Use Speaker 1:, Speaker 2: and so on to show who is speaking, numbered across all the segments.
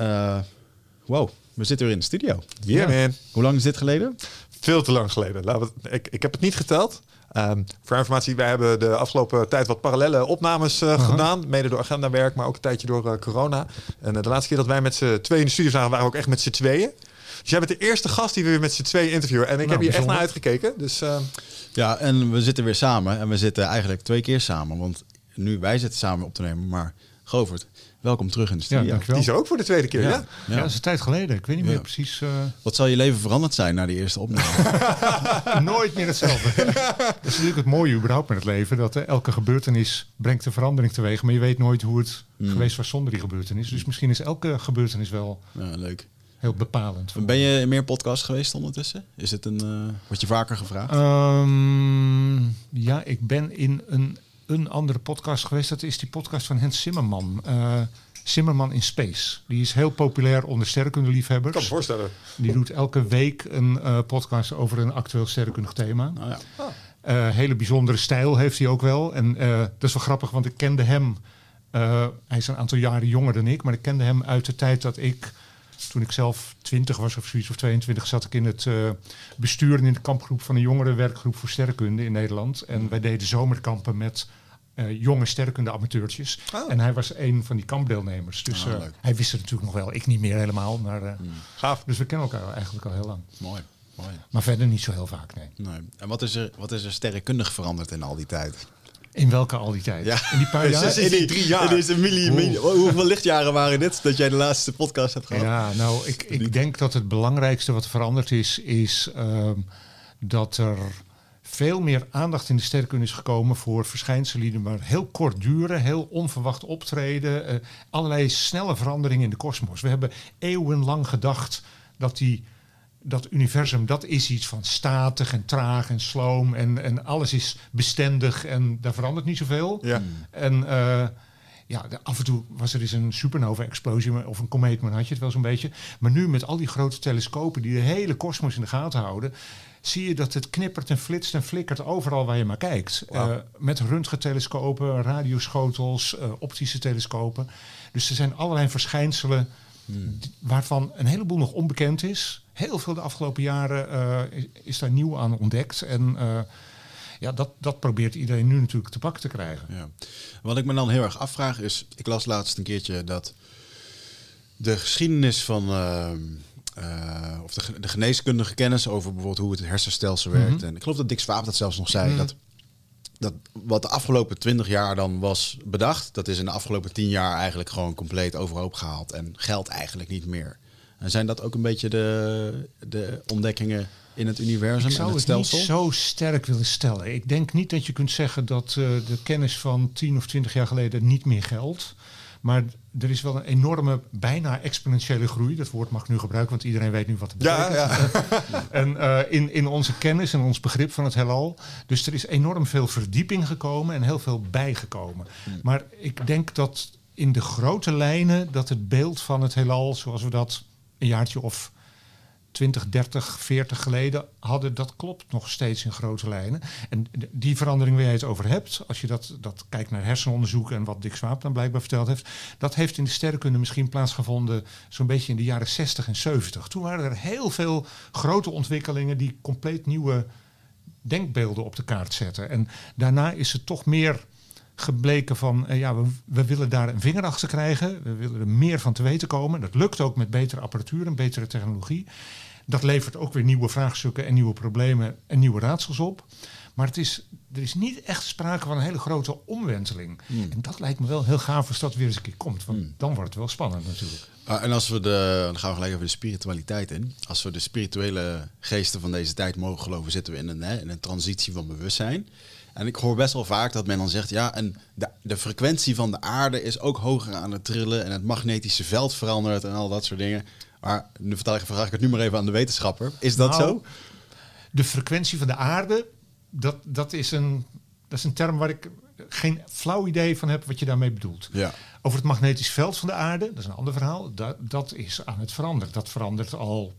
Speaker 1: Uh, wow, we zitten weer in de studio.
Speaker 2: Yeah, man.
Speaker 1: Hoe lang is dit geleden?
Speaker 2: Veel te lang geleden. Laten we, ik, ik heb het niet geteld. Um, voor informatie, wij hebben de afgelopen tijd wat parallele opnames uh, gedaan. Mede door agendawerk, maar ook een tijdje door uh, corona. En uh, de laatste keer dat wij met z'n tweeën in de studio zagen, waren we ook echt met z'n tweeën. Dus jij bent de eerste gast die we weer met z'n tweeën interviewen. En ik
Speaker 1: nou,
Speaker 2: heb hier echt naar uitgekeken. Dus,
Speaker 1: Ja, en we zitten weer samen. En we zitten eigenlijk twee keer samen. Want nu wij zitten samen op te nemen. Maar Govert, welkom terug in de studio.
Speaker 3: Ja,
Speaker 2: Die is ook voor de tweede keer, ja?
Speaker 3: Ja, ja. dat is een tijd geleden. Ik weet niet meer precies... Uh...
Speaker 1: Wat zal je leven veranderd zijn na die eerste opname?
Speaker 3: Nooit meer hetzelfde. dat is natuurlijk het mooie überhaupt met het leven. Dat uh, elke gebeurtenis brengt een verandering teweeg. Maar je weet nooit hoe het
Speaker 1: Hmm.
Speaker 3: geweest was zonder die gebeurtenis. Dus misschien is elke gebeurtenis wel
Speaker 1: ja, leuk.
Speaker 3: heel bepalend.
Speaker 1: Ben je in meer podcasts geweest ondertussen? Is het een, uh, word je vaker gevraagd?
Speaker 3: Um, ja, ik ben in een, een andere podcast geweest. Dat is die podcast van Hens Zimmerman. Uh, Zimmerman in Space. Die is heel populair onder sterrenkundeliefhebbers.
Speaker 2: Ik kan me voorstellen.
Speaker 3: Die doet elke week een uh, podcast over een actueel sterrenkundig thema.
Speaker 1: Oh, ja.
Speaker 3: Uh, hele bijzondere stijl heeft hij ook wel. En uh, dat is wel grappig, want ik kende hem. Uh, hij is een aantal jaren jonger dan ik, maar ik kende hem uit de tijd dat ik, toen ik zelf 20 was of zoiets, of 22, zat ik in het uh, bestuur en in de kampgroep van een jongerenwerkgroep voor sterrenkunde in Nederland. En wij deden zomerkampen met uh, jonge sterrenkunde amateurtjes. Oh. En hij was een van die kampdeelnemers. Dus
Speaker 1: Ah,
Speaker 3: uh, hij wist het natuurlijk nog wel. Ik niet meer helemaal. Maar, uh,
Speaker 1: Hmm.
Speaker 2: Gaaf.
Speaker 3: Dus we kennen elkaar eigenlijk al heel lang.
Speaker 1: Mooi. Mooi.
Speaker 3: Maar verder niet zo heel vaak, nee.
Speaker 1: nee. En wat is, er, wat is er sterrenkundig veranderd in al die tijd?
Speaker 3: In welke al die tijd?
Speaker 1: Ja.
Speaker 3: In die paar jaar?
Speaker 2: in die drie jaar.
Speaker 1: In deze hoeveel lichtjaren waren dit dat jij de laatste podcast hebt gehad?
Speaker 3: Ja, nou, ik, ik denk dat het belangrijkste wat veranderd is, is um, dat er veel meer aandacht in de sterrenkunde is gekomen voor verschijnselen die maar heel kort duren, heel onverwacht optreden, uh, allerlei snelle veranderingen in de kosmos. We hebben eeuwenlang gedacht dat die dat universum, dat is iets van statig en traag en sloom en, en alles is bestendig en daar verandert niet zoveel.
Speaker 2: Ja.
Speaker 3: En uh, ja, af en toe was er eens een supernova-explosie of een komeet, maar dan had je het wel zo'n beetje. Maar nu met al die grote telescopen die de hele kosmos in de gaten houden, zie je dat het knippert en flitst en flikkert overal waar je maar kijkt. Wow. Uh, met röntgentelescopen, radioschotels, uh, optische telescopen. Dus er zijn allerlei verschijnselen hmm. waarvan een heleboel nog onbekend is. Heel veel de afgelopen jaren uh, is, is, daar nieuw aan ontdekt. En ja, dat, dat probeert iedereen nu natuurlijk te pakken te krijgen.
Speaker 1: Ja. Wat ik me dan heel erg afvraag is... Ik las laatst een keertje dat de geschiedenis van... Uh, uh, of de, de, geneeskundige kennis over bijvoorbeeld hoe het hersenstelsel werkt. Mm -hmm. En ik geloof dat Dick Swaap dat zelfs nog zei. Mm -hmm. dat, dat wat de afgelopen twintig jaar dan was bedacht... dat is in de afgelopen tien jaar eigenlijk gewoon compleet overhoop gehaald. En geldt eigenlijk niet meer. En zijn dat ook een beetje de, de ontdekkingen in het universum
Speaker 3: ik zou
Speaker 1: en het stelsel?
Speaker 3: niet zo sterk willen stellen. Ik denk niet dat je kunt zeggen dat uh, de kennis van 10 of 20 jaar geleden niet meer geldt. Maar er is wel een enorme, bijna exponentiële groei. Dat woord mag ik nu gebruiken, want iedereen weet nu wat het betekent.
Speaker 2: Ja,
Speaker 3: ja. en uh, in, in onze kennis en ons begrip van het heelal. Dus er is enorm veel verdieping gekomen en heel veel bijgekomen. Hmm. Maar ik denk dat in de grote lijnen dat het beeld van het heelal, zoals we dat een jaartje of 20, 30, 40 geleden hadden, dat klopt nog steeds in grote lijnen. En die verandering waar je het over hebt, als je dat, dat kijkt naar hersenonderzoek en wat Dick Swaap dan blijkbaar verteld heeft, dat heeft in de sterrenkunde misschien plaatsgevonden zo'n beetje in de jaren 60 en 70. Toen waren er heel veel grote ontwikkelingen die compleet nieuwe denkbeelden op de kaart zetten. En daarna is het toch meer gebleken van, uh, ja, we, we, willen daar een vinger achter krijgen. We willen er meer van te weten komen. Dat lukt ook met betere apparatuur en betere technologie. Dat levert ook weer nieuwe vraagstukken en nieuwe problemen en nieuwe raadsels op. Maar het is, er is niet echt sprake van een hele grote omwenteling. Hmm. En dat lijkt me wel heel gaaf als dat weer eens een keer komt. Want hmm. dan wordt het wel spannend natuurlijk.
Speaker 1: Uh, en als we de, dan gaan we gelijk over de spiritualiteit in. Als we de spirituele geesten van deze tijd mogen geloven, zitten we in een, hè, in een transitie van bewustzijn. En ik hoor best wel vaak dat men dan zegt, ja, en de, de, frequentie van de aarde is ook hoger aan het trillen en het magnetische veld verandert en al dat soort dingen. Maar nu vertel ik, vraag ik het nu maar even aan de wetenschapper. Is dat
Speaker 3: nou,
Speaker 1: zo?
Speaker 3: De frequentie van de aarde, dat, dat, is een, dat is een term waar ik geen flauw idee van heb wat je daarmee bedoelt.
Speaker 1: Ja.
Speaker 3: Over het magnetisch veld van de aarde, dat is een ander verhaal, dat, dat is aan het veranderen. Dat verandert al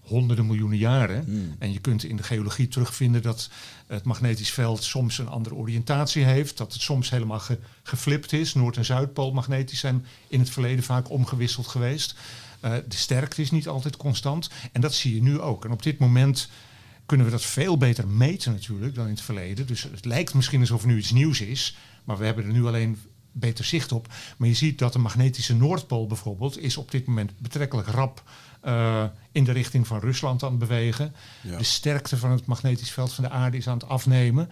Speaker 3: honderden miljoenen jaren.
Speaker 1: Hmm.
Speaker 3: En je kunt in de geologie terugvinden dat het magnetisch veld soms een andere oriëntatie heeft. Dat het soms helemaal ge- geflipt is. Noord- en Zuidpool magnetisch zijn in het verleden vaak omgewisseld geweest. Eh, de sterkte is niet altijd constant. En dat zie je nu ook. En op dit moment kunnen we dat veel beter meten natuurlijk dan in het verleden. Dus het lijkt misschien alsof er nu iets nieuws is. Maar we hebben er nu alleen beter zicht op. Maar je ziet dat de magnetische Noordpool bijvoorbeeld... is op dit moment betrekkelijk rap eh, in de richting van Rusland aan het bewegen.
Speaker 1: Ja.
Speaker 3: De sterkte van het magnetisch veld van de aarde is aan het afnemen.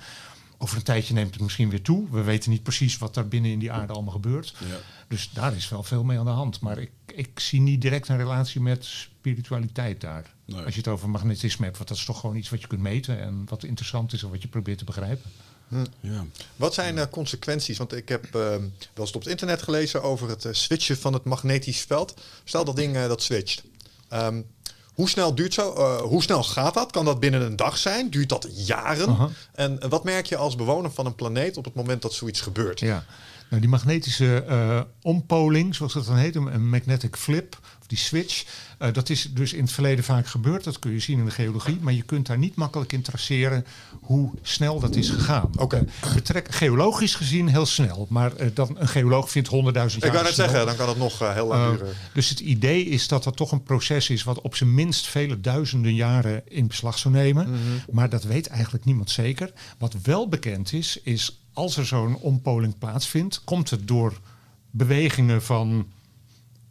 Speaker 3: Over een tijdje neemt het misschien weer toe. We weten niet precies wat daar binnen in die aarde allemaal gebeurt.
Speaker 1: Ja.
Speaker 3: Dus daar is wel veel mee aan de hand. Maar ik, ik zie niet direct een relatie met spiritualiteit daar.
Speaker 1: Nee.
Speaker 3: Als je het over magnetisme hebt. Want dat is toch gewoon iets wat je kunt meten. En wat interessant is en wat je probeert te begrijpen.
Speaker 1: Ja.
Speaker 2: Wat zijn eh, consequenties? Want ik heb eh, wel eens op het internet gelezen over het switchen van het magnetisch veld. Stel dat ding eh, dat switcht. Ehm, hoe snel duurt zo? eh, hoe snel gaat dat? Kan dat binnen een dag zijn? Duurt dat jaren? En wat merk je als bewoner van een planeet op het moment dat zoiets gebeurt?
Speaker 3: Ja. Nou, die magnetische eh, ompoling, zoals dat dan heet, een magnetic flip, die switch, eh, dat is dus in het verleden vaak gebeurd. Dat kun je zien in de geologie, maar je kunt daar niet makkelijk in traceren hoe snel dat is gegaan.
Speaker 2: Oké.
Speaker 3: Betrek, geologisch gezien heel snel, maar eh, dan, een geoloog vindt honderdduizend jaar
Speaker 2: Ik net
Speaker 3: snel.
Speaker 2: zeggen, dan kan het nog eh, heel lang duren.
Speaker 3: dus het idee is dat dat toch een proces is wat op zijn minst vele duizenden jaren in beslag zou nemen.
Speaker 2: Mhm.
Speaker 3: Maar dat weet eigenlijk niemand zeker. Wat wel bekend is, is als er zo'n ompoling plaatsvindt, komt het door bewegingen van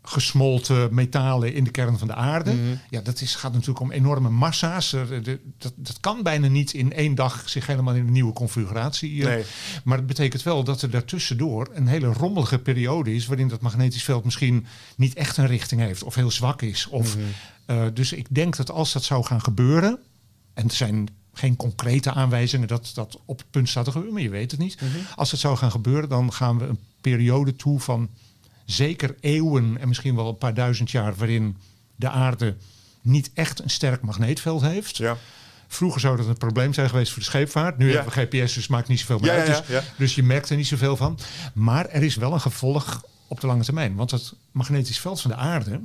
Speaker 3: gesmolten metalen in de kern van de aarde.
Speaker 2: Mhm.
Speaker 3: Ja, dat is, gaat natuurlijk om enorme massa's. Er- de- dat, dat kan bijna niet in één dag zich helemaal in een nieuwe configuratie. eh,
Speaker 2: Nee.
Speaker 3: Maar het betekent wel dat er daartussendoor een hele rommelige periode is... waarin dat magnetisch veld misschien niet echt een richting heeft... of heel zwak is. Of, eh, dus ik denk dat als dat zou gaan gebeuren... en er zijn geen concrete aanwijzingen dat dat op het punt staat te gebeuren... maar je weet het niet. Als het zou gaan gebeuren, dan gaan we een periode toe van... zeker eeuwen en misschien wel een paar duizend jaar... waarin de aarde niet echt een sterk magneetveld heeft...
Speaker 2: Ja.
Speaker 3: Vroeger zou dat een probleem zijn geweest voor de scheepvaart. Nu
Speaker 2: Ja.
Speaker 3: hebben we GPS, dus maakt niet zoveel meer
Speaker 2: Ja,
Speaker 3: uit. Dus, dus je merkt er niet zoveel van. Maar er is wel een gevolg op de lange termijn. Want het magnetisch veld van de aarde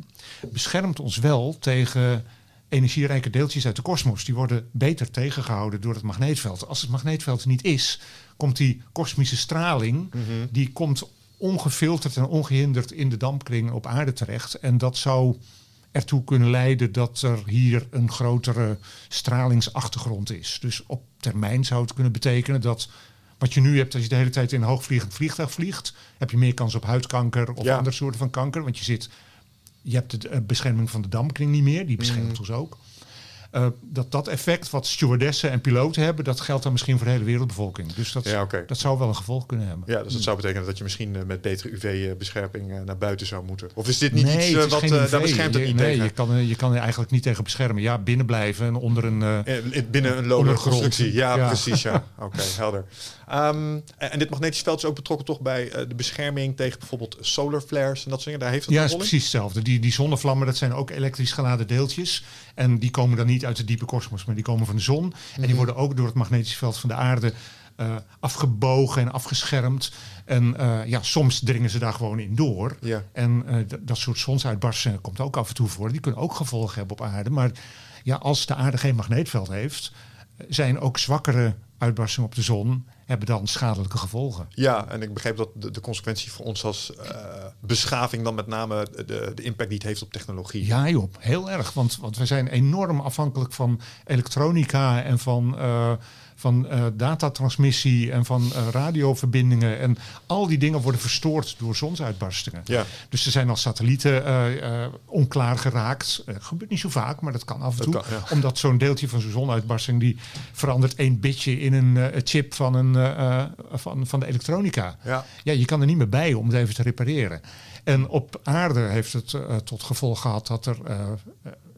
Speaker 3: beschermt ons wel tegen energierijke deeltjes uit de kosmos. Die worden beter tegengehouden door het magneetveld. Als het magneetveld niet is, komt die kosmische straling... die komt ongefilterd en ongehinderd in de dampkring op aarde terecht. En dat zou ertoe kunnen leiden dat er hier een grotere stralingsachtergrond is. Dus op termijn zou het kunnen betekenen dat wat je nu hebt als je de hele tijd in een hoogvliegend vliegtuig vliegt, heb je meer kans op huidkanker of
Speaker 2: Ja.
Speaker 3: andere soorten van kanker. Want je zit, je hebt de eh, bescherming van de dampkring niet meer, die beschermt ons ook. Eh, dat dat effect wat stewardessen en piloten hebben, dat geldt dan misschien voor de hele wereldbevolking. Dus dat,
Speaker 2: Ja,
Speaker 3: dat zou wel een gevolg kunnen hebben.
Speaker 2: Ja, dus dat zou betekenen dat je misschien eh, met betere UV-bescherming eh, naar buiten zou moeten. Of is dit niet
Speaker 3: nee,
Speaker 2: iets wat daar beschermt het
Speaker 3: Je-
Speaker 2: niet
Speaker 3: nee,
Speaker 2: tegen?
Speaker 3: Je kan, er- je kan er eigenlijk niet tegen beschermen. Ja, binnen blijven en onder een.
Speaker 2: Binnen een lode constructie. Ja,
Speaker 3: Ja.
Speaker 2: precies. Ja. Oké, helder. Ehm, en dit magnetisch veld is ook betrokken toch bij de bescherming tegen bijvoorbeeld solar flares en dat soort dingen. Daar heeft het
Speaker 3: Ja, is precies hetzelfde. Die, die zonnevlammen, dat zijn ook elektrisch geladen deeltjes. En die komen dan niet uit de diepe kosmos, maar die komen van de zon. En
Speaker 2: Mhm.
Speaker 3: die worden ook door het magnetisch veld van de aarde eh, afgebogen en afgeschermd. En eh, ja, soms dringen ze daar gewoon in door.
Speaker 2: Ja.
Speaker 3: En eh, dat soort zonsuitbarstingen komt ook af en toe voor. Die kunnen ook gevolgen hebben op aarde. Maar ja, als de aarde geen magneetveld heeft, zijn ook zwakkere uitbarstingen op de zon hebben dan schadelijke gevolgen.
Speaker 2: Ja, en ik begreep dat de, de consequentie voor ons als eh, beschaving dan met name de, de impact die het heeft op technologie.
Speaker 3: Ja, joh, heel erg. Want, want we zijn enorm afhankelijk van elektronica en van, eh, van eh, datatransmissie en van eh, radioverbindingen. En al die dingen worden verstoord door zonsuitbarstingen.
Speaker 2: Ja.
Speaker 3: Dus er zijn al satellieten eh, onklaar geraakt. Gebeurt niet zo vaak, maar dat kan af en toe.
Speaker 2: kan, ja.
Speaker 3: Omdat zo'n deeltje van zo'n zonuitbarsting... die verandert één bitje in een chip van, een, van, van de elektronica.
Speaker 2: Ja.
Speaker 3: Ja, je kan er niet meer bij om het even te repareren. En op aarde heeft het tot gevolg gehad dat er, eh,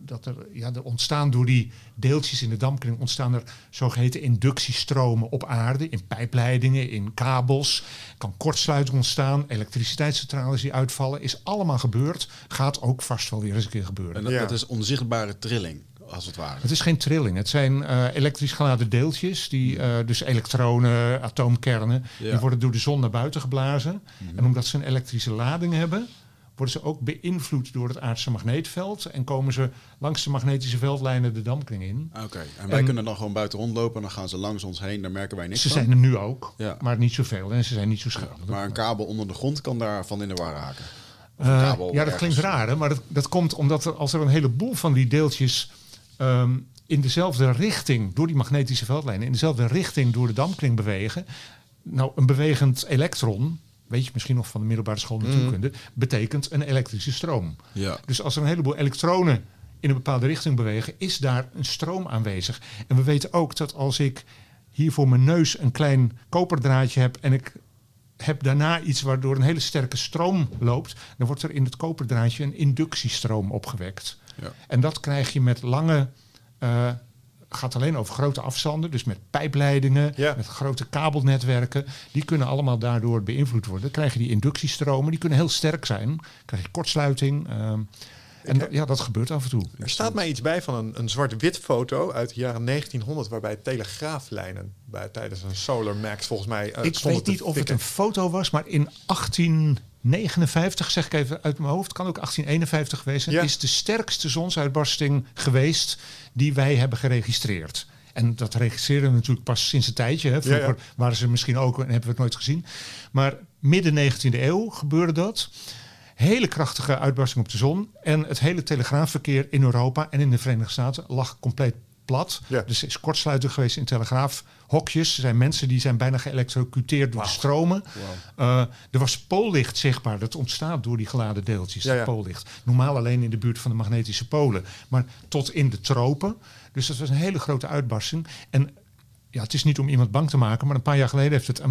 Speaker 3: dat er, ja, er ontstaan door die deeltjes in de dampkring ontstaan er zogeheten inductiestromen op aarde, in pijpleidingen, in kabels. Kan kortsluiting ontstaan, elektriciteitscentrales die uitvallen, is allemaal gebeurd. Gaat ook vast wel weer eens een keer gebeuren.
Speaker 1: En dat,
Speaker 2: Ja.
Speaker 1: dat is onzichtbare trilling, als het ware.
Speaker 3: Het is geen trilling. Het zijn eh, elektrisch geladen deeltjes, die, eh, dus elektronen, atoomkernen,
Speaker 1: Ja.
Speaker 3: die worden door de zon naar buiten geblazen. En omdat ze een elektrische lading hebben, worden ze ook beïnvloed door het aardse magneetveld en komen ze langs de magnetische veldlijnen de dampkring in.
Speaker 1: Oké, en wij
Speaker 3: En-
Speaker 1: kunnen dan gewoon buiten rondlopen en dan gaan ze langs ons heen, daar merken wij niks
Speaker 3: Ze
Speaker 1: van.
Speaker 3: zijn er nu ook,
Speaker 1: Ja.
Speaker 3: maar niet zoveel en ze zijn niet zo schadelijk.
Speaker 1: Maar een kabel onder de grond kan daarvan in de war raken.
Speaker 3: Eh, ja, dat
Speaker 1: ergens.
Speaker 3: klinkt raar, hè? maar dat, dat komt omdat er, als er een heleboel van die deeltjes ehm, in dezelfde richting, door die magnetische veldlijnen, in dezelfde richting door de dampkring bewegen. Nou, een bewegend elektron, weet je misschien nog van de middelbare school natuurkunde, betekent een elektrische stroom.
Speaker 1: Ja.
Speaker 3: Dus als er een heleboel elektronen in een bepaalde richting bewegen, is daar een stroom aanwezig. En we weten ook dat als ik hier voor mijn neus een klein koperdraadje heb en ik heb daarna iets waardoor een hele sterke stroom loopt, dan wordt er in het koperdraadje een inductiestroom opgewekt.
Speaker 1: Ja.
Speaker 3: En dat krijg je met lange, eh, gaat alleen over grote afstanden, dus met pijpleidingen,
Speaker 2: Ja.
Speaker 3: met grote kabelnetwerken. Die kunnen allemaal daardoor beïnvloed worden. Dan krijg je die inductiestromen, die kunnen heel sterk zijn. Dan krijg je kortsluiting. ehm, en dat- ja, dat gebeurt af en toe.
Speaker 2: Er staat mij iets bij van een, een zwart-wit foto uit de jaren 1900... waarbij telegraaflijnen bij, tijdens een Solar Max volgens mij eh,
Speaker 3: ik weet niet of het een foto was, maar in 1859, zeg ik even uit mijn hoofd, kan ook 1851 geweest zijn,
Speaker 2: Ja.
Speaker 3: is de sterkste zonsuitbarsting geweest die wij hebben geregistreerd. En dat registreren we natuurlijk pas sinds een tijdje. Hè. Vroeger
Speaker 2: Ja,
Speaker 3: waren ze misschien ook en hebben we het nooit gezien. Maar midden 19e eeuw gebeurde dat. Hele krachtige uitbarsting op de zon. En het hele telegraafverkeer in Europa en in de Verenigde Staten lag compleet plat.
Speaker 2: Ja.
Speaker 3: Dus er is kortsluiting geweest in telegraafhokjes. Er zijn mensen die zijn bijna geëlektrocuteerd door de stromen. Eh, er was poollicht zichtbaar. Dat ontstaat door die geladen deeltjes.
Speaker 2: Ja, ja.
Speaker 3: Poollicht. Normaal alleen in de buurt van de magnetische polen. Maar tot in de tropen. Dus dat was een hele grote uitbarsting. En ja, het is niet om iemand bang te maken. Maar een paar jaar geleden heeft het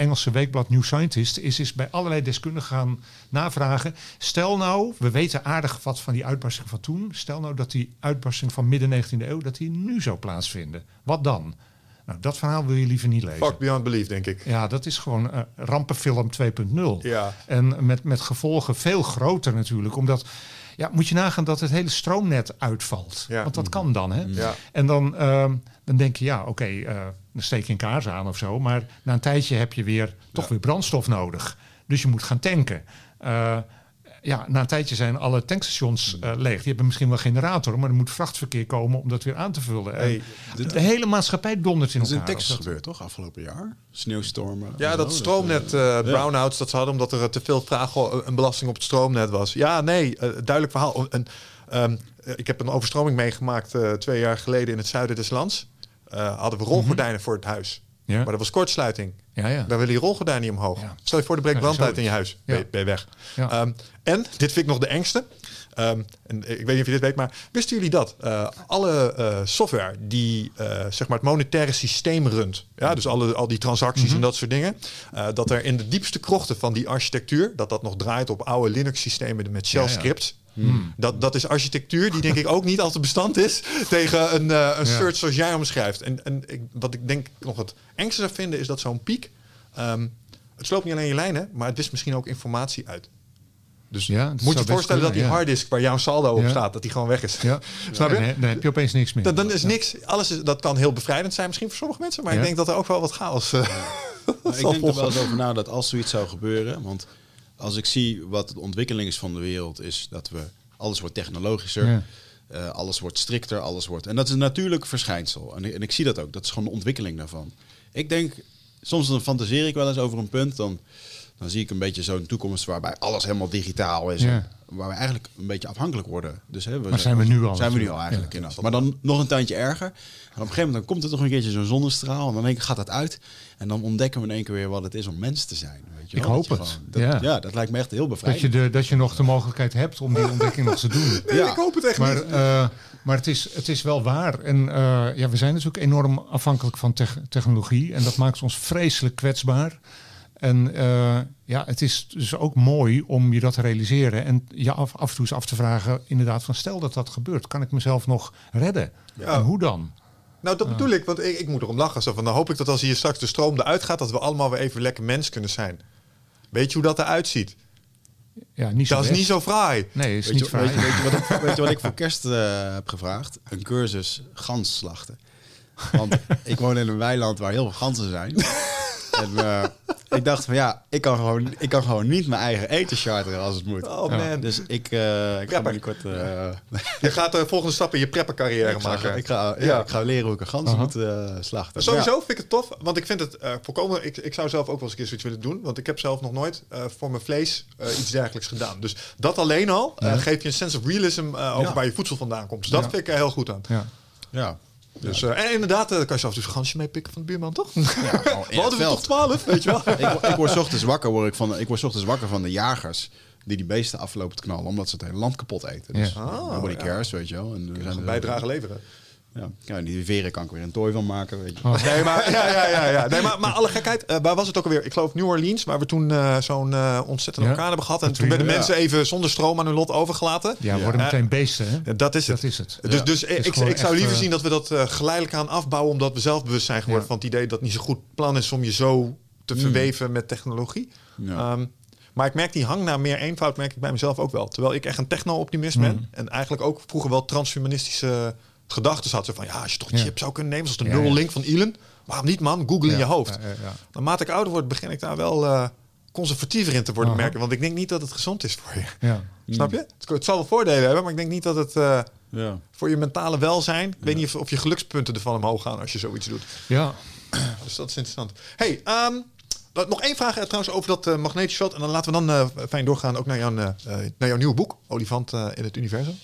Speaker 3: Engelse weekblad New Scientist is, is bij allerlei deskundigen gaan navragen. Stel nou, we weten aardig wat van die uitbarsting van toen. Stel nou dat die uitbarsting van midden 19e eeuw, dat die nu zou plaatsvinden. Wat dan? Nou, dat verhaal wil je liever niet lezen.
Speaker 2: Fuck beyond belief, denk ik.
Speaker 3: Ja, dat is gewoon eh, rampenfilm 2.0.
Speaker 2: Ja.
Speaker 3: En met, met gevolgen veel groter natuurlijk. Omdat, ja, moet je nagaan dat het hele stroomnet uitvalt.
Speaker 2: Ja.
Speaker 3: Want dat kan dan, hè?
Speaker 2: Ja.
Speaker 3: En dan, ehm, dan denk je, ja, oké, eh, dan steek je een kaars aan of zo. Maar na een tijdje heb je weer, toch weer brandstof nodig. Dus je moet gaan tanken. Eh, ja, na een tijdje zijn alle tankstations eh, leeg. Die hebben misschien wel een generator, maar er moet vrachtverkeer komen om dat weer aan te vullen.
Speaker 2: Hey,
Speaker 3: de hele maatschappij dondert in
Speaker 1: Dat is in
Speaker 3: elkaar.
Speaker 1: Texas
Speaker 3: Dat-
Speaker 1: gebeurd, toch? Afgelopen jaar? Sneeuwstormen.
Speaker 2: Ja, dat stroomnet
Speaker 1: eh,
Speaker 2: eh brownouts dat ze hadden omdat er te veel vraag een belasting op het stroomnet was. Ja, nee, duidelijk verhaal. En, ehm, eh, ik heb een overstroming meegemaakt eh, twee jaar geleden in het zuiden des lands. Eh, hadden we rolgordijnen voor het huis.
Speaker 3: Ja.
Speaker 2: Maar dat was kortsluiting.
Speaker 3: Ja, ja.
Speaker 2: Dan willen die rolgordijnen niet omhoog. Stel je voor, de breekt brand uit in je huis. Ben, je- ben je weg. Ehm, en, dit vind ik nog de engste. Ehm, en ik weet niet of je dit weet, maar wisten jullie dat? Eh, alle eh, software die eh, zeg maar het monetaire systeem runt, ja, dus alle, al die transacties
Speaker 3: Mhm.
Speaker 2: en dat soort dingen, dat er in de diepste krochten van die architectuur, dat dat nog draait op oude Linux-systemen met shell
Speaker 3: Ja, ja.
Speaker 2: scripts.
Speaker 3: Hmm.
Speaker 2: Dat, dat is architectuur die denk ik ook niet altijd bestand is tegen een, een
Speaker 3: Ja.
Speaker 2: search zoals jij omschrijft. En, en ik, wat ik denk nog het engste zou vinden is dat zo'n piek, ehm, het sloopt niet alleen je lijnen, maar het wist misschien ook informatie uit. Dus
Speaker 3: Ja,
Speaker 2: moet je je voorstellen dat die
Speaker 3: ja.
Speaker 2: harddisk waar jouw saldo op
Speaker 3: Ja.
Speaker 2: staat, dat die gewoon weg is.
Speaker 3: Ja.
Speaker 2: Snap je?
Speaker 3: Dan, dan heb je opeens niks meer.
Speaker 2: Dan, dan is niks, alles is, dat kan heel bevrijdend zijn misschien voor sommige mensen, maar
Speaker 3: Ja.
Speaker 2: ik denk dat er ook wel wat chaos uh,
Speaker 1: Maar ik denk er wel eens over na dat als zoiets zou gebeuren. Want als ik zie wat de ontwikkeling is van de wereld, is dat we alles wordt technologischer.
Speaker 3: Ja.
Speaker 1: eh, alles wordt strikter, alles wordt. En dat is een natuurlijk verschijnsel. En, ik- en ik zie dat ook. Dat is gewoon de ontwikkeling daarvan. Ik denk, soms dan fantaseer ik wel eens over een punt. Dan, dan zie ik een beetje zo'n toekomst waarbij alles helemaal digitaal is.
Speaker 3: Ja.
Speaker 1: En Waar we eigenlijk een beetje afhankelijk worden. Dus, hè,
Speaker 3: Maar zijn we nu al
Speaker 1: Zijn we nu al eigenlijk
Speaker 3: Ja.
Speaker 1: inderdaad. Maar dan nog een tandje erger. En op een gegeven moment dan komt er toch een keertje zo'n zonnestraal. En dan in één keer gaat dat uit. En dan ontdekken we in één keer weer wat het is om mens te zijn. Weet je
Speaker 3: Ik hoop
Speaker 1: Dat je
Speaker 3: het.
Speaker 1: gewoon- dat-
Speaker 3: Ja.
Speaker 1: ja. dat lijkt me echt heel
Speaker 3: dat, je
Speaker 1: bevrijdend.
Speaker 3: de, dat je nog de mogelijkheid hebt om die ontdekking nog te doen.
Speaker 2: Nee,
Speaker 1: Ja.
Speaker 2: ik hoop het echt
Speaker 3: Maar,
Speaker 2: niet.
Speaker 3: eh, maar het, is, het is wel waar. En eh, ja, we zijn natuurlijk enorm afhankelijk van tech- technologie. En dat maakt ons vreselijk kwetsbaar. En eh, ja, het is dus ook mooi om je dat te realiseren. En je af, af en toe eens af te vragen, inderdaad, van stel dat dat gebeurt. Kan ik mezelf nog redden?
Speaker 2: Ja.
Speaker 3: En hoe dan?
Speaker 2: Nou, dat bedoel ik, want ik, ik moet erom lachen. Zo van, dan hoop ik dat als hier straks de stroom eruit gaat, dat we allemaal weer even lekker mens kunnen zijn. Weet je hoe dat eruit ziet?
Speaker 3: Ja, niet zo
Speaker 2: Dat is niet zo fraai.
Speaker 3: Nee, is
Speaker 1: Weet
Speaker 3: niet
Speaker 1: je,
Speaker 3: fraai.
Speaker 1: weet, je, weet, je wat ik, weet je wat ik voor kerst eh, heb gevraagd? Een cursus gans slachten. Want ik woon in een weiland waar heel veel ganzen zijn. En, eh, ik dacht van ja, ik kan gewoon, ik kan gewoon niet mijn eigen eten charteren als het moet.
Speaker 2: Oh
Speaker 3: Ja.
Speaker 2: man.
Speaker 1: Dus ik, eh ik ga
Speaker 2: Prepper.
Speaker 1: binnenkort... eh,
Speaker 2: Je gaat de volgende stap in je prepper carrière
Speaker 1: ik, ga,
Speaker 2: maken.
Speaker 1: ik, ga, ja,
Speaker 2: Ja.
Speaker 1: ik ga leren hoe ik een gans moet eh, slachten.
Speaker 2: Sowieso
Speaker 1: Ja.
Speaker 2: vind ik het tof, want ik vind het eh voorkomen. Ik, ik zou zelf ook wel eens een keer zoiets willen doen, want ik heb zelf nog nooit eh, voor mijn vlees eh, iets dergelijks gedaan. Dus dat alleen al eh, geeft je een sense of realism eh, over
Speaker 1: Ja.
Speaker 2: waar je voedsel vandaan komt. Dus dat
Speaker 3: Ja.
Speaker 2: vind ik er heel goed aan.
Speaker 3: Ja.
Speaker 2: Dus, eh, en inderdaad, eh, dan kan je zelf dus een gansje meepikken van de buurman, toch?
Speaker 1: Ja,
Speaker 2: We hadden
Speaker 1: veld.
Speaker 2: toch twaalf, weet je wel?
Speaker 1: ik, ik word 's ochtends wakker, word ik, van, ik word 's ochtends wakker van de jagers die die beesten aflopen te knallen, omdat ze het hele land kapot eten. Dus
Speaker 3: Ja.
Speaker 2: Ah,
Speaker 1: nobody
Speaker 2: ja.
Speaker 1: cares, weet je wel. En we zijn
Speaker 2: Een bijdrage leveren.
Speaker 1: Ja. ja, die veren kan ik weer een tooi van maken, weet je.
Speaker 3: Oh.
Speaker 2: Nee, maar, ja, ja, ja, ja. Nee, maar, maar alle gekheid, eh, waar was het ook alweer? Ik geloof New Orleans, waar we toen eh, zo'n eh, ontzettende orkaan hebben gehad. En toen werden mensen even zonder stroom aan hun lot overgelaten.
Speaker 3: Ja, worden meteen beesten, hè?
Speaker 2: Dat is het.
Speaker 3: Dat is het.
Speaker 2: Dus, dus
Speaker 3: Het
Speaker 2: ik, ik zou liever zien dat we dat geleidelijk aan afbouwen, omdat we zelfbewust zijn geworden van het idee dat het niet zo goed plan is om je zo te verweven met technologie. Ehm, maar ik merk die hang naar meer eenvoud, merk ik bij mezelf ook wel. Terwijl ik echt een techno-optimist ben en eigenlijk ook vroeger wel transhumanistische gedachten had. Zo van, ja, als je toch een
Speaker 3: Ja.
Speaker 2: chip zou kunnen nemen, zoals de
Speaker 3: Ja, ja.
Speaker 2: Neuralink van Elon, waarom niet man? Google in je hoofd.
Speaker 3: ja, ja, ja.
Speaker 2: Naarmate ik ouder word, begin ik daar wel eh, conservatiever in te worden,
Speaker 3: Aha.
Speaker 2: merken. Want ik denk niet dat het gezond is voor je.
Speaker 3: Ja.
Speaker 2: Snap je? Het- Het zal wel voordelen hebben, maar ik denk niet dat het... eh,
Speaker 1: Ja.
Speaker 2: voor je mentale welzijn. Ik weet niet of, of je gelukspunten ervan omhoog gaan als je zoiets doet.
Speaker 3: ja.
Speaker 2: Dus dat is interessant. Hey, ehm, wat- nog één vraag eh, trouwens over dat eh, magnetisch veld. En dan laten we dan eh, fijn doorgaan ook naar jouw, eh, eh, naar jouw nieuwe boek, Olifant eh, in het Universum.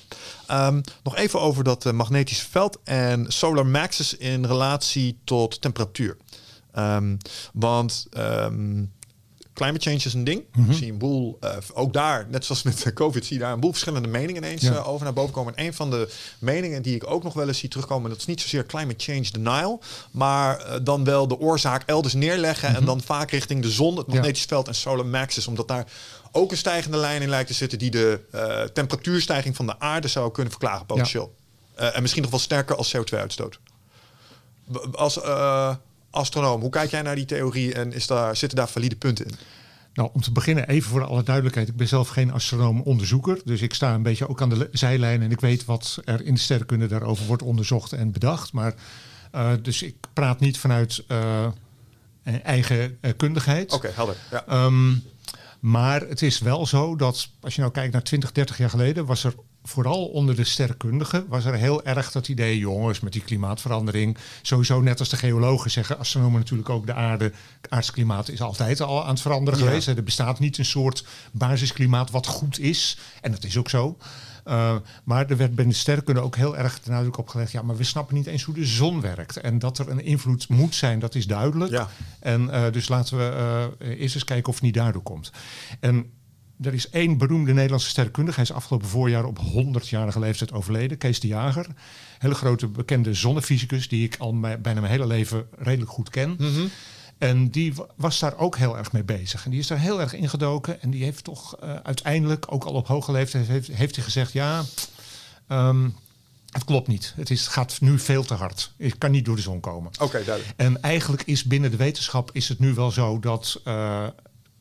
Speaker 2: Ehm, nog even over dat eh, magnetische veld en solar maxes in relatie tot temperatuur. Ehm, want ehm, climate change is een ding.
Speaker 3: Mhm.
Speaker 2: Ik zie een boel, eh, ook daar, net zoals met de COVID, zie je daar een boel verschillende meningen ineens
Speaker 3: Ja.
Speaker 2: eh, over naar boven komen. En een van de meningen die ik ook nog wel eens zie terugkomen, dat is niet zozeer climate change denial, maar eh, dan wel de oorzaak elders neerleggen en dan vaak richting de zon, het
Speaker 3: Mhm. Ja.
Speaker 2: magnetisch veld en solar maxes, omdat daar ook een stijgende lijn in lijkt te zitten die de temperatuurstijging van de aarde zou kunnen verklaren, potentieel. En misschien nog wel sterker als CO2-uitstoot. Als astronoom, hoe kijk jij naar die theorie en is daar, zitten daar valide punten in?
Speaker 3: Nou, om te beginnen, even voor alle duidelijkheid. Ik ben zelf geen astronoom-onderzoeker. Dus ik sta een beetje ook aan de zijlijn. En ik weet wat er in de sterrenkunde daarover wordt onderzocht en bedacht. Maar, eh, dus ik praat niet vanuit eh, eigen eh, kundigheid.
Speaker 2: Oké, helder. Ja.
Speaker 3: Ehm, maar het is wel zo dat als je nou kijkt naar 20, 30 jaar geleden, was er vooral onder de sterrenkundigen was er heel erg dat idee, jongens, met die klimaatverandering. Sowieso net als de geologen zeggen, astronomen natuurlijk ook, de aarde, aardsklimaat is altijd al aan het veranderen
Speaker 2: Ja.
Speaker 3: geweest. Er bestaat niet een soort basisklimaat wat goed is. En dat is ook zo. Uh, maar er werd bij de sterrenkunde ook heel erg de nadruk op gelegd. Ja, maar we snappen niet eens hoe de zon werkt. En dat er een invloed moet zijn, dat is duidelijk.
Speaker 2: Ja.
Speaker 3: En uh, dus laten we uh, eerst eens kijken of het niet daardoor komt. En er is één beroemde Nederlandse sterrenkundige. Hij is afgelopen voorjaar op 100-jarige leeftijd overleden. Kees de Jager. Hele grote bekende zonnefysicus die ik al mijn, bijna mijn hele leven redelijk goed ken.
Speaker 2: Mm -hmm.
Speaker 3: En die was daar ook heel erg mee bezig. En die is daar heel erg ingedoken. En die heeft toch uh, uiteindelijk, ook al op hoge leeftijd, heeft, heeft hij gezegd: ja, um, het klopt niet. Het is, gaat nu veel te hard. Het kan niet door de zon komen.
Speaker 2: Oké, okay, duidelijk.
Speaker 3: En eigenlijk is binnen de wetenschap is het nu wel zo dat. Uh,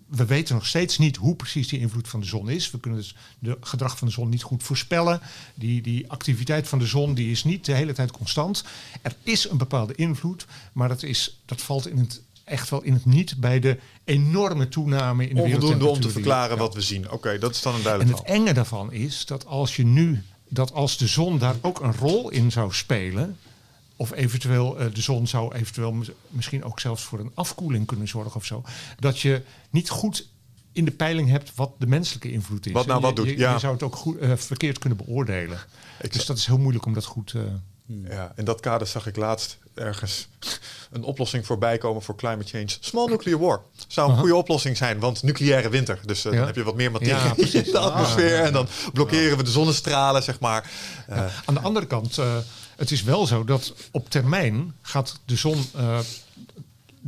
Speaker 3: we weten nog steeds niet hoe precies die invloed van de zon is. We kunnen dus de gedrag van de zon niet goed voorspellen. Die, die activiteit van de zon die is niet de hele tijd constant. Er is een bepaalde invloed, maar dat, is, dat valt in het echt wel in het niet bij de enorme toename in de
Speaker 2: Onvoldoende om te verklaren wat we zien. Oké, okay, dat is dan een duidelijk
Speaker 3: En het enge daarvan is dat als je nu, dat als de zon daar ook een rol in zou spelen, of eventueel uh, de zon zou eventueel misschien ook zelfs voor een afkoeling kunnen zorgen of zo, dat je niet goed in de peiling hebt wat de menselijke invloed is.
Speaker 2: Wat nou
Speaker 3: je,
Speaker 2: wat doet,
Speaker 3: je,
Speaker 2: ja.
Speaker 3: je zou het ook goed, uh, verkeerd kunnen beoordelen.
Speaker 2: Ik
Speaker 3: dus dat is heel moeilijk om dat goed... Uh,
Speaker 2: ja, in dat kader zag ik laatst ergens een oplossing voorbij komen voor climate change. Small nuclear war zou een
Speaker 3: Aha.
Speaker 2: goede oplossing zijn, want nucleaire winter. Dus uh,
Speaker 3: Ja.
Speaker 2: dan heb je wat meer materie
Speaker 3: Ja,
Speaker 2: in de atmosfeer
Speaker 3: Ah,
Speaker 2: en dan blokkeren we de zonnestralen, zeg maar. Uh,
Speaker 3: Ja, aan de andere kant, uh, het is wel zo dat op termijn gaat de zon uh,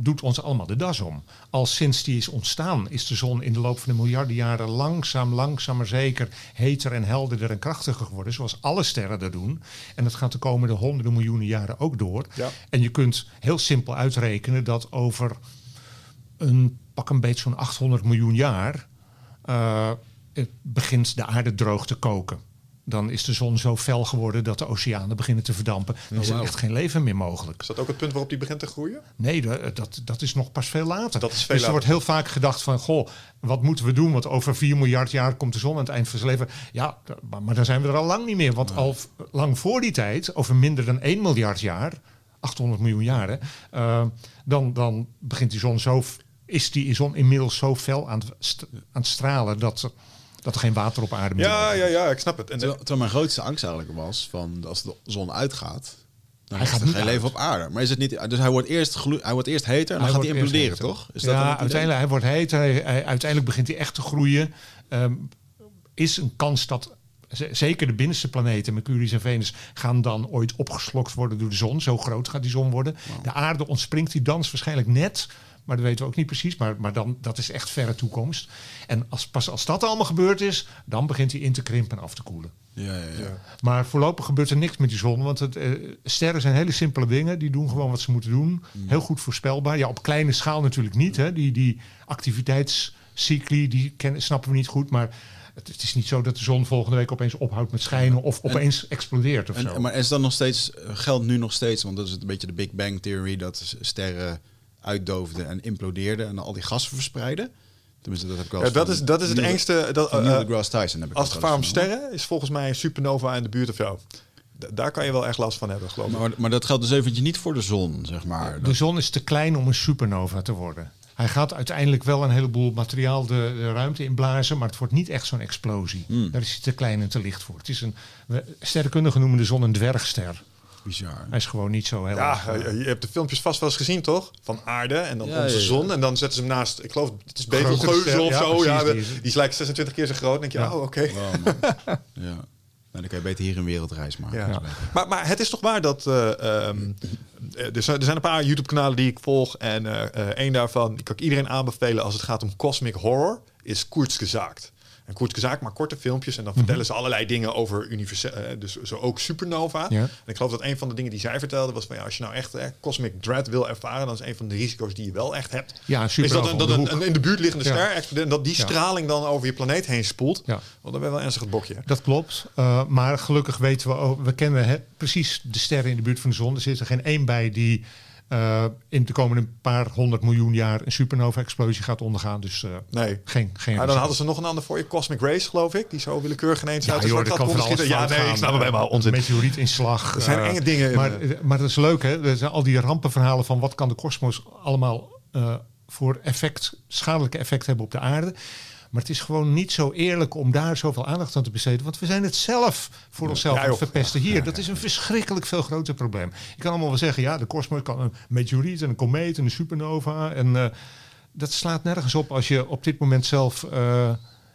Speaker 3: doet ons allemaal de das om. Al sinds die is ontstaan, is de zon in de loop van de miljarden jaren langzaam, langzaam maar zeker heter en helderder en krachtiger geworden, zoals alle sterren dat doen. En dat gaat de komende honderden miljoenen jaren ook door.
Speaker 2: Ja.
Speaker 3: En je kunt heel simpel uitrekenen dat over een pak een beetje zo'n 800 miljoen jaar uh, begint de aarde droog te koken. Dan is de zon zo fel geworden dat de oceanen beginnen te verdampen. Dan is er echt geen leven meer mogelijk.
Speaker 2: Is dat ook het punt waarop die begint te groeien?
Speaker 3: Nee, da- dat, dat is nog pas veel later.
Speaker 2: Dat is veel
Speaker 3: dus er
Speaker 2: later.
Speaker 3: wordt heel vaak gedacht van, goh, wat moeten we doen? Want over 4 miljard jaar komt de zon aan het eind van zijn leven. Ja, maar, maar dan zijn we er al lang niet meer. Want al lang voor die tijd, over minder dan 1 miljard jaar, 800 miljoen jaren, eh, dan, dan begint die zon zo, is die zon inmiddels zo fel aan het, aan het stralen dat, er- dat er geen water op aarde meer
Speaker 2: Ja,
Speaker 3: is.
Speaker 2: ja, ja, ik snap het. En,
Speaker 1: Terwijl, terwijl mijn grootste angst eigenlijk was van als de zon uitgaat, dan
Speaker 3: Hij gaat
Speaker 1: er geen
Speaker 3: uit.
Speaker 1: leven op aarde. Maar is het niet? Dus hij wordt eerst, hij wordt eerst heter en dan gaat hij imploderen,
Speaker 3: heter.
Speaker 1: toch? Is dat dan
Speaker 3: ja,
Speaker 1: idee?
Speaker 3: uiteindelijk, hij wordt heet. Hij, hij- uiteindelijk begint hij echt te groeien. Ehm, is een kans dat z- zeker de binnenste planeten, Mercurius en Venus, gaan dan ooit opgeslokt worden door de zon. Zo groot gaat die zon worden. De aarde ontspringt die dans waarschijnlijk net. Maar dat weten we ook niet precies. Maar, maar dan, dat is echt verre toekomst. En als, pas als dat allemaal gebeurd is, dan begint hij in te krimpen en af te koelen.
Speaker 1: Ja, ja, ja.
Speaker 3: Maar voorlopig gebeurt er niks met die zon. Want het, eh, sterren zijn hele simpele dingen. Die doen gewoon wat ze moeten doen. Heel goed voorspelbaar. Ja, op kleine schaal natuurlijk niet. Hè. Die, die activiteitscycli, die kennen, snappen we niet goed. Maar het, het is niet zo dat de zon volgende week opeens ophoudt met schijnen. Of opeens explodeert of zo.
Speaker 1: Maar is dat nog steeds, eh, geldt nu nog steeds, want dat is een beetje de Big Bang Theory, dat sterren uitdoofden en implodeerden en al die gassen verspreiden? Tenminste, dat heb ik wel
Speaker 2: ja, dat, is, dat is het
Speaker 1: Neil-
Speaker 2: engste. Dat, eh,
Speaker 1: Neil deGrasse Tyson heb ik
Speaker 2: als het gevaar om sterren is volgens mij een supernova in de buurt of zo. D- daar kan je wel echt last van hebben, geloof ik.
Speaker 1: Maar, maar dat geldt dus eventjes niet voor de zon, zeg maar.
Speaker 3: De
Speaker 1: Dat-
Speaker 3: zon is te klein om een supernova te worden. Hij gaat uiteindelijk wel een heleboel materiaal de, de ruimte inblazen, maar het wordt niet echt zo'n explosie.
Speaker 1: Hmm.
Speaker 3: Daar is hij te klein en te licht voor. Het is een, sterrenkundigen noemen de zon een dwergster.
Speaker 1: Bizar.
Speaker 3: Hij is gewoon niet zo heel
Speaker 2: Ja,
Speaker 3: erg, eh,
Speaker 2: je je hebt de filmpjes vast wel eens gezien, toch? Van aarde en dan
Speaker 1: Ja,
Speaker 2: onze
Speaker 1: ja, ja.
Speaker 2: zon. En dan zetten ze hem naast, ik geloof, het is Betelgeuze of
Speaker 3: ja,
Speaker 2: zo.
Speaker 3: precies,
Speaker 2: ja,
Speaker 3: die
Speaker 2: die,
Speaker 3: is-
Speaker 2: is, lijkt 26 keer zo groot. Dan denk je,
Speaker 3: Ja.
Speaker 2: oh, oké.
Speaker 1: Wow, ja. Nou, dan kan je beter hier een wereldreis maken.
Speaker 2: Ja. Maar, maar het is toch waar dat... eh, ehm, eh, er, zijn, er zijn een paar YouTube-kanalen die ik volg. En eh eh, één daarvan, die kan ik iedereen aanbevelen... als het gaat om cosmic horror, is Kurzgesagt. En Kurzgesagt maakt korte filmpjes... en dan vertellen ze allerlei dingen over universele... eh, dus zo ook supernova.
Speaker 3: Ja.
Speaker 2: En ik geloof dat een van de dingen die zij vertelde... was van ja, als je nou echt eh, cosmic dread wil ervaren... dan is een van de risico's die je wel echt hebt...
Speaker 3: Ja, een
Speaker 2: is dat, een, dat een, een in de buurt liggende
Speaker 3: Ja.
Speaker 2: ster explodeert... en dat die straling dan over je planeet heen spoelt.
Speaker 3: Ja.
Speaker 2: Want dan ben je wel ernstig het bokje.
Speaker 3: Dat klopt. Uh, maar gelukkig weten we ook, we kennen hè, precies de sterren in de buurt van de zon. Er zit er geen één bij die uh, in de komende paar honderd miljoen jaar een supernova-explosie gaat ondergaan. Dus uh,
Speaker 2: Nee.
Speaker 3: geen, geen
Speaker 2: Maar dan hadden ze nog een ander voor je. Cosmic Race, geloof ik. Die zo willekeurig ineens
Speaker 3: ja,
Speaker 2: uit de
Speaker 3: joh, dat kan van.
Speaker 2: Ja, nee, ik snap het helemaal
Speaker 3: Uh,
Speaker 2: onzin.
Speaker 3: Meteorietinslag.
Speaker 2: Er zijn enge dingen in,
Speaker 3: Maar,
Speaker 2: eh.
Speaker 3: maar dat is leuk, hè? Er zijn al die rampenverhalen van wat kan de kosmos allemaal voor effect, schadelijke effect hebben op de aarde. Maar het is gewoon niet zo eerlijk om daar zoveel aandacht aan te besteden. Want we zijn het zelf voor onszelf
Speaker 2: Ja,
Speaker 3: aan het
Speaker 2: joh.
Speaker 3: verpesten hier. Dat is een verschrikkelijk veel groter probleem. Je kan allemaal wel zeggen, ja, de kosmos kan een meteoriet en een komeet en een supernova. En uh, dat slaat nergens op als je op dit moment zelf uh,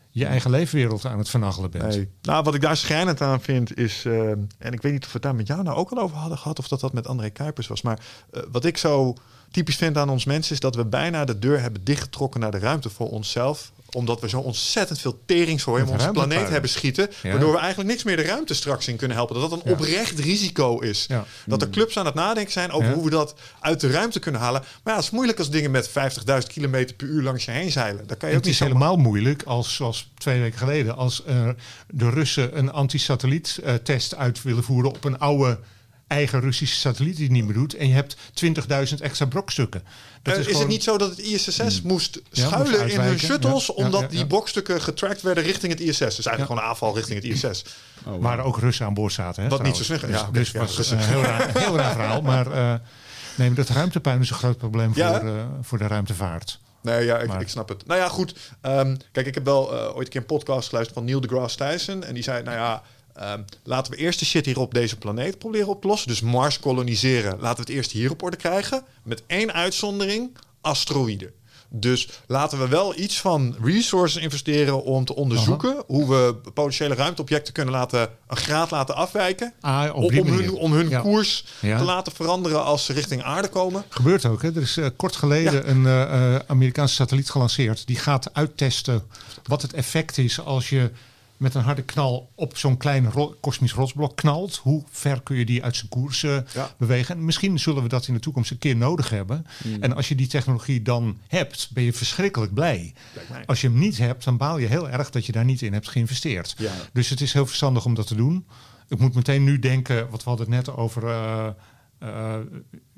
Speaker 3: je eigen leefwereld aan het vernachelen bent.
Speaker 2: Nee. Nou, wat ik daar schrijnend aan vind is, uh, en ik weet niet of we het daar met jou nou ook al over hadden gehad, of dat dat met André Kuipers was, maar uh, wat ik zo typisch vind aan ons mensen is dat we bijna de deur hebben dichtgetrokken naar de ruimte voor onszelf omdat we zo ontzettend veelteringshooi om onze planeet hebben schieten. Ja. Waardoor we eigenlijk niks meer de ruimte straks in kunnen helpen. Dat dat een ja. oprecht risico is. Ja. Dat er clubs aan het nadenken zijn over hoe we dat uit de ruimte kunnen halen. Maar ja, het is moeilijk als dingen met 50.000 km per uur langs je heen zeilen. Dat kan je ook
Speaker 3: het is helemaal moeilijk als, zoals twee weken geleden, als uh, de Russen een antisatelliet uh, test uit willen voeren op een oude eigen Russische satelliet die het niet meer doet. En je hebt 20.000 extra brokstukken.
Speaker 2: Dat uh, is, is gewoon... het niet zo dat het ISS hmm. moest schuilen ja, moest in hun shuttles... Ja, omdat ja, die brokstukken getracked werden richting het ISS? Dus eigenlijk gewoon een aanval richting het ISS.
Speaker 3: Oh, wow. Waar ook Russen aan boord zaten. Hè,
Speaker 2: Wat niet zo.
Speaker 3: Dus,
Speaker 2: ja,
Speaker 3: dus was een heel raar, heel raar verhaal. Maar uh, nee, dat ruimtepuin is een groot probleem voor, uh, voor de ruimtevaart.
Speaker 2: Nee, ja, ik, maar... ik, snap het. Nou ja, goed. Um, kijk, ik heb wel uh, ooit een keer een podcast geluisterd van Neil deGrasse Tyson. En die zei, nou ja... Um, laten we eerst de shit hier op deze planeet proberen op te lossen. Dus Mars koloniseren. Laten we het eerst hier op orde krijgen. Met één uitzondering: asteroïden. Dus laten we wel iets van resources investeren om te onderzoeken Aha. hoe we potentiële ruimteobjecten kunnen laten een graad laten afwijken.
Speaker 3: Ah, op
Speaker 2: om, hun, om hun ja. koers
Speaker 3: ja.
Speaker 2: te laten veranderen als ze richting aarde komen.
Speaker 3: Gebeurt ook. Hè? Er is uh, kort geleden ja. een uh, Amerikaanse satelliet gelanceerd. Die gaat uittesten wat het effect is als je met een harde knal op zo'n klein ro kosmisch rotsblok knalt, hoe ver kun je die uit zijn koers uh,
Speaker 2: Ja.
Speaker 3: bewegen? En misschien zullen we dat in de toekomst een keer nodig hebben. En als je die technologie dan hebt, ben je verschrikkelijk blij. Als je hem niet hebt, dan baal je heel erg dat je daar niet in hebt geïnvesteerd.
Speaker 2: Ja.
Speaker 3: Dus het is heel verstandig om dat te doen. Ik moet meteen nu denken, wat we hadden het net over eh, eh,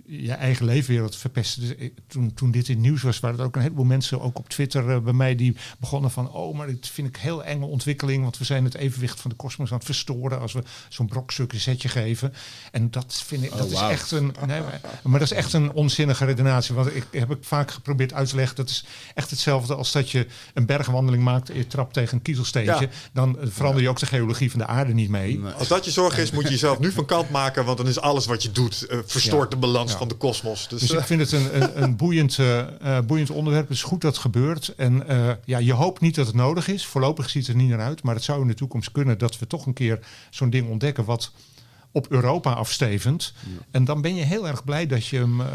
Speaker 3: je eigen leefwereld verpesten. Dus ik- toen, toen dit in het nieuws was, waren er ook een heleboel mensen, ook op Twitter eh, bij mij, die begonnen van, oh, maar dit vind ik een heel enge ontwikkeling, want we zijn het evenwicht van de kosmos aan het verstoren als we zo'n brokstuk een zetje geven. En dat vind ik, dat
Speaker 1: wauw.
Speaker 3: is echt een, nee, maar, maar dat is echt een onzinnige redenatie. Want ik heb ik vaak geprobeerd uit te leggen, dat is echt hetzelfde als dat je een bergwandeling maakt je trapt tegen een kiezelsteentje.
Speaker 2: Ja.
Speaker 3: Dan eh, verander je ook de geologie van de aarde niet mee.
Speaker 1: Nee.
Speaker 2: Als dat je zorg is, moet je jezelf nu van kant maken, want dan is alles wat je doet eh, verstoort de balans
Speaker 3: Ja.
Speaker 2: van de kosmos. Dus,
Speaker 3: Dus
Speaker 2: eh,
Speaker 3: ik vind het een, een, een boeiend, eh, eh, boeiend onderwerp. Het is goed dat het gebeurt. En eh, ja, je hoopt niet dat het nodig is. Voorlopig ziet het er niet naar uit. Maar het zou in de toekomst kunnen dat we toch een keer zo'n ding ontdekken wat op Europa afstevend. En dan ben je heel erg blij dat je hem eh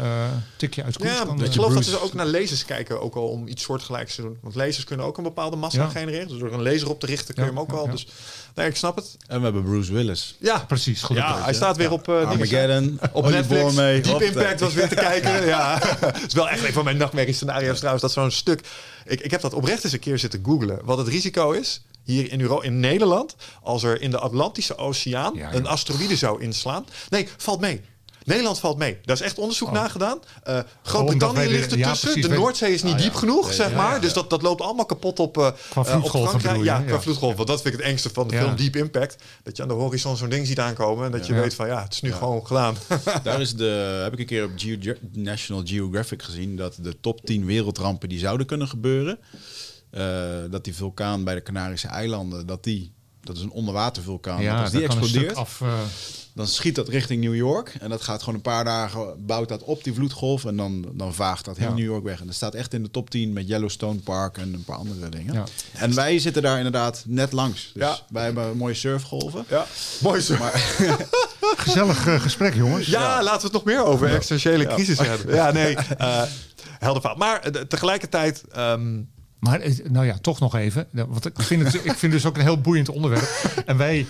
Speaker 3: tikje uit koers
Speaker 2: ja,
Speaker 3: kan.
Speaker 2: ik geloof dat ze ook naar lasers kijken, ook al om iets soortgelijks te doen. Want lasers kunnen ook een bepaalde massa
Speaker 3: Ja.
Speaker 2: genereren. Dus door een laser op te richten kun je hem ook
Speaker 3: ja.
Speaker 2: Dus nee, ik snap het.
Speaker 1: En we hebben Bruce Willis.
Speaker 2: Ja,
Speaker 3: Precies, gelukkig.
Speaker 2: ja hij staat weer op uh,
Speaker 1: Armageddon,
Speaker 2: op Netflix.
Speaker 1: mee.
Speaker 2: Deep Impact was weer te kijken. Ja, het is wel echt een van mijn nachtmerrie scenario's trouwens. Dat zo'n stuk. Ik, ik heb dat oprecht eens een keer zitten googlen. Wat het risico is hier in, Euro in Nederland als er in de Atlantische Oceaan
Speaker 3: Ja,
Speaker 2: een
Speaker 3: ja.
Speaker 2: asteroïde zou inslaan. Nee, valt mee. Nederland valt mee. Daar is echt onderzoek
Speaker 3: Oh.
Speaker 2: naar gedaan. Uh, Groot-Brittannië ligt
Speaker 3: ja,
Speaker 2: ertussen.
Speaker 3: precies,
Speaker 2: de Noordzee is niet
Speaker 1: Ah, ja.
Speaker 2: diep genoeg,
Speaker 1: Ja,
Speaker 2: zeg
Speaker 1: ja,
Speaker 2: maar.
Speaker 1: ja.
Speaker 2: Dus dat, dat loopt allemaal kapot op, uh,
Speaker 3: Qua
Speaker 2: uh, op
Speaker 3: vloedgolven
Speaker 2: Frankrijk.
Speaker 3: bedoel je,
Speaker 2: Ja,
Speaker 3: ja.
Speaker 2: qua vloedgolven. Dat vind ik het engste van de
Speaker 3: Ja.
Speaker 2: film Deep Impact. Dat je aan de horizon zo'n ding ziet aankomen. En dat je
Speaker 3: Ja.
Speaker 2: weet van ja, het is nu
Speaker 1: Ja.
Speaker 2: gewoon gedaan.
Speaker 1: Daar is de, heb ik een keer op Geo- National Geographic gezien dat de top 10 wereldrampen die zouden kunnen gebeuren, dat die vulkaan bij de Canarische eilanden, dat die, dat is een onderwatervulkaan, dat
Speaker 3: ja,
Speaker 1: als die explodeert,
Speaker 3: af. eh,
Speaker 1: dan schiet dat richting New York en dat gaat gewoon een paar dagen, bouwt dat op die vloedgolf en dan, dan vaagt dat heel
Speaker 3: Ja.
Speaker 1: New York weg. En dat staat echt in de top 10 met Yellowstone Park en een paar andere dingen.
Speaker 3: Ja.
Speaker 1: En wij zitten daar inderdaad net langs. Dus
Speaker 2: Ja.
Speaker 1: wij hebben mooie surfgolven.
Speaker 2: ja, mooi zo.
Speaker 3: gezellig eh, gesprek, jongens.
Speaker 2: Ja, laten we het nog meer over existentiële crisis hebben. Ja, nee, eh helder verhaal. Maar eh, tegelijkertijd... ehm,
Speaker 3: Maar eh, nou ja, toch nog even. Want ik vind het, ik vind dus ook een heel boeiend onderwerp. En wij,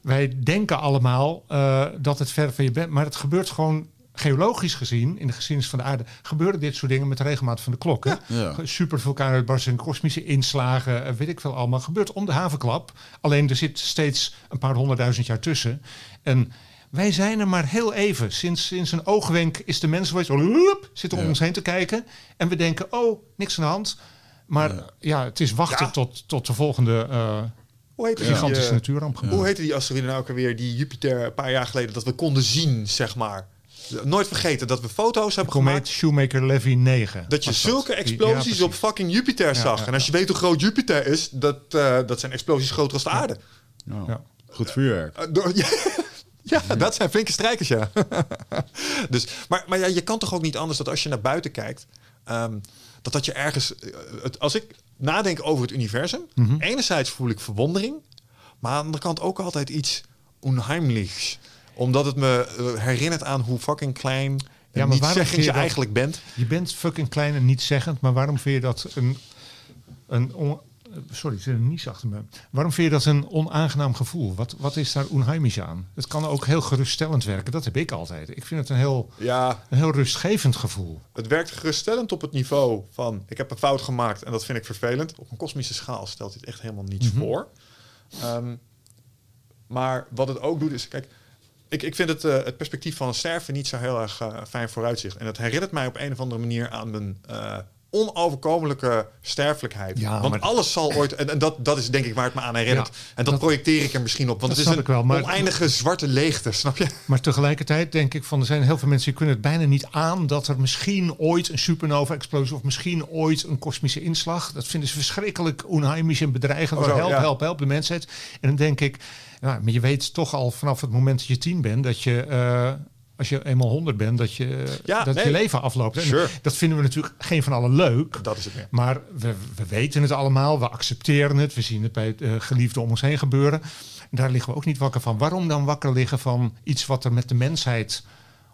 Speaker 3: wij denken allemaal eh, dat het ver van je bent. Maar het gebeurt gewoon geologisch gezien, in de geschiedenis van de aarde, gebeuren dit soort dingen met de regelmaat van de klok. hè?
Speaker 1: Ja.
Speaker 3: Super vulkaanuitbarstingen, kosmische inslagen, eh, weet ik veel allemaal. Gebeurt om de havenklap. Alleen er zit steeds een paar honderdduizend jaar tussen. En wij zijn er maar heel even. Sinds, sinds een oogwenk is de mens geweest. Loep, zit om
Speaker 1: Ja.
Speaker 3: ons heen te kijken. En we denken, oh, niks aan de hand. Maar ja, het is wachten
Speaker 2: Ja.
Speaker 3: tot, tot de volgende eh,
Speaker 2: hoe heet die,
Speaker 3: gigantische
Speaker 2: eh,
Speaker 3: natuurramp. gebeurt.
Speaker 2: Hoe heette die asteroïde nou ook alweer? Die Jupiter een paar jaar geleden dat we konden zien, zeg maar. Nooit vergeten dat we foto's hebben
Speaker 3: Komeet
Speaker 2: gemaakt.
Speaker 3: Shoemaker-Levy 9.
Speaker 2: Dat je zulke explosies op fucking Jupiter
Speaker 3: Ja,
Speaker 2: zag.
Speaker 3: ja,
Speaker 2: en als je weet hoe groot Jupiter is, dat, eh, dat zijn explosies groter als de aarde.
Speaker 1: Nou,
Speaker 3: Ja.
Speaker 1: Goed vuurwerk.
Speaker 2: Door- ja, ja, dat zijn flinke strijkers, ja. dus, maar maar ja, je kan toch ook niet anders dat als je naar buiten kijkt, ehm, dat dat je ergens. eh, het, als ik nadenk over het universum,
Speaker 3: Mhm.
Speaker 2: enerzijds voel ik verwondering, maar aan de andere kant ook altijd iets onheimlichs. Omdat het me eh, herinnert aan hoe fucking klein
Speaker 3: Ja, maar
Speaker 2: niet
Speaker 3: waarom
Speaker 2: je
Speaker 3: je dat-
Speaker 2: eigenlijk bent.
Speaker 3: Je bent fucking klein en niet zeggend, maar waarom vind je dat een. een on- sorry, er zit een nies achter me. Waarom vind je dat een onaangenaam gevoel? Wat, wat is daar onheimisch aan? Het kan ook heel geruststellend werken. Dat heb ik altijd. Ik vind het een heel,
Speaker 2: Ja,
Speaker 3: een heel rustgevend gevoel.
Speaker 2: Het werkt geruststellend op het niveau van ik heb een fout gemaakt en dat vind ik vervelend. Op een kosmische schaal stelt dit echt helemaal niets
Speaker 3: Mhm.
Speaker 2: voor. Ehm, maar wat het ook doet is, kijk, ik, ik vind het, eh, het perspectief van sterven niet zo heel erg eh, fijn vooruitzicht. En het herinnert mij op een of andere manier aan mijn eh, onoverkomelijke sterfelijkheid.
Speaker 3: Ja,
Speaker 2: Want alles zal ooit, en, en dat, dat is denk ik waar het me aan herinnert.
Speaker 3: Ja,
Speaker 2: en dat,
Speaker 3: dat-
Speaker 2: projecteer ik er misschien op, want het is een
Speaker 3: wel, maar-
Speaker 2: oneindige zwarte leegte, snap je?
Speaker 3: Maar tegelijkertijd denk ik van er zijn heel veel mensen die kunnen het bijna niet aan dat er misschien ooit een supernova-explosie of misschien ooit een kosmische inslag. Dat vinden ze verschrikkelijk onheimisch en bedreigend.
Speaker 2: Oh, zo,
Speaker 3: help,
Speaker 2: ja.
Speaker 3: help, help de mensheid. En dan denk ik, nou, maar je weet toch al vanaf het moment dat je tien bent dat je. eh, als je eenmaal honderd bent, dat je,
Speaker 2: Ja,
Speaker 3: dat
Speaker 2: nee.
Speaker 3: je leven afloopt. En
Speaker 2: Sure.
Speaker 3: Dat vinden we natuurlijk geen van allen leuk.
Speaker 2: Dat is het.
Speaker 3: Maar we, we weten het allemaal, we accepteren het, we zien het bij uh, geliefden om ons heen gebeuren. En daar liggen we ook niet wakker van. Waarom dan wakker liggen van iets wat er met de mensheid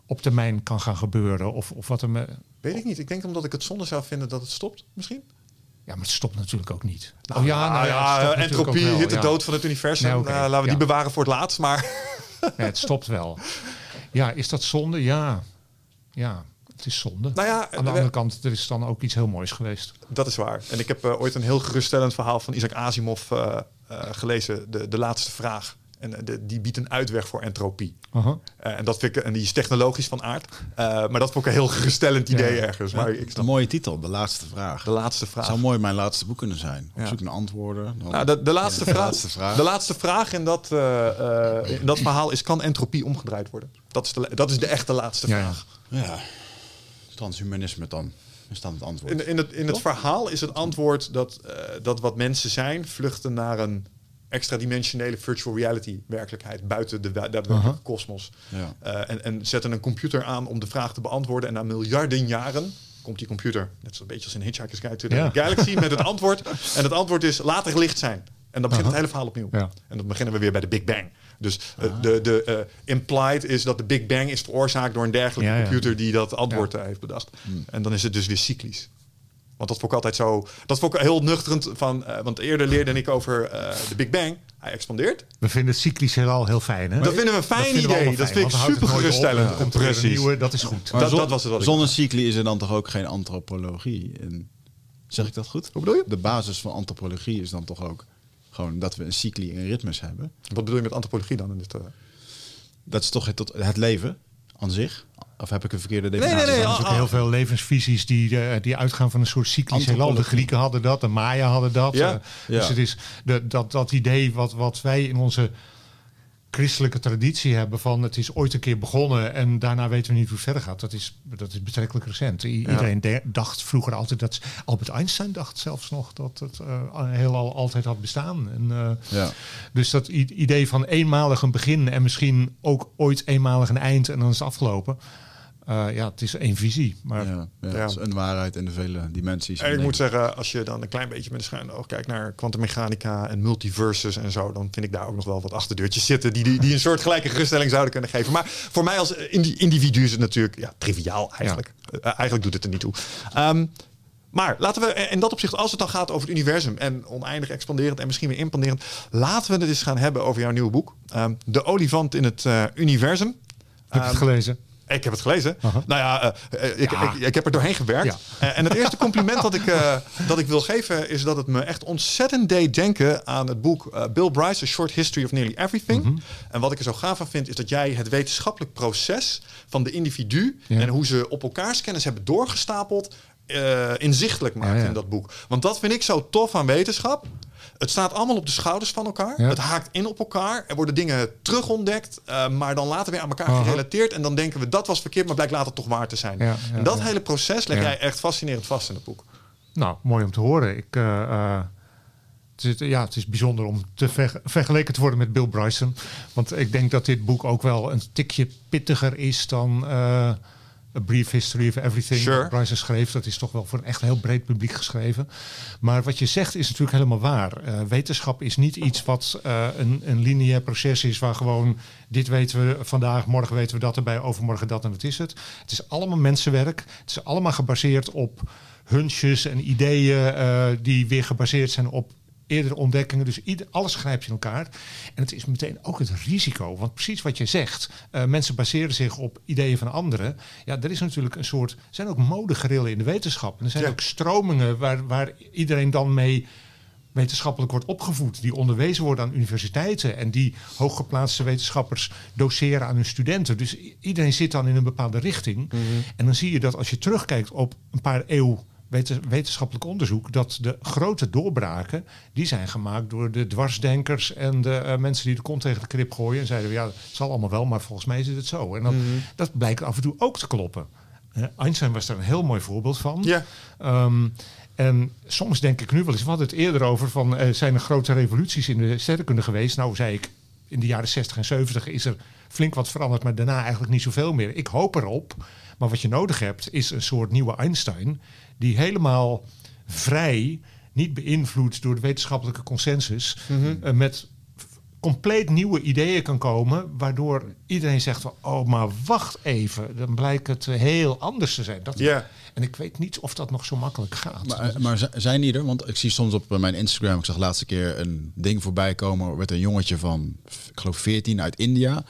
Speaker 3: op termijn kan gaan gebeuren? Of, of wat er me.
Speaker 2: Weet ik niet. Ik denk omdat ik het zonde zou vinden dat het stopt, misschien.
Speaker 3: Ja, maar het stopt natuurlijk ook niet.
Speaker 2: Nou, ja, nou ja,
Speaker 3: het stopt natuurlijk
Speaker 2: entropie hit de
Speaker 3: ja.
Speaker 2: dood van het universum.
Speaker 3: Nee,
Speaker 2: Eh, laten we die
Speaker 3: ja.
Speaker 2: bewaren voor het laatst. Maar
Speaker 3: Ja, het stopt wel. Ja, is dat zonde? Ja. Ja, het is zonde.
Speaker 2: nou ja,
Speaker 3: Aan de
Speaker 2: we-
Speaker 3: andere kant, er is dan ook iets heel moois geweest.
Speaker 2: dat is waar. En ik heb eh, ooit een heel geruststellend verhaal van Isaac Asimov eh, eh, gelezen. De, de laatste vraag. En eh, de, die biedt een uitweg voor entropie.
Speaker 3: Aha.
Speaker 2: Eh, en, dat vind ik, en die is technologisch van aard. Eh, maar dat vond ik een heel geruststellend idee
Speaker 3: Ja.
Speaker 2: ergens. Maar ik
Speaker 1: Een mooie titel, de laatste vraag.
Speaker 2: de laatste vraag.
Speaker 1: zou mooi mijn laatste boek kunnen zijn. Op
Speaker 2: Ja.
Speaker 1: zoek naar antwoorden. Dan-
Speaker 2: Nou, de, de, laatste
Speaker 1: De
Speaker 2: vraag,
Speaker 1: laatste vraag.
Speaker 2: De laatste vraag in dat, eh, eh, in dat verhaal is: kan entropie omgedraaid worden? Dat is de, dat is de echte laatste vraag.
Speaker 1: Ja, transhumanisme dan. Is dan het antwoord.
Speaker 2: In, in het, in het verhaal is het antwoord dat, eh, dat wat mensen zijn, vluchten naar een extra-dimensionele virtual reality werkelijkheid buiten de daadwerkelijke kosmos.
Speaker 1: Ja.
Speaker 2: Eh, en, en zetten een computer aan om de vraag te beantwoorden. En na miljarden jaren komt die computer, net zo'n beetje als in Hitchhiker's Guide to the
Speaker 3: Ja.
Speaker 2: Galaxy, met het antwoord. En het antwoord is: laat er licht zijn. En dan begint het hele verhaal opnieuw.
Speaker 3: Ja.
Speaker 2: En dan beginnen we weer bij de Big Bang. Dus eh, de, de eh, implied is dat de Big Bang is veroorzaakt door een dergelijke
Speaker 3: Ja, ja.
Speaker 2: computer die dat antwoord heeft bedacht. En dan is het dus weer cyclisch. Want dat vond ik altijd zo. Dat vond ik heel nuchterend van. eh, want eerder leerde ik over eh, de Big Bang. Hij expandeert.
Speaker 3: We vinden het cyclisch heelal heel fijn. Hè?
Speaker 2: Dat vinden we een fijn idee. Dat
Speaker 3: fijn,
Speaker 2: vind ik super
Speaker 3: op.
Speaker 2: geruststellend.
Speaker 3: Er een
Speaker 2: Precies.
Speaker 3: nieuwe, dat is goed.
Speaker 1: Maar
Speaker 2: dat-
Speaker 1: zon-
Speaker 2: dat was het wat
Speaker 1: Zonder cycli is er dan toch ook geen antropologie? En, zeg ik dat goed?
Speaker 2: Hoe bedoel je?
Speaker 1: De basis van antropologie is dan toch ook gewoon dat we een cycli en ritmes hebben.
Speaker 2: Wat bedoel je met antropologie dan? In dit, eh?
Speaker 1: Dat is toch het, het leven aan zich? Of heb ik een verkeerde
Speaker 2: nee,
Speaker 1: definitie?
Speaker 2: nee,
Speaker 3: Er zijn
Speaker 2: ah,
Speaker 3: natuurlijk heel veel levensvisies die, eh, die uitgaan van een soort cyclisch heelal. De. Grieken hadden dat, de Maya hadden dat.
Speaker 2: Ja.
Speaker 3: eh,
Speaker 1: Ja.
Speaker 3: Dus het is de, dat, dat idee wat, wat wij in onze christelijke traditie hebben van het is ooit een keer begonnen en daarna weten we niet hoe het verder gaat. Dat is, dat is betrekkelijk recent. I- Iedereen de- dacht vroeger altijd dat Albert Einstein dacht zelfs nog dat het eh, heelal altijd had bestaan. En,
Speaker 1: Ja.
Speaker 3: dus dat idee van eenmalig een begin en misschien ook ooit eenmalig een eind en dan is het afgelopen. Eh, ja, het is één visie. Maar
Speaker 1: Ja, ja,
Speaker 2: Ja.
Speaker 1: Het is een waarheid in de vele dimensies.
Speaker 2: En ik moet zeggen, als je dan een klein beetje met een schuin oog kijkt naar kwantummechanica en multiverses en zo, dan vind ik daar ook nog wel wat achterdeurtjes zitten die, die, die een soort gelijke geruststelling zouden kunnen geven. Maar voor mij als indi- individu is het natuurlijk ja, triviaal eigenlijk. Eh, eigenlijk doet het er niet toe. Ehm, maar laten we in dat opzicht, als het dan gaat over het universum en oneindig expanderend en misschien weer impanderend, laten we het eens gaan hebben over jouw nieuwe boek. Ehm, de olifant in het eh, universum.
Speaker 3: heb je het
Speaker 2: Ehm,
Speaker 3: gelezen?
Speaker 2: Ik heb het gelezen. Nou ja, eh, ik,
Speaker 3: Ja.
Speaker 2: Ik, ik heb er doorheen gewerkt.
Speaker 3: Ja.
Speaker 2: Eh, en het eerste compliment dat ik, eh, dat ik wil geven is dat het me echt ontzettend deed denken aan het boek Bill Bryce, A Short History of Nearly Everything.
Speaker 3: Mhm.
Speaker 2: En wat ik er zo gaaf van vind, is dat jij het wetenschappelijk proces van de individu
Speaker 3: Ja.
Speaker 2: en hoe ze op elkaars kennis hebben doorgestapeld, inzichtelijk maakt
Speaker 3: ja.
Speaker 2: in dat boek. Want dat vind ik zo tof aan wetenschap. Het staat allemaal op de schouders van elkaar.
Speaker 3: Ja.
Speaker 2: Het haakt in op elkaar. Er worden dingen terugontdekt, eh, maar dan later weer aan elkaar
Speaker 3: Aha.
Speaker 2: gerelateerd. En dan denken we dat was verkeerd, maar blijkt later toch waar te zijn.
Speaker 3: Ja,
Speaker 2: en dat hele proces leg jij echt fascinerend vast in het boek.
Speaker 3: Nou, mooi om te horen. Ik, eh, eh, het, is, ja, het is bijzonder om te ver- vergeleken te worden met Bill Bryson. Want ik denk dat dit boek ook wel een tikje pittiger is dan A Brief History of Everything.
Speaker 2: Sure.
Speaker 3: schreef. Dat is toch wel voor een echt heel breed publiek geschreven. Maar wat je zegt is natuurlijk helemaal waar. Eh, wetenschap is niet iets wat eh, een, een lineair proces is waar gewoon dit weten we vandaag, morgen weten we dat erbij, overmorgen dat en dat is het. Het is allemaal mensenwerk. Het is allemaal gebaseerd op hunches en ideeën eh, die weer gebaseerd zijn op eerdere ontdekkingen. Dus ieder, alles grijpt in elkaar. En het is meteen ook het risico. Want precies wat je zegt, eh, mensen baseren zich op ideeën van anderen. Ja, er is natuurlijk een soort, er zijn ook modegerillen in de wetenschap. En er zijn
Speaker 2: Ja.
Speaker 3: ook stromingen waar, waar iedereen dan mee wetenschappelijk wordt opgevoed, die onderwezen worden aan universiteiten en die hooggeplaatste wetenschappers doseren aan hun studenten. Dus iedereen zit dan in een bepaalde richting. En dan zie je dat als je terugkijkt op een paar eeuw wetenschappelijk onderzoek, dat de grote doorbraken, die zijn gemaakt door de dwarsdenkers en de eh, mensen die de kont tegen de krip gooien en zeiden, ja, het zal allemaal wel, maar volgens mij is het zo. En dan, dat blijkt af en toe ook te kloppen. Einstein was daar een heel mooi voorbeeld van.
Speaker 2: Ja.
Speaker 3: Ehm, en soms denk ik nu wel eens, we hadden het eerder over van eh, zijn er grote revoluties in de sterrenkunde geweest? Nou, zei ik, in de jaren 60 en 70 is er flink wat veranderd, maar daarna eigenlijk niet zoveel meer. Ik hoop erop. Maar wat je nodig hebt, is een soort nieuwe Einstein, die helemaal vrij, niet beïnvloed door de wetenschappelijke consensus, eh, met compleet nieuwe ideeën kan komen, waardoor iedereen zegt van, oh, maar wacht even, dan blijkt het heel anders te zijn. Dat,
Speaker 2: Ja.
Speaker 3: En ik weet niet of dat nog zo makkelijk gaat.
Speaker 1: Maar, eh, maar zijn die er? Want ik zie soms op eh, mijn Instagram, ik zag de laatste keer een ding voorbij komen met een jongetje van, ik geloof 14 uit India.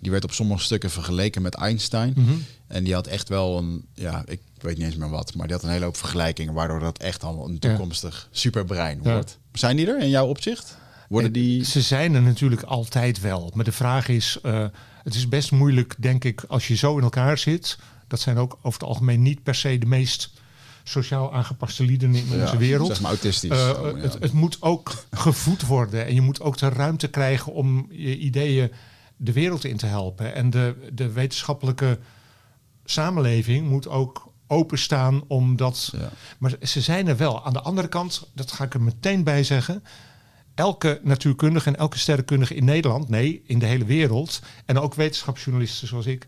Speaker 1: Die werd op sommige stukken vergeleken met Einstein.
Speaker 3: Mhm.
Speaker 1: En die had echt wel een, ja, ik weet niet eens meer wat, maar die had een hele hoop vergelijkingen, waardoor dat echt al een toekomstig superbrein wordt. Zijn die er in jouw opzicht? Worden die...
Speaker 3: Ze zijn er natuurlijk altijd wel. Maar de vraag is, eh, het is best moeilijk, denk ik, als je zo in elkaar zit. Dat zijn ook over het algemeen niet per se de meest sociaal aangepaste lieden in onze
Speaker 1: Ja,
Speaker 3: wereld.
Speaker 1: Zeg maar autistisch.
Speaker 3: Eh,
Speaker 1: Oh, ja.
Speaker 3: het, het moet ook gevoed worden en je moet ook de ruimte krijgen om je ideeën de wereld in te helpen. En de, de wetenschappelijke samenleving moet ook openstaan om dat.
Speaker 1: Ja.
Speaker 3: Maar ze zijn er wel. Aan de andere kant, dat ga ik er meteen bij zeggen. Elke natuurkundige en elke sterrenkundige in Nederland, nee, in de hele wereld, en ook wetenschapsjournalisten zoals ik,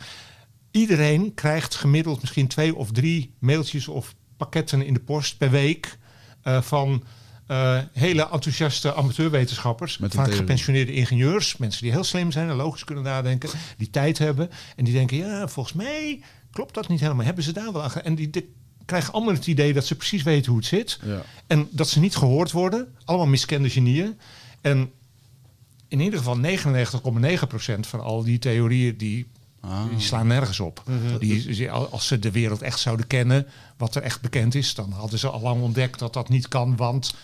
Speaker 3: iedereen krijgt gemiddeld misschien twee of drie mailtjes of pakketten in de post per week eh, van eh, hele enthousiaste amateurwetenschappers, vaak
Speaker 1: theorie.
Speaker 3: gepensioneerde ingenieurs, mensen die heel slim zijn en logisch kunnen nadenken, die tijd hebben en die denken, ja, volgens mij klopt dat niet helemaal. Hebben ze daar wel aan? En die, die krijgen allemaal het idee dat ze precies weten hoe het zit.
Speaker 1: Ja.
Speaker 3: En dat ze niet gehoord worden. Allemaal miskende genieën. En in ieder geval 99,9% van al die theorieën die,
Speaker 1: Ah.
Speaker 3: die slaan nergens op. Die, die- als ze de wereld echt zouden kennen, wat er echt bekend is, dan hadden ze al lang ontdekt dat dat niet kan, want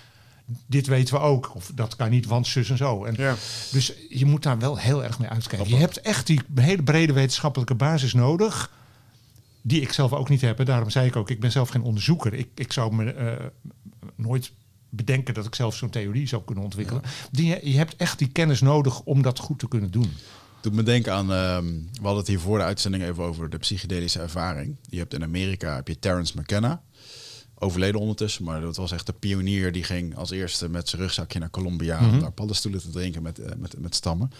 Speaker 3: dit weten we ook. Of dat kan niet, want zus en zo. En
Speaker 2: Ja.
Speaker 3: Dus je moet daar wel heel erg mee uitkijken. Je hebt echt die hele brede wetenschappelijke basis nodig. Die ik zelf ook niet heb. En daarom zei ik ook, ik ben zelf geen onderzoeker. Ik, ik zou me eh, nooit bedenken dat ik zelf zo'n theorie zou kunnen ontwikkelen. Die, je hebt echt die kennis nodig om dat goed te kunnen doen.
Speaker 1: Doet me denken aan, ehm, we hadden het hier voor de uitzending even over de psychedelische ervaring. Je hebt in Amerika heb je Terence McKenna, overleden ondertussen, maar dat was echt de pionier die ging als eerste met zijn rugzakje naar Colombia om daar paddenstoelen te drinken met, eh, met, met stammen.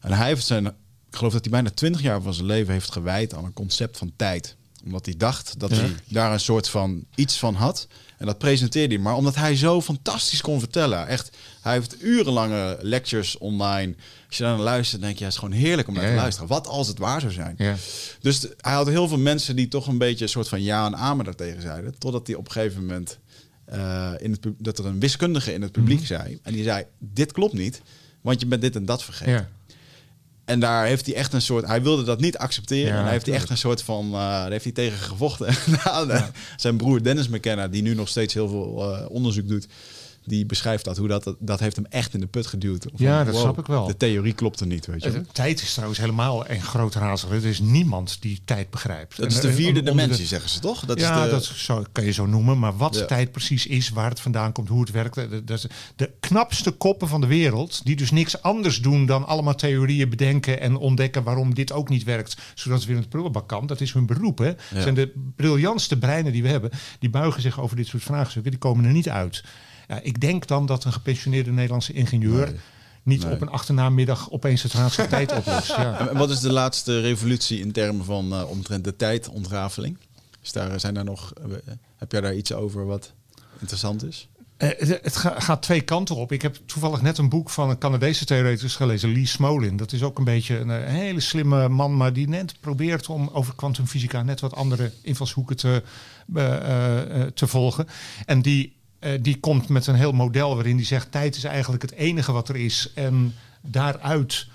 Speaker 1: En hij heeft zijn, ik geloof dat hij bijna twintig jaar van zijn leven heeft gewijd aan een concept van tijd. Omdat hij dacht dat
Speaker 3: Ja.
Speaker 1: hij daar een soort van iets van had. En dat presenteerde hij. Maar omdat hij zo fantastisch kon vertellen. Echt, hij heeft urenlange lectures online. Als je naar luistert, denk je, het is gewoon heerlijk om naar
Speaker 3: Ja,
Speaker 1: te luisteren. Wat als het waar zou zijn?
Speaker 3: Ja.
Speaker 1: Dus de- hij had heel veel mensen die toch een beetje een soort van ja en amen daartegen zeiden. Totdat hij op een gegeven moment eh, in het, dat er een wiskundige in het publiek
Speaker 3: Mhm.
Speaker 1: zei. En die zei, dit klopt niet, want je bent dit en dat vergeten.
Speaker 3: Ja.
Speaker 1: En daar heeft hij echt een soort. Hij wilde dat niet accepteren.
Speaker 3: Ja,
Speaker 1: en hij heeft hij echt een soort van. eh, daar heeft hij tegen gevochten. Nou, de- Zijn broer Dennis McKenna, die nu nog steeds heel veel eh, onderzoek doet. Die beschrijft dat, hoe dat, dat heeft hem echt in de put geduwd. Van,
Speaker 3: Ja, dat snap ik wel.
Speaker 1: De theorie klopte niet, weet je
Speaker 3: Tijd is trouwens helemaal een groot raadsel. Er is niemand die tijd begrijpt.
Speaker 1: Dat is de
Speaker 3: eh,
Speaker 1: vierde dimensie, zeggen ze toch? Dat
Speaker 3: ja,
Speaker 1: is de,
Speaker 3: dat zo, kan je zo noemen. Maar wat
Speaker 1: Ja.
Speaker 3: tijd precies is, waar het vandaan komt, hoe het werkt. eh, Dat is de knapste koppen van de wereld, die dus niks anders doen dan allemaal theorieën bedenken en ontdekken waarom dit ook niet werkt, zodat het weer in het prullenbak kan. Dat is hun beroep. Hè.
Speaker 1: Ja.
Speaker 3: zijn de briljantste breinen die we hebben. Die buigen zich over dit soort vraagstukken. Die komen er niet uit. Ja, ik denk dan dat een gepensioneerde Nederlandse ingenieur
Speaker 1: Nee.
Speaker 3: niet
Speaker 1: Nee.
Speaker 3: op een achternaamiddag opeens het raadsel tijd oplost. Ja.
Speaker 1: En wat is de laatste revolutie in termen van eh, omtrent de tijdontраveling? Is daar, zijn daar nog, eh, heb jij daar iets over wat interessant is?
Speaker 3: Eh, het het ga- gaat twee kanten op. Ik heb toevallig net een boek van een Canadese theoreticus gelezen, Lee Smolin. Dat is ook een beetje een, hele slimme man, maar die net probeert om over kwantumfysica net wat andere invalshoeken te, te volgen. En die, eh, die komt met een heel model waarin die zegt: tijd is eigenlijk het enige wat er is. En daaruit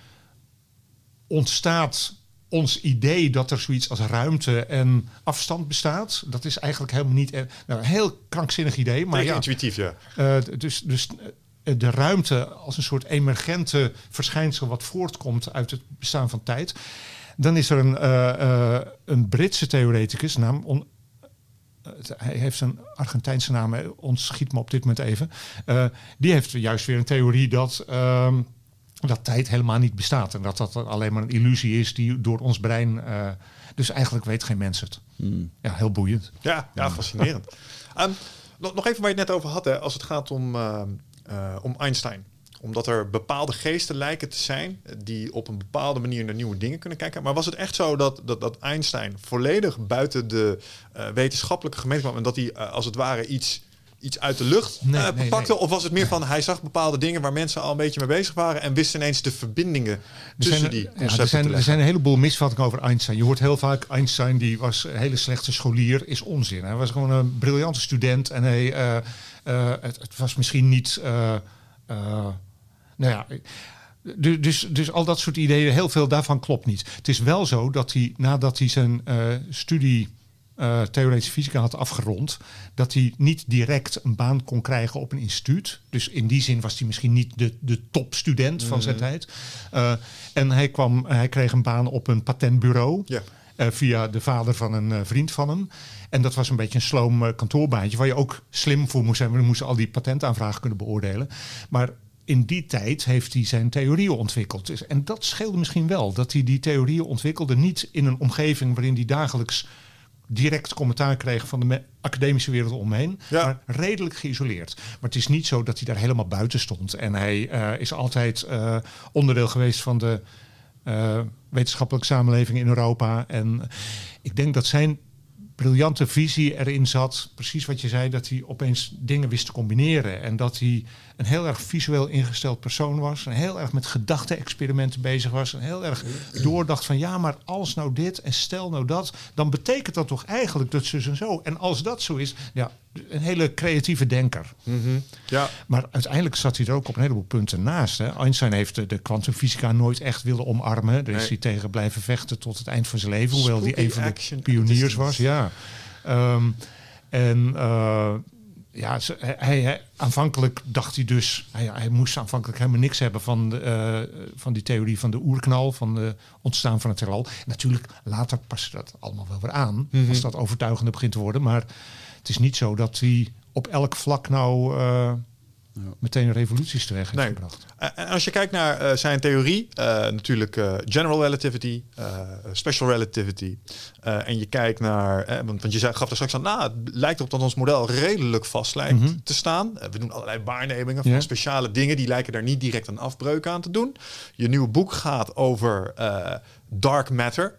Speaker 3: ontstaat ons idee dat er zoiets als ruimte en afstand bestaat. Dat is eigenlijk helemaal niet eh, nou, een heel krankzinnig idee. Maar ja,
Speaker 2: intuïtief, ja.
Speaker 3: eh, dus, dus eh, de ruimte als een soort emergente verschijnsel wat voortkomt uit het bestaan van tijd. Dan is er een, een Britse theoreticus, naam, on- hij heeft een Argentijnse naam, eh, ontschiet me op dit moment even. Eh, die heeft juist weer een theorie dat, ehm, dat tijd helemaal niet bestaat. En dat dat alleen maar een illusie is die door ons brein. eh, dus eigenlijk weet geen mens het.
Speaker 1: Hmm.
Speaker 3: Ja, heel boeiend.
Speaker 2: Ja, ja fascinerend. Ehm, nog, even waar je het net over had, hè, als het gaat om, ehm, eh, om Einstein. Omdat er bepaalde geesten lijken te zijn eh, die op een bepaalde manier naar nieuwe dingen kunnen kijken. Maar was het echt zo dat, dat, dat Einstein volledig buiten de eh, wetenschappelijke gemeenschap en dat hij eh, als het ware iets iets uit de lucht
Speaker 3: Nee, nee,
Speaker 2: pakte?
Speaker 3: nee.
Speaker 2: Of was het meer van hij zag bepaalde dingen waar mensen al een beetje mee bezig waren en wist ineens de verbindingen
Speaker 3: Er
Speaker 2: tussen
Speaker 3: zijn,
Speaker 2: die
Speaker 3: ja,
Speaker 2: concepten
Speaker 3: er, zijn, er zijn een heleboel misvattingen over Einstein. Je hoort heel vaak Einstein, die was een hele slechte scholier, is onzin. Hij was gewoon een briljante student en hij, het, het was misschien niet. Nou ja. du- Dus, dus al dat soort ideeën, heel veel daarvan klopt niet. Het is wel zo dat hij nadat hij zijn eh, studie eh, theoretische fysica had afgerond, dat hij niet direct een baan kon krijgen op een instituut. Dus in die zin was hij misschien niet de, de topstudent van zijn tijd. Eh, en hij, kwam, hij kreeg een baan op een patentbureau.
Speaker 2: Ja.
Speaker 3: via de vader van een vriend van hem. En dat was een beetje een sloom kantoorbaantje... waar je ook slim voor moest zijn. We moesten al die patentaanvragen kunnen beoordelen. Maar in die tijd heeft hij zijn theorieën ontwikkeld. Dus, en dat scheelde misschien wel. Dat hij die theorieën ontwikkelde niet in een omgeving... waarin hij dagelijks direct commentaar kreeg van de academische wereld omheen.
Speaker 2: Ja.
Speaker 3: Maar redelijk geïsoleerd. Maar het is niet zo dat hij daar helemaal buiten stond. En hij eh, is altijd eh, onderdeel geweest van de eh, wetenschappelijke samenleving in Europa. En ik denk dat zijn briljante visie erin zat. Precies wat je zei, dat hij opeens dingen wist te combineren. En dat hij een heel erg visueel ingesteld persoon was. En heel erg met gedachte-experimenten bezig was. En heel erg doordacht van ja, maar als nou dit en stel nou dat. Dan betekent dat toch eigenlijk dat ze en zo. En als dat zo is, ja, een hele creatieve denker.
Speaker 2: Ja,
Speaker 3: Maar uiteindelijk zat hij er ook op een heleboel punten naast. Hè. Einstein heeft de- kwantumfysica nooit echt willen omarmen. Daar is
Speaker 2: Nee.
Speaker 3: hij tegen blijven vechten tot het eind van zijn leven. Hoewel hij een van de pioniers was. Ja. Ehm, en eh, ja, ze- hij, hij- aanvankelijk dacht hij dus... Hij, hij moest aanvankelijk helemaal niks hebben van, de, eh, van die theorie van de oerknal. Van de ontstaan van het heelal. Natuurlijk, later past dat allemaal wel weer aan.
Speaker 2: Mhm.
Speaker 3: Als dat overtuigender begint te worden. Maar het is niet zo dat hij op elk vlak nou... meteen revoluties teweeg heeft
Speaker 2: Nee.
Speaker 3: gebracht.
Speaker 2: Eh, En als je kijkt naar eh, zijn theorie, eh, natuurlijk general relativity, special relativity. en je kijkt naar, want, want je zei, gaf er straks aan, nou, het lijkt erop dat ons model redelijk vast lijkt
Speaker 3: Mhm.
Speaker 2: te staan. We doen allerlei waarnemingen van
Speaker 3: Ja.
Speaker 2: speciale dingen, die lijken daar niet direct een afbreuk aan te doen. Je nieuwe boek gaat over dark matter.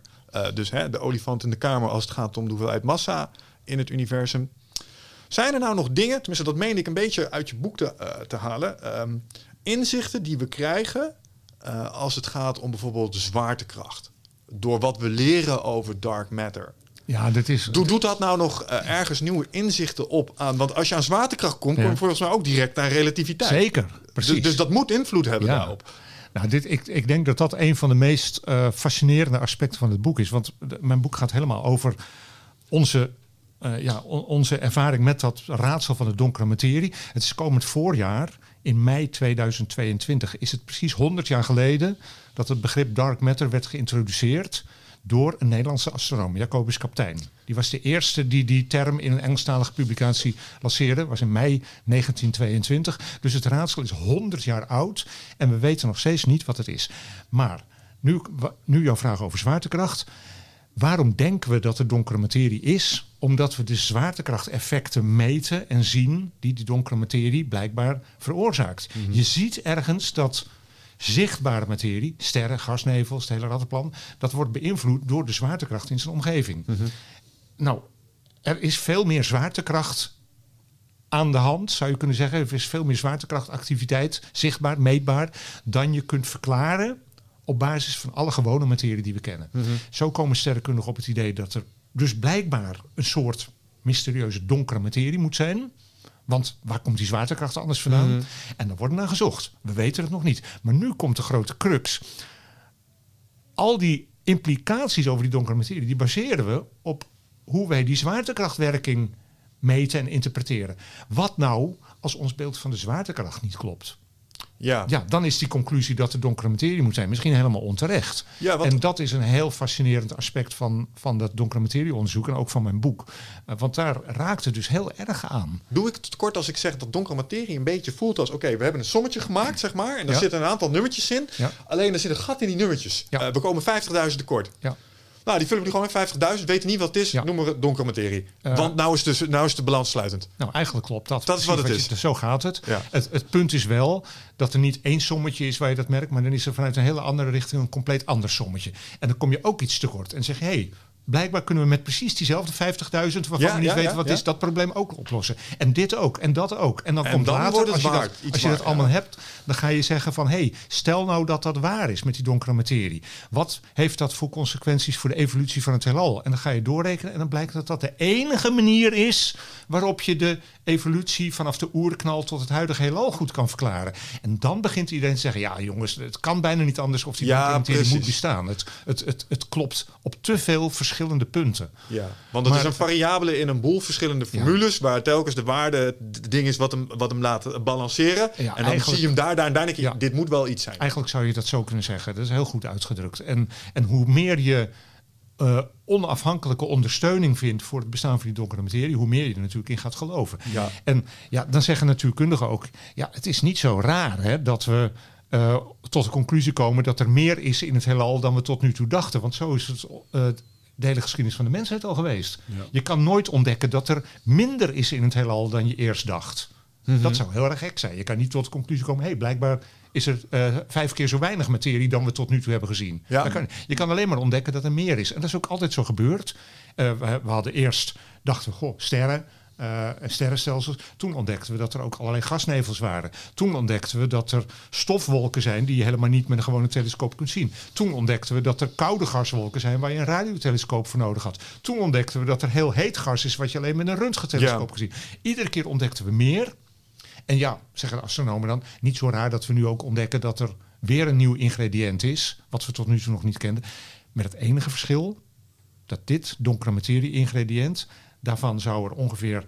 Speaker 2: Dus hè, de olifant in de kamer als het gaat om de hoeveelheid massa in het universum. Zijn er nou nog dingen, tenminste dat meen ik een beetje uit je boek te, eh, te halen, ehm, inzichten die we krijgen eh, als het gaat om bijvoorbeeld de zwaartekracht? Door wat we leren over dark matter.
Speaker 3: Ja, dit is...
Speaker 2: Doet, doet dat nou nog eh, ergens nieuwe inzichten op aan? Want als je aan zwaartekracht komt,
Speaker 3: Ja.
Speaker 2: kom je volgens mij ook direct naar relativiteit.
Speaker 3: Zeker,
Speaker 2: Dus,
Speaker 3: precies.
Speaker 2: dus dat moet invloed hebben
Speaker 3: Ja.
Speaker 2: daarop.
Speaker 3: Nou, dit, ik, ik denk dat dat een van de meest fascinerende aspecten van het boek is. Want mijn boek gaat helemaal over onze, eh, ja, on- onze ervaring met dat raadsel van de donkere materie. Het is komend voorjaar, in mei 2022, is het precies 100 jaar geleden dat het begrip dark matter werd geïntroduceerd door een Nederlandse astronoom, Jacobus Kaptein. Die was de eerste die die term in een Engelstalige publicatie lanceerde. was in mei 1922. Dus het raadsel is 100 jaar oud en we weten nog steeds niet wat het is. Maar nu, nu jouw vraag over zwaartekracht. Waarom denken we dat er donkere materie is? Omdat we de zwaartekrachteffecten meten en zien die die donkere materie blijkbaar veroorzaakt. Je ziet ergens dat zichtbare materie, sterren, gasnevels, het hele rattenplan, dat wordt beïnvloed door de zwaartekracht in zijn omgeving. Nou, er is veel meer zwaartekracht aan de hand, zou je kunnen zeggen. Er is veel meer zwaartekrachtactiviteit, zichtbaar, meetbaar, dan je kunt verklaren op basis van alle gewone materie die we kennen. Zo komen sterrenkundigen op het idee dat er dus blijkbaar een soort mysterieuze donkere materie moet zijn. Want waar komt die zwaartekracht anders vandaan? En daar wordt naar gezocht. We weten het nog niet. Maar nu komt de grote crux. Al die implicaties over die donkere materie, die baseren we op hoe wij die zwaartekrachtwerking meten en interpreteren. Wat nou als ons beeld van de zwaartekracht niet klopt?
Speaker 2: Ja.
Speaker 3: Ja, dan is die conclusie dat er donkere materie moet zijn misschien helemaal onterecht.
Speaker 2: Ja,
Speaker 3: En dat is een heel fascinerend aspect van, van dat donkere materieonderzoek en ook van mijn boek. Eh, Want daar raakt het dus heel erg aan.
Speaker 2: Doe ik het kort als ik zeg dat donkere materie een beetje voelt als... oké, we hebben een sommetje gemaakt, zeg maar... en daar
Speaker 3: Ja.
Speaker 2: zitten een aantal nummertjes in.
Speaker 3: Ja.
Speaker 2: Alleen er zit een gat in die nummertjes.
Speaker 3: Ja.
Speaker 2: Eh, we komen 50.000 tekort.
Speaker 3: Ja.
Speaker 2: Nou, die vullen we nu gewoon met 50.000, weten niet wat het is,
Speaker 3: Ja.
Speaker 2: noemen we het donkere materie.
Speaker 3: Eh.
Speaker 2: Want nou is, de, nou is de balans sluitend.
Speaker 3: Nou, eigenlijk klopt dat.
Speaker 2: Dat is wat het is.
Speaker 3: je- zo gaat het.
Speaker 2: Ja.
Speaker 3: het. Het punt is wel dat er niet één sommetje is waar je dat merkt, maar dan is er vanuit een hele andere richting een compleet ander sommetje. En dan kom je ook iets tekort en zeg je, hé, hey, blijkbaar kunnen we met precies diezelfde 50.000, waarvan
Speaker 2: Ja,
Speaker 3: we niet
Speaker 2: ja,
Speaker 3: weten wat is, dat probleem ook oplossen. En dit ook, en dat ook. En dan
Speaker 2: En
Speaker 3: komt
Speaker 2: dan
Speaker 3: later,
Speaker 2: wordt het
Speaker 3: als je, dat, als je dat allemaal hebt, dan ga je zeggen van... hé, hey, stel nou dat dat waar is met die donkere materie. Wat heeft dat voor consequenties voor de evolutie van het heelal? En dan ga je doorrekenen en dan blijkt dat dat de enige manier is... waarop je de evolutie vanaf de oerknal tot het huidige heelal goed kan verklaren. En dan begint iedereen te zeggen... ja jongens, het kan bijna niet anders of die donkere materie moet bestaan. Het, het, het, het klopt op te veel verschillende punten.
Speaker 2: Ja, want
Speaker 3: Maar-
Speaker 2: is een variabele in een boel verschillende formules, waar telkens de waarde het ding is wat hem, wat hem laat balanceren.
Speaker 3: Ja,
Speaker 2: en dan zie je hem daar, daar en daar denk je,
Speaker 3: Ja.
Speaker 2: dit moet wel iets zijn.
Speaker 3: Eigenlijk zou je dat zo kunnen zeggen. Dat is heel goed uitgedrukt. En, en hoe meer je eh, onafhankelijke ondersteuning vindt voor het bestaan van die donkere materie, hoe meer je er natuurlijk in gaat geloven.
Speaker 2: Ja.
Speaker 3: En ja, dan zeggen natuurkundigen ook, ja, het is niet zo raar hè, dat we eh, tot de conclusie komen dat er meer is in het heelal dan we tot nu toe dachten. Want zo is het eh, de hele geschiedenis van de mensheid al geweest. Je kan nooit ontdekken dat er minder is in het heelal dan je eerst dacht.
Speaker 2: Mhm.
Speaker 3: Dat zou heel erg gek zijn. Je kan niet tot de conclusie komen, hé, hey, blijkbaar is er eh, vijf keer zo weinig materie dan we tot nu toe hebben gezien.
Speaker 2: Ja.
Speaker 3: Kan, je kan alleen maar ontdekken dat er meer is. En dat is ook altijd zo gebeurd. Eh, we, we hadden eerst, dachten we, goh, sterren. Eh, en sterrenstelsels. Toen ontdekten we dat er ook allerlei gasnevels waren. Toen ontdekten we dat er stofwolken zijn die je helemaal niet met een gewone telescoop kunt zien. Toen ontdekten we dat er koude gaswolken zijn waar je een radiotelescoop voor nodig had. Toen ontdekten we dat er heel heet gas is wat je alleen met een röntgentelescoop
Speaker 2: Ja.
Speaker 3: kunt zien. Iedere keer ontdekten we meer. En ja, zeggen de astronomen dan, niet zo raar dat we nu ook ontdekken dat er weer een nieuw ingrediënt is, wat we tot nu toe nog niet kenden. Met het enige verschil dat dit donkere materie-ingrediënt, daarvan zou er ongeveer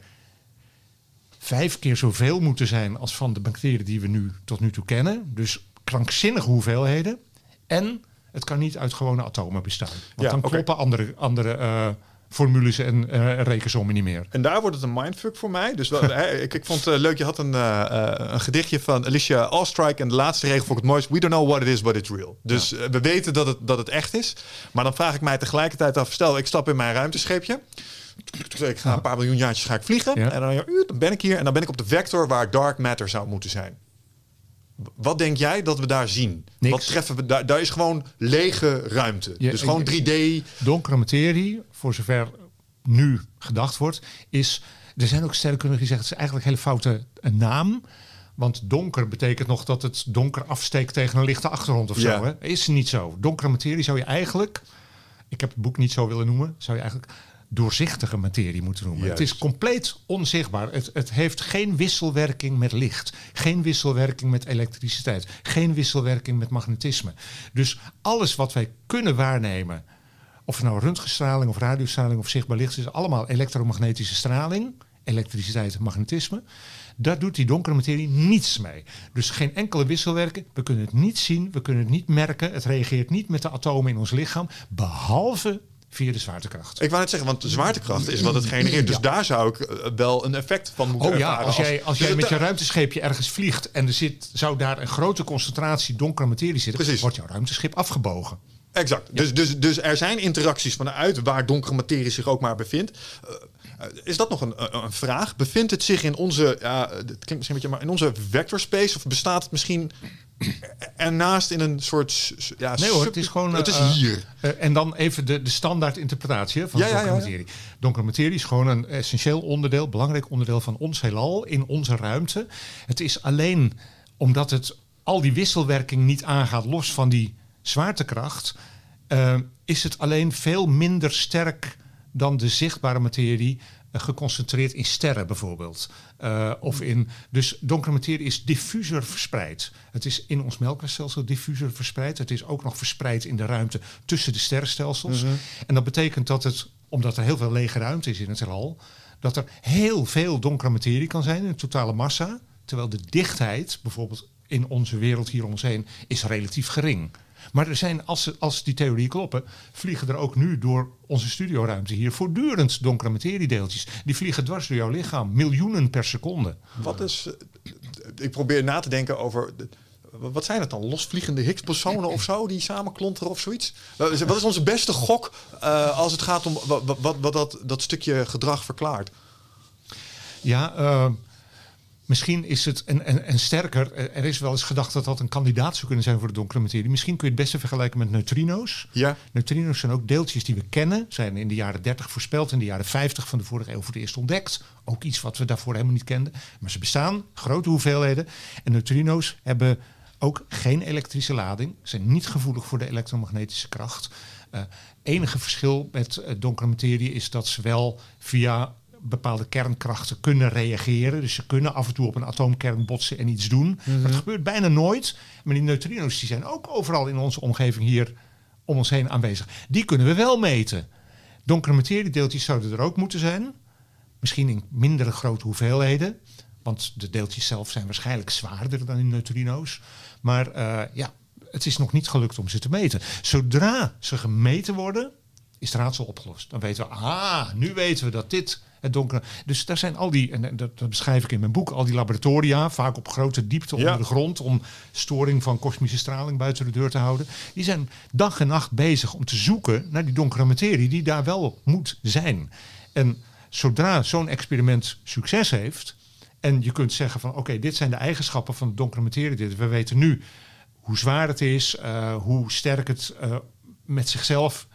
Speaker 3: vijf keer zoveel moeten zijn als van de bacteriën die we nu tot nu toe kennen. Dus krankzinnige hoeveelheden. En het kan niet uit gewone atomen bestaan. Want
Speaker 2: Ja,
Speaker 3: dan
Speaker 2: oké.
Speaker 3: kloppen andere, andere eh, formules en eh rekensommen niet meer.
Speaker 2: En daar wordt het een mindfuck voor mij. Dus wel, ik, ik vond het leuk, je had een, eh, eh, een gedichtje van Alicia Alstrike. En de laatste regel vond ik het mooist. We don't know what it is, but it's real. Dus eh, we weten dat het, dat het echt is. Maar dan vraag ik mij tegelijkertijd af. Stel, ik stap in mijn ruimtescheepje. Ik ga een paar miljoen jaartjes ga ik vliegen.
Speaker 3: Ja.
Speaker 2: En dan, uh, dan ben ik hier. En dan ben ik op de vector waar dark matter zou moeten zijn. Wat denk jij dat we daar zien?
Speaker 3: Niks.
Speaker 2: Wat treffen we daar? Daar is gewoon lege ruimte.
Speaker 3: Ja,
Speaker 2: dus gewoon 3D.
Speaker 3: Donkere materie, voor zover nu gedacht wordt, is. Er zijn ook sterrenkundigen die zeggen het is eigenlijk een hele foute eh, naam. Want donker betekent nog dat het donker afsteekt tegen een lichte achtergrond of
Speaker 2: Ja.
Speaker 3: zo. Hè? Is niet zo. Donkere materie zou je eigenlijk, ik heb het boek niet zo willen noemen, zou je eigenlijk doorzichtige materie moeten noemen.
Speaker 2: Juist.
Speaker 3: Het is compleet onzichtbaar. Het, het heeft geen wisselwerking met licht, geen wisselwerking met elektriciteit, geen wisselwerking met magnetisme. Dus alles wat wij kunnen waarnemen, of het nou röntgenstraling of radiostraling of zichtbaar licht is, allemaal elektromagnetische straling, elektriciteit, magnetisme. Daar doet die donkere materie niets mee. Dus geen enkele wisselwerking. We kunnen het niet zien, we kunnen het niet merken. Het reageert niet met de atomen in ons lichaam, behalve via de zwaartekracht.
Speaker 2: Ik wou net zeggen, want de zwaartekracht is wat het genereert. Dus
Speaker 3: Ja.
Speaker 2: daar zou ik eh, wel een effect van moeten
Speaker 3: Oh ja,
Speaker 2: ervaren.
Speaker 3: als jij, als
Speaker 2: dus
Speaker 3: jij met je ruimtescheepje ergens vliegt en er zit, zou daar een grote concentratie donkere materie zitten,
Speaker 2: Precies.
Speaker 3: wordt jouw ruimteschip afgebogen.
Speaker 2: Exact. Dus, dus, dus er zijn interacties vanuit waar donkere materie zich ook maar bevindt. Eh, eh, is dat nog een, een vraag? Bevindt het zich in onze, ja, het klinkt misschien een beetje, maar in onze vectorspace? Of bestaat het misschien ernaast in een soort, ja,
Speaker 3: Nee hoor, het is gewoon.
Speaker 2: Het is
Speaker 3: eh,
Speaker 2: hier.
Speaker 3: eh, en dan even de, de standaard interpretatie van
Speaker 2: Ja,
Speaker 3: donkere
Speaker 2: ja, ja.
Speaker 3: materie. Donkere materie is gewoon een essentieel onderdeel, belangrijk onderdeel van ons heelal in onze ruimte. Het is alleen omdat het al die wisselwerking niet aangaat, los van die zwaartekracht, eh, is het alleen veel minder sterk dan de zichtbare materie. Eh, Geconcentreerd in sterren bijvoorbeeld. Eh, of in, dus donkere materie is diffuser verspreid. Het is in ons melkwegstelsel diffuser verspreid. Het is ook nog verspreid in de ruimte tussen de sterrenstelsels. En dat betekent dat het, omdat er heel veel lege ruimte is in het heelal, dat er heel veel donkere materie kan zijn in totale massa. Terwijl de dichtheid, bijvoorbeeld in onze wereld hier om ons heen, is relatief gering. Maar er zijn, als, ze- als die theorieën kloppen, vliegen er ook nu door onze studioruimte hier voortdurend donkere materiedeeltjes. Die vliegen dwars door jouw lichaam, miljoenen per seconde.
Speaker 2: Wat is, eh, ik probeer na te denken over, wat zijn het dan? Losvliegende Higgs-bosonen of zo, die samen klonteren of zoiets? Wat is, onze beste gok eh, als het gaat om wat, wat, dat, dat stukje gedrag verklaart?
Speaker 3: Ja, eh, Misschien is het, en, en, en sterker, eh, er is wel eens gedacht dat dat een kandidaat zou kunnen zijn voor de donkere materie. Misschien kun je het beste vergelijken met neutrino's.
Speaker 2: Ja.
Speaker 3: Neutrino's zijn ook deeltjes die we kennen, zijn in de jaren 30 voorspeld, in de jaren 50 van de vorige eeuw voor het eerst ontdekt. Ook iets wat we daarvoor helemaal niet kenden. Maar ze bestaan, grote hoeveelheden. En neutrino's hebben ook geen elektrische lading, zijn niet gevoelig voor de elektromagnetische kracht. Uh, enige verschil met uh, donkere materie is dat ze wel via bepaalde kernkrachten kunnen reageren. Dus ze kunnen af en toe op een atoomkern botsen en iets doen. Mm -hmm. Dat gebeurt bijna nooit. Maar die neutrino's die zijn ook overal in onze omgeving hier om ons heen aanwezig. Die kunnen we wel meten. Donkere materiedeeltjes zouden er ook moeten zijn. Misschien in mindere grote hoeveelheden. Want de deeltjes zelf zijn waarschijnlijk zwaarder dan die neutrino's. Maar uh, ja, het is nog niet gelukt om ze te meten. Zodra ze gemeten worden, is het raadsel opgelost. Dan weten we, ah, nu weten we dat dit het donkere. Dus daar zijn al die, en dat, dat beschrijf ik in mijn boek, al die laboratoria, vaak op grote diepte
Speaker 2: Ja.
Speaker 3: onder de grond, om storing van kosmische straling buiten de deur te houden. Die zijn dag en nacht bezig om te zoeken naar die donkere materie die daar wel moet zijn. En zodra zo'n experiment succes heeft, en je kunt zeggen van oké, dit zijn de eigenschappen van de donkere materie. Dit, we weten nu hoe zwaar het is, uh, hoe sterk het uh, met zichzelf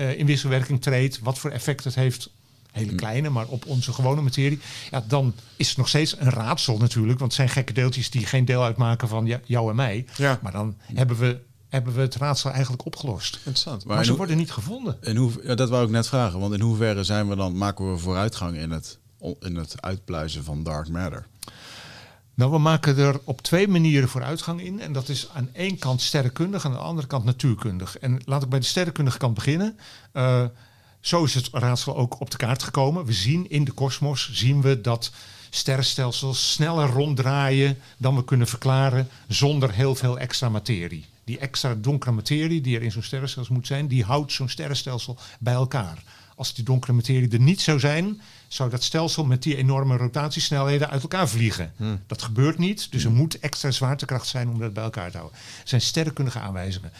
Speaker 3: uh, in wisselwerking treedt, wat voor effect het heeft hele kleine, maar op onze gewone materie. Ja, dan is het nog steeds een raadsel natuurlijk. Want het zijn gekke deeltjes die geen deel uitmaken van jou en mij.
Speaker 2: Ja.
Speaker 3: Maar dan hebben we, hebben we het raadsel eigenlijk opgelost.
Speaker 2: Interessant.
Speaker 3: Maar, maar ze worden niet gevonden.
Speaker 1: In hoe, ja, dat wou ik net vragen. Want in hoeverre zijn we dan, maken we vooruitgang in het, in het uitpluizen van dark matter?
Speaker 3: Nou, we maken er op twee manieren vooruitgang in. En dat is aan één kant sterrenkundig, aan de andere kant natuurkundig. En laat ik bij de sterrenkundige kant beginnen. Uh, zo is het raadsel ook op de kaart gekomen. We zien in de kosmos zien we dat sterrenstelsels sneller ronddraaien dan we kunnen verklaren zonder heel veel extra materie. Die extra donkere materie die er in zo'n sterrenstelsel moet zijn, die houdt zo'n sterrenstelsel bij elkaar. Als die donkere materie er niet zou zijn, zou dat stelsel met die enorme rotatiesnelheden uit elkaar vliegen. Hmm. Dat gebeurt niet, dus er moet extra zwaartekracht zijn om dat bij elkaar te houden. Dat zijn sterrenkundige aanwijzingen.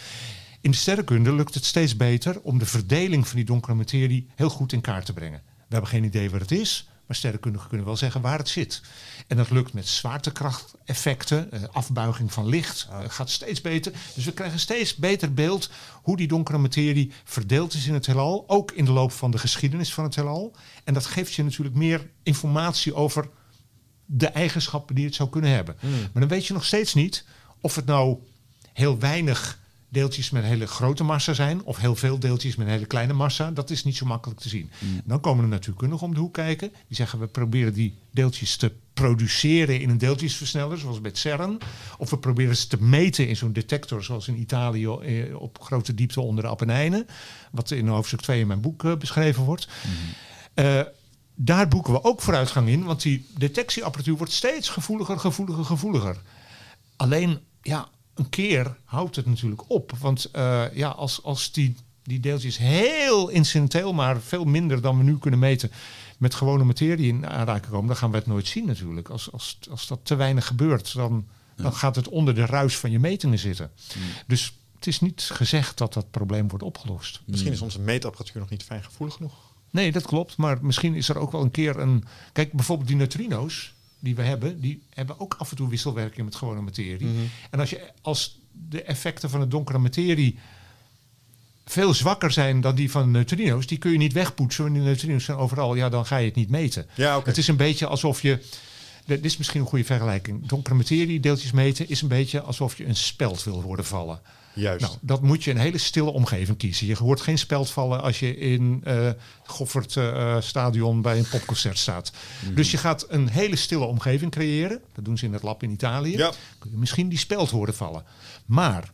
Speaker 3: In de sterrenkunde lukt het steeds beter om de verdeling van die donkere materie heel goed in kaart te brengen. We hebben geen idee wat het is, maar sterrenkundigen kunnen wel zeggen waar het zit. En dat lukt met zwaartekrachteffecten, eh, afbuiging van licht, uh, gaat steeds beter. Dus we krijgen steeds beter beeld hoe die donkere materie verdeeld is in het heelal, ook in de loop van de geschiedenis van het heelal. En dat geeft je natuurlijk meer informatie over de eigenschappen die het zou kunnen hebben. Mm. Maar dan weet je nog steeds niet of het nou heel weinig deeltjes met een hele grote massa zijn, of heel veel deeltjes met een hele kleine massa, dat is niet zo makkelijk te zien. Mm. Dan komen de natuurkundigen om de hoek kijken. Die zeggen we proberen die deeltjes te produceren in een deeltjesversneller, zoals bij CERN. Of we proberen ze te meten in zo'n detector, zoals in Italië op grote diepte onder de Appenijnen. Wat in hoofdstuk 2 in mijn boek uh, beschreven wordt. Mm. Uh, daar boeken we ook vooruitgang in, want die detectieapparatuur wordt steeds gevoeliger, gevoeliger, gevoeliger. Alleen, ja, een keer houdt het natuurlijk op. Want uh, ja, als, als die, die deeltjes heel incidenteel, maar veel minder dan we nu kunnen meten, met gewone materie in aanraking komen, dan gaan we het nooit zien natuurlijk. Als, als, als dat te weinig gebeurt, dan, ja. dan gaat het onder de ruis van je metingen zitten. Mm. Dus het is niet gezegd dat dat probleem wordt opgelost.
Speaker 2: Misschien is onze meetapparatuur nog niet fijngevoelig genoeg.
Speaker 3: Nee, dat klopt. Maar misschien is er ook wel een keer een. Kijk, bijvoorbeeld die neutrino's die we hebben, die hebben ook af en toe wisselwerking met gewone materie.
Speaker 2: Mhm.
Speaker 3: Mm -hmm. En als, je, als de effecten van de donkere materie veel zwakker zijn dan die van neutrino's, die kun je niet wegpoetsen. Want die neutrino's zijn overal, ja, dan ga je het niet meten.
Speaker 2: Ja, okay.
Speaker 3: Het is een beetje alsof je. Dit is misschien een goede vergelijking. Donkere materie, deeltjes meten, is een beetje alsof je een speld wil horen vallen.
Speaker 2: Juist.
Speaker 3: Nou, dat moet je een hele stille omgeving kiezen. Je hoort geen speld vallen als je in uh, Goffert uh, stadion bij een popconcert staat. Mm -hmm. Dus je gaat een hele stille omgeving creëren. Dat doen ze in het lab in Italië.
Speaker 2: Ja.
Speaker 3: Kun je misschien die speld horen vallen. Maar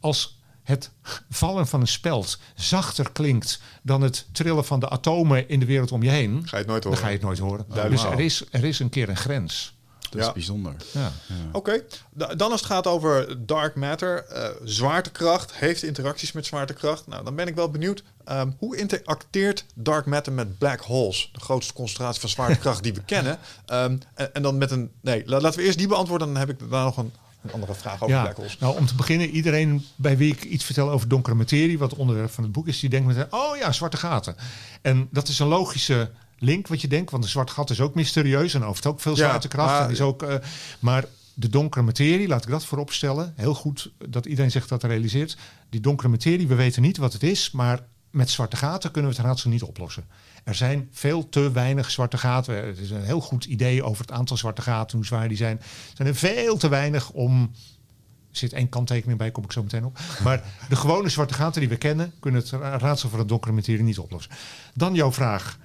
Speaker 3: als het vallen van een speld zachter klinkt dan het trillen van de atomen in de wereld om je heen,
Speaker 2: ga je het nooit horen.
Speaker 3: dan ga je het nooit horen.
Speaker 2: Duidelijk.
Speaker 3: Dus er is, er is een keer een grens.
Speaker 1: Dat is ja. bijzonder.
Speaker 3: Ja.
Speaker 1: Ja.
Speaker 2: Oké, okay. dan als het gaat over dark matter, uh, zwaartekracht, heeft interacties met zwaartekracht. Nou, dan ben ik wel benieuwd, um, hoe interacteert dark matter met black holes? De grootste concentratie van zwaartekracht die we kennen. Um, en, en, dan met een, nee, laten we eerst die beantwoorden, dan heb ik daar nog een, een andere vraag over
Speaker 3: ja,
Speaker 2: black holes.
Speaker 3: Nou, om te beginnen, iedereen bij wie ik iets vertel over donkere materie, wat onderwerp van het boek is, die denkt meteen, oh ja, zwarte gaten. En dat is een logische link wat je denkt. Want een zwart gat is ook mysterieus en heeft ook veel
Speaker 2: Ja,
Speaker 3: zwaartekracht.
Speaker 2: maar-
Speaker 3: en is ook, eh, maar de donkere materie, laat ik dat voorop stellen. Heel goed dat iedereen zich dat realiseert. Die donkere materie, we weten niet wat het is, maar met zwarte gaten kunnen we het raadsel niet oplossen. Er zijn veel te weinig zwarte gaten. Het is een heel goed idee over het aantal zwarte gaten, hoe zwaar die zijn. Er zijn er veel te weinig om. Er zit één kanttekening bij, kom ik zo meteen op. Maar de gewone zwarte gaten die we kennen, kunnen het ra- raadsel van de donkere materie niet oplossen. Dan jouw vraag: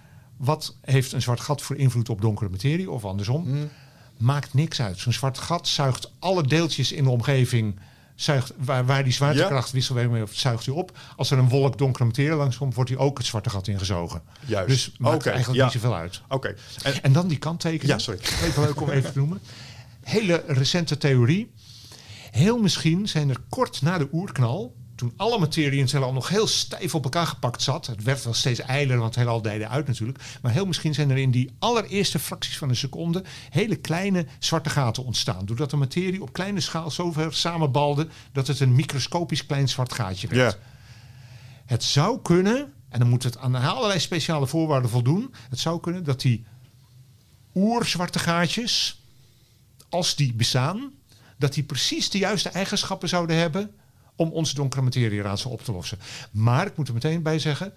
Speaker 3: wat heeft een zwart gat voor invloed op donkere materie of andersom? Maakt niks uit. Zo'n zwart gat zuigt alle deeltjes in de omgeving. Zuigt, waar, waar die zwaartekracht wisselwerking mee zuigt hij op. Als er een wolk donkere materie langskomt, wordt hij ook het zwarte gat ingezogen.
Speaker 2: Juist.
Speaker 3: Dus maakt eigenlijk
Speaker 2: ja.
Speaker 3: niet zoveel uit.
Speaker 2: Oké. En,
Speaker 3: En dan die kanttekening.
Speaker 2: Ja, sorry.
Speaker 3: Even leuk om even te noemen. Hele recente theorie. Heel misschien zijn er kort na de oerknal, toen alle materie in het heelal nog heel stijf op elkaar gepakt zat. Het werd wel steeds eiler, want het heelal dijde uit natuurlijk. Maar heel misschien zijn er in die allereerste fracties van een seconde hele kleine zwarte gaten ontstaan. Doordat de materie op kleine schaal zo ver samenbalde dat het een microscopisch klein zwart gaatje werd. Het zou kunnen, en dan moet het aan allerlei speciale voorwaarden voldoen. Het zou kunnen dat die oerzwarte gaatjes, als die bestaan, dat die precies de juiste eigenschappen zouden hebben om ons donkere materieraadsel op te lossen. Maar ik moet er meteen bij zeggen.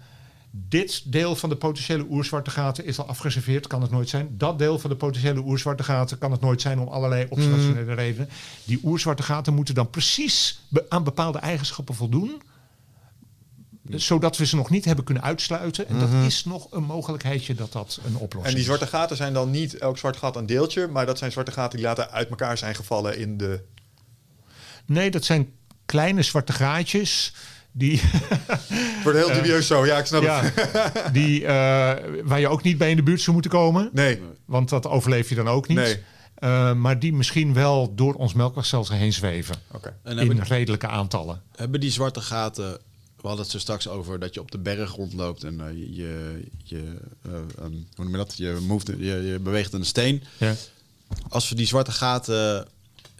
Speaker 3: Dit deel van de potentiële oerzwarte gaten is al afgereserveerd, kan het nooit zijn. Dat deel van de potentiële oerzwarte gaten kan het nooit zijn om allerlei observationele redenen. Die oerzwarte gaten moeten dan precies be- aan bepaalde eigenschappen voldoen zodat we ze nog niet hebben kunnen uitsluiten. En dat is nog een mogelijkheidje dat dat een oplossing
Speaker 2: En die
Speaker 3: is.
Speaker 2: zwarte gaten zijn dan niet elk zwart gat een deeltje, maar dat zijn zwarte gaten die later uit elkaar zijn gevallen in de.
Speaker 3: Nee, dat zijn kleine zwarte gaatjes. Die,
Speaker 2: Het wordt heel dubieus zo, ja, ik snap het.
Speaker 3: ja, die, eh, waar je ook niet bij in de buurt zou moeten komen.
Speaker 2: Nee,
Speaker 3: Want dat overleef je dan ook niet.
Speaker 2: Nee.
Speaker 3: Eh, maar die misschien wel door ons melkwegstelsel heen zweven.
Speaker 2: oké.
Speaker 1: En
Speaker 3: in
Speaker 1: hebben,
Speaker 3: redelijke aantallen.
Speaker 1: hebben die zwarte gaten... We hadden het zo straks over dat je op de berg rondloopt en eh, je, je, eh, ehm, hoe noem je dat? Je, moved, je, je beweegt een steen.
Speaker 3: Ja.
Speaker 1: Als we die zwarte gaten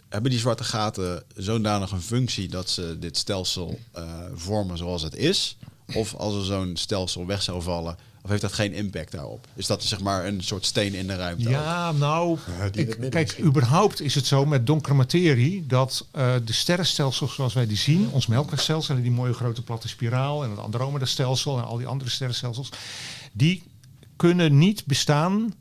Speaker 1: hebben die zwarte gaten zodanig een functie dat ze dit stelsel eh, vormen zoals het is? Of als er zo'n stelsel weg zou vallen, of heeft dat geen impact daarop? Is dat zeg maar een soort steen in de ruimte? ook?
Speaker 3: Ja, nou, ik- kijk, überhaupt is het zo met donkere materie dat eh, de sterrenstelsels zoals wij die zien, ons melkwegstelsel en die mooie grote platte spiraal en het Andromeda-stelsel en al die andere sterrenstelsels, die kunnen niet bestaan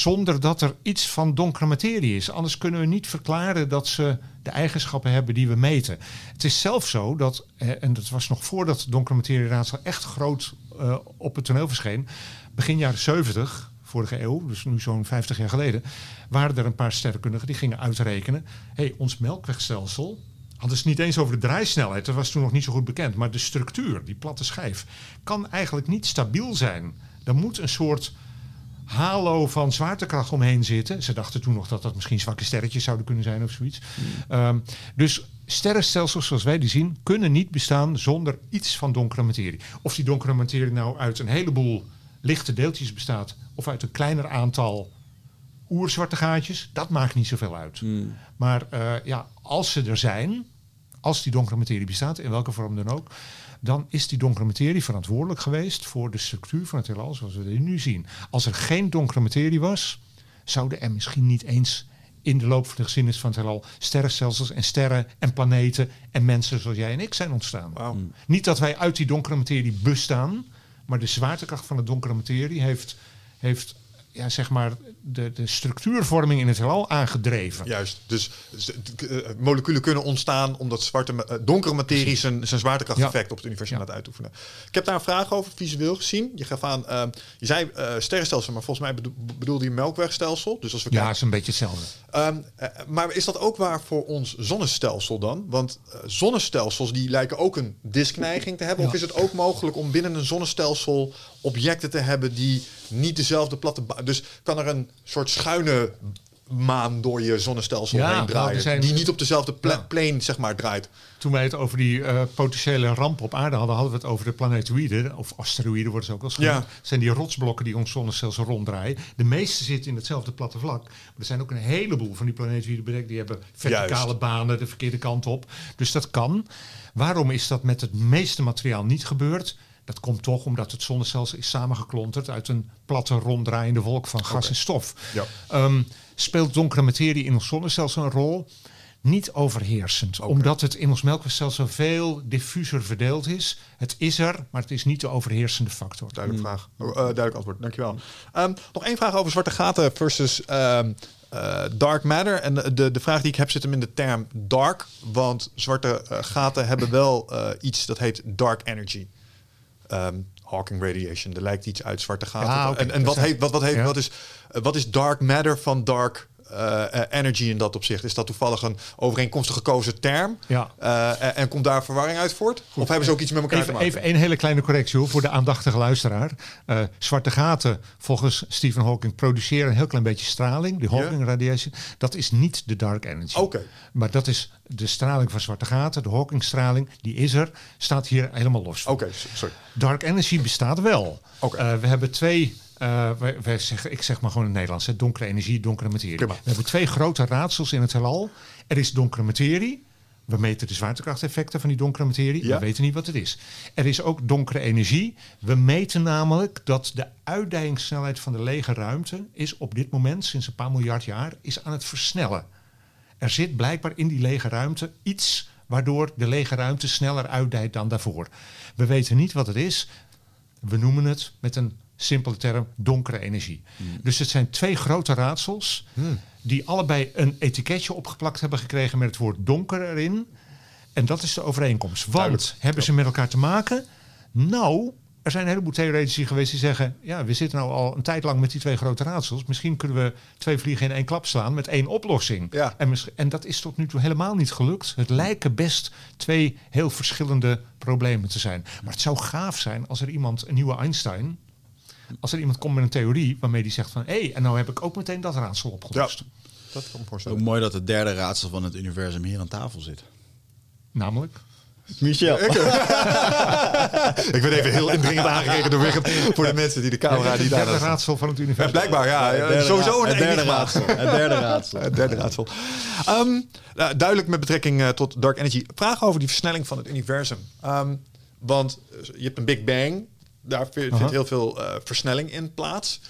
Speaker 3: zonder dat er iets van donkere materie is. Anders kunnen we niet verklaren dat ze de eigenschappen hebben die we meten. Het is zelfs zo dat, eh, en dat was nog voordat donkere materieraadsel echt groot eh, op het toneel verscheen, begin jaren 70, vorige eeuw, dus nu zo'n 50 jaar geleden, waren er een paar sterrenkundigen die gingen uitrekenen: hey, ons melkwegstelsel. Hadden ze niet eens over de draaisnelheid, dat was toen nog niet zo goed bekend. Maar de structuur, die platte schijf, kan eigenlijk niet stabiel zijn. Er moet een soort halo van zwaartekracht omheen zitten. Ze dachten toen nog dat dat misschien zwakke sterretjes zouden kunnen zijn of zoiets. Ehm, dus sterrenstelsels zoals wij die zien, kunnen niet bestaan zonder iets van donkere materie. Of die donkere materie nou uit een heleboel lichte deeltjes bestaat, of uit een kleiner aantal oerzwarte gaatjes, dat maakt niet zoveel uit. Maar eh, ja, als ze er zijn, als die donkere materie bestaat, in welke vorm dan ook, dan is die donkere materie verantwoordelijk geweest voor de structuur van het heelal zoals we die nu zien. Als er geen donkere materie was, zouden er misschien niet eens in de loop van de geschiedenis van het heelal sterrenstelsels en sterren en planeten en mensen zoals jij en ik zijn ontstaan.
Speaker 2: Wauw.
Speaker 3: Niet dat wij uit die donkere materie bestaan, maar de zwaartekracht van de donkere materie heeft, heeft ja, zeg maar de, de structuurvorming in het heelal aangedreven.
Speaker 2: Juist. Dus eh, moleculen kunnen ontstaan omdat zwarte, eh, donkere materie zijn, zijn zwaartekrachteffect op het universum
Speaker 3: Ja.
Speaker 2: laat uitoefenen. Ik heb daar een vraag over, visueel gezien. Je gaf aan, eh, je zei sterrenstelsel, maar volgens mij bedo- bedoelde je melkwegstelsel. Dus als we
Speaker 3: Ja,
Speaker 2: kijken-
Speaker 3: is een beetje hetzelfde.
Speaker 2: Ehm, eh, maar is dat ook waar voor ons zonnestelsel dan? Want zonnestelsels die lijken ook een diskneiging te hebben.
Speaker 3: Ja.
Speaker 2: Of is het ook mogelijk om binnen een zonnestelsel objecten te hebben die niet dezelfde platte... Dus kan er een soort schuine maan door je zonnestelsel
Speaker 3: Ja,
Speaker 2: heen
Speaker 3: nou,
Speaker 2: draaien.
Speaker 3: zijn-
Speaker 2: die niet op dezelfde pla-
Speaker 3: Ja.
Speaker 2: plane zeg maar, draait.
Speaker 3: Toen wij het over die eh, potentiële ramp op aarde hadden, hadden we het over de planetoïden, of asteroïden worden ze ook wel genoemd.
Speaker 2: Ja.
Speaker 3: zijn die rotsblokken die ons zonnestelsel ronddraaien. De meeste zitten in hetzelfde platte vlak. Maar er zijn ook een heleboel van die planetoïden bedekt. Die hebben verticale
Speaker 2: Juist.
Speaker 3: banen de verkeerde kant op. Dus dat kan. Waarom is dat met het meeste materiaal niet gebeurd? Dat komt toch omdat het zonnestelsel is samengeklonterd uit een platte ronddraaiende wolk van gas en stof.
Speaker 2: Ja.
Speaker 3: Ehm, speelt donkere materie in ons zonnestelsel een rol? Niet overheersend, omdat het in ons melkwegstelsel veel diffuser verdeeld is. Het is er, maar het is niet de overheersende factor.
Speaker 2: Duidelijk vraag. Oh, eh, duidelijk antwoord. Dankjewel. Ehm nog één vraag over zwarte gaten versus ehm, eh, dark matter. En de, de, de vraag die ik heb zit hem in de term dark. Want zwarte eh, gaten hebben wel iets dat heet dark energy. Ehm, Hawking radiation. Er lijkt iets uit zwarte gaten.
Speaker 3: Ja.
Speaker 2: En, en wat, heet, wat, wat, heet,
Speaker 3: Ja.
Speaker 2: wat, is, eh, wat is dark matter van dark eh, eh, energy in dat opzicht? Is dat toevallig een overeenkomstig gekozen term?
Speaker 3: Ja.
Speaker 2: Eh, en, en komt daar verwarring uit voort? Of hebben ze ook iets met elkaar te
Speaker 3: Even,
Speaker 2: maken?
Speaker 3: even een hele kleine correctie hoor, voor de aandachtige luisteraar. Zwarte gaten, volgens Stephen Hawking, produceren een heel klein beetje straling. De Hawking radiation. Dat is niet de dark energy.
Speaker 2: Oké.
Speaker 3: Maar dat is de straling van zwarte gaten. De Hawking straling, die is er. Staat hier helemaal los.
Speaker 2: Oké, sorry.
Speaker 3: Dark energy bestaat wel.
Speaker 2: Oké.
Speaker 3: We hebben twee. Eh, wij, wij zeggen, ik zeg maar gewoon in het Nederlands: hè, donkere energie, donkere materie. We hebben twee grote raadsels in het heelal. Er is donkere materie. We meten de zwaartekrachteffecten van die donkere materie.
Speaker 2: Ja.
Speaker 3: We weten niet wat het is. Er is ook donkere energie. We meten namelijk dat de uitdijingssnelheid van de lege ruimte is op dit moment, sinds een paar miljard jaar, is aan het versnellen. Er zit blijkbaar in die lege ruimte iets waardoor de lege ruimte sneller uitdijt dan daarvoor. We weten niet wat het is. We noemen het met een simpele term donkere energie. Dus het zijn twee grote raadsels die allebei een etiketje opgeplakt hebben gekregen met het woord donker erin. En dat is de overeenkomst. Want
Speaker 2: Duidelijk.
Speaker 3: hebben ze met elkaar te maken? Nou, er zijn een heleboel theoretici geweest die zeggen... ja, we zitten nou al een tijd lang met die twee grote raadsels. Misschien kunnen we twee vliegen in één klap slaan met één oplossing.
Speaker 2: Ja.
Speaker 3: En, en dat is tot nu toe helemaal niet gelukt. Het lijken best twee heel verschillende problemen te zijn. Maar het zou gaaf zijn als er iemand, een nieuwe Einstein... als er iemand komt met een theorie waarmee die zegt van... hé, hey, en nou heb ik ook meteen dat raadsel opgelost.
Speaker 2: Dat kan me
Speaker 1: Ook
Speaker 2: voorstellen.
Speaker 1: mooi dat het derde raadsel van het universum hier aan tafel zit.
Speaker 3: Namelijk...
Speaker 1: Michel.
Speaker 2: Ik ben even heel indringend aangekeken door Wigert voor de mensen die de camera
Speaker 3: het
Speaker 2: niet
Speaker 3: derde
Speaker 2: aan
Speaker 3: raadsel van het
Speaker 2: Ja,
Speaker 3: universum.
Speaker 2: blijkbaar, ja.
Speaker 1: Het
Speaker 2: ja,
Speaker 1: derde
Speaker 2: sowieso een
Speaker 1: het derde
Speaker 2: enigma.
Speaker 1: raadsel. Het derde raadsel.
Speaker 2: Het derde raadsel. Ehm, nou, duidelijk met betrekking eh, tot dark energy. Vragen over die versnelling van het universum. Ehm, want eh, je hebt een Big Bang. Daar vindt
Speaker 3: Aha.
Speaker 2: heel veel eh, versnelling in plaats.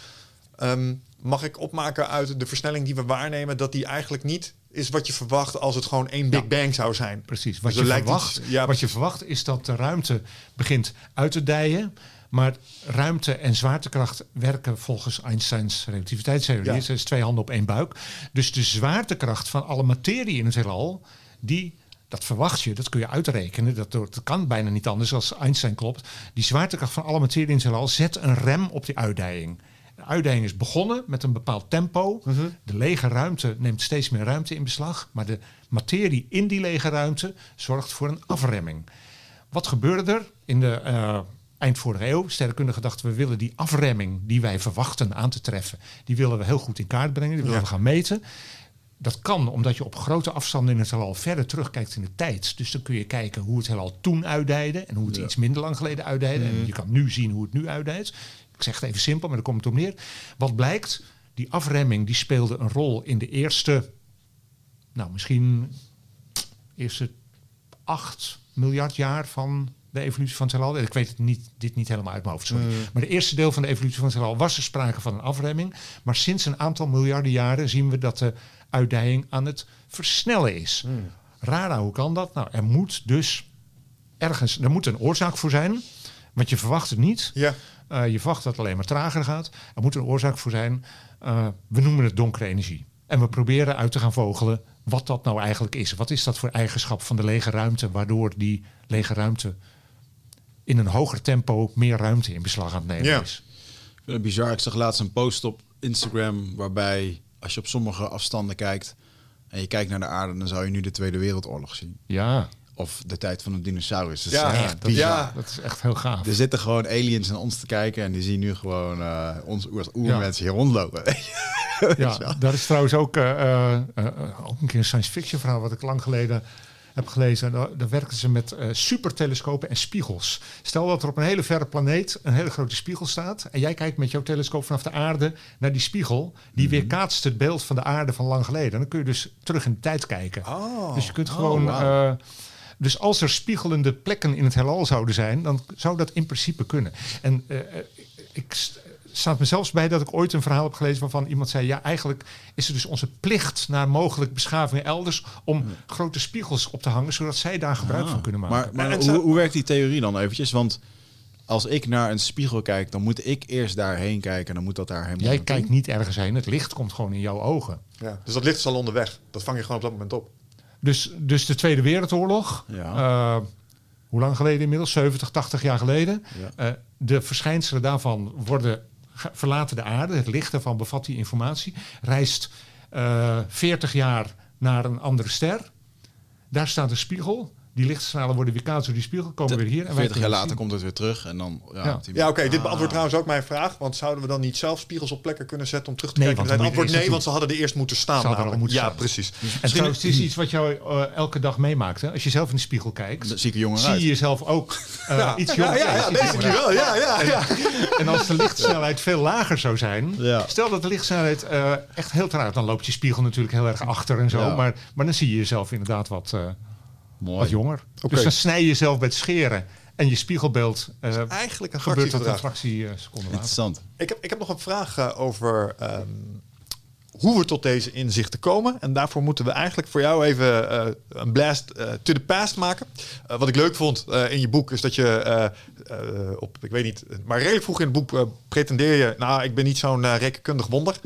Speaker 2: Ehm, mag ik opmaken uit de versnelling die we waarnemen... dat die eigenlijk niet is wat je verwacht als het gewoon één Big
Speaker 3: Ja.
Speaker 2: Bang zou zijn?
Speaker 3: Precies. Wat,
Speaker 2: Dus er
Speaker 3: je verwacht,
Speaker 2: ja,
Speaker 3: wat je verwacht is dat de ruimte begint uit te dijen. Maar ruimte en zwaartekracht werken volgens Einsteins relativiteitstheorie.
Speaker 2: Ja.
Speaker 3: Het is twee handen op één buik. Dus de zwaartekracht van alle materie in het heelal, die, dat verwacht je, dat kun je uitrekenen. Dat, dat kan bijna niet anders als Einstein klopt. Die zwaartekracht van alle materie in het heelal zet een rem op die uitdijing. De uitdijing is begonnen met een bepaald tempo. De lege ruimte neemt steeds meer ruimte in beslag. Maar de materie in die lege ruimte zorgt voor een afremming. Wat gebeurde er in de eh, eind vorige eeuw? Sterrenkundigen dachten we willen die afremming die wij verwachten aan te treffen. Die willen we heel goed in kaart brengen. Die willen
Speaker 2: Ja.
Speaker 3: we gaan meten. Dat kan omdat je op grote afstanden in het heelal verder terugkijkt in de tijd. Dus dan kun je kijken hoe het heelal toen uitdijde en hoe het iets minder lang geleden uitdijde. En je kan nu zien hoe het nu uitdijt. Ik zeg het even simpel, maar daar komt het op neer. Wat blijkt? Die afremming die speelde een rol in de eerste, nou misschien eerste 8 miljard jaar van de evolutie van het heelal. Ik weet het niet, dit niet helemaal uit mijn hoofd, sorry. Maar de eerste deel van de evolutie van het heelal was er sprake van een afremming. Maar sinds een aantal miljarden jaren zien we dat de uitdijing aan het versnellen is. Rara, hoe kan dat? Nou, er moet dus ergens, er moet een oorzaak voor zijn. Want je verwacht het niet.
Speaker 2: Ja.
Speaker 3: Eh, je verwacht dat het alleen maar trager gaat. Er moet een oorzaak voor zijn. Eh, we noemen het donkere energie. En we proberen uit te gaan vogelen wat dat nou eigenlijk is. Wat is dat voor eigenschap van de lege ruimte, waardoor die lege ruimte in een hoger tempo meer ruimte in beslag aan het nemen
Speaker 2: Ja.
Speaker 3: is.
Speaker 1: Ik vind het bizar. Ik zag laatst een post op Instagram waarbij als je op sommige afstanden kijkt en je kijkt naar de aarde, dan zou je nu de Tweede Wereldoorlog zien.
Speaker 3: Ja,
Speaker 1: Of de tijd van de dinosaurus. Dat
Speaker 2: Ja,
Speaker 1: is echt
Speaker 2: dat- ja.
Speaker 3: dat is echt heel gaaf.
Speaker 1: Er zitten gewoon aliens naar ons te kijken en die zien nu gewoon eh, ons oer- oermensen hier rondlopen.
Speaker 3: Ja, dat is trouwens ook, eh, eh, eh, ook een keer een science fiction verhaal wat ik lang geleden heb gelezen. Daar, daar werken ze met eh, supertelescopen en spiegels. Stel dat er op een hele verre planeet een hele grote spiegel staat. En jij kijkt met jouw telescoop vanaf de aarde naar die spiegel. Die weerkaatst het beeld van de aarde van lang geleden. En dan kun je dus terug in de tijd kijken.
Speaker 2: Oh.
Speaker 3: Dus je kunt gewoon.
Speaker 1: wauw.
Speaker 3: eh, dus als er spiegelende plekken in het heelal zouden zijn, dan zou dat in principe kunnen. En eh, ik staat me zelfs bij dat ik ooit een verhaal heb gelezen waarvan iemand zei: ja, eigenlijk is het dus onze plicht naar mogelijk beschavingen elders om grote spiegels op te hangen, zodat zij daar gebruik
Speaker 1: Ah,
Speaker 3: van kunnen maken.
Speaker 1: Maar, maar hoe, hoe werkt die theorie dan eventjes? Want als ik naar een spiegel kijk, dan moet ik eerst daarheen kijken. En dan moet dat daar helemaal
Speaker 3: Jij kijkt niet ergens heen, het licht komt gewoon in jouw ogen.
Speaker 2: Ja. Dus dat licht is al onderweg. Dat vang je gewoon op dat moment op.
Speaker 3: Dus, dus de Tweede Wereldoorlog,
Speaker 1: Ja.
Speaker 3: eh, hoe lang geleden inmiddels? 70, 80 jaar geleden.
Speaker 1: Ja.
Speaker 3: Eh, de verschijnselen daarvan worden, verlaten de aarde. Het licht daarvan bevat die informatie. Reist eh 40 jaar naar een andere ster. Daar staat een spiegel. Die lichtstralen worden weer kaats door die spiegel, komen weer hier. En wij
Speaker 1: 40 jaar later
Speaker 3: zien.
Speaker 1: komt het weer terug. En dan, ja,
Speaker 3: Ja.
Speaker 2: oké. dit
Speaker 1: Ah.
Speaker 2: beantwoordt trouwens ook mijn vraag. Want zouden we dan niet zelf spiegels op plekken kunnen zetten om terug te
Speaker 3: Nee,
Speaker 2: kijken?
Speaker 3: want
Speaker 2: het antwoord nee, want ze hadden er eerst moeten staan.
Speaker 3: Al moeten
Speaker 2: ja,
Speaker 3: staan.
Speaker 2: precies.
Speaker 3: En trouwens, het is iets wat jou eh, elke dag meemaakt. Hè? Als je zelf in de spiegel kijkt,
Speaker 1: zie uit.
Speaker 3: je jezelf ook eh, iets jonger.
Speaker 2: ja, ja, wel. Ja, ja, ja.
Speaker 3: En als de lichtsnelheid veel lager zou zijn, stel dat de lichtsnelheid eh, echt heel traag, dan loopt je spiegel natuurlijk heel erg achter en zo. Maar, maar dan zie je jezelf inderdaad wat, eh,
Speaker 1: Mooi.
Speaker 3: wat jonger. Dus dan snij je jezelf bij het scheren en je spiegelbeeld eh,
Speaker 2: Eigenlijk een
Speaker 3: gebeurt dat een fractie eh, seconde later.
Speaker 1: Interessant.
Speaker 2: Ik heb, ik heb nog een vraag eh, over ehm, hoe we tot deze inzichten komen. En daarvoor moeten we eigenlijk voor jou even eh, een blast eh, to the past maken. Eh, wat ik leuk vond in je boek is dat je op, ik weet niet, maar redelijk vroeg in het boek pretendeer je, nou, ik ben niet zo'n rekenkundig wonder.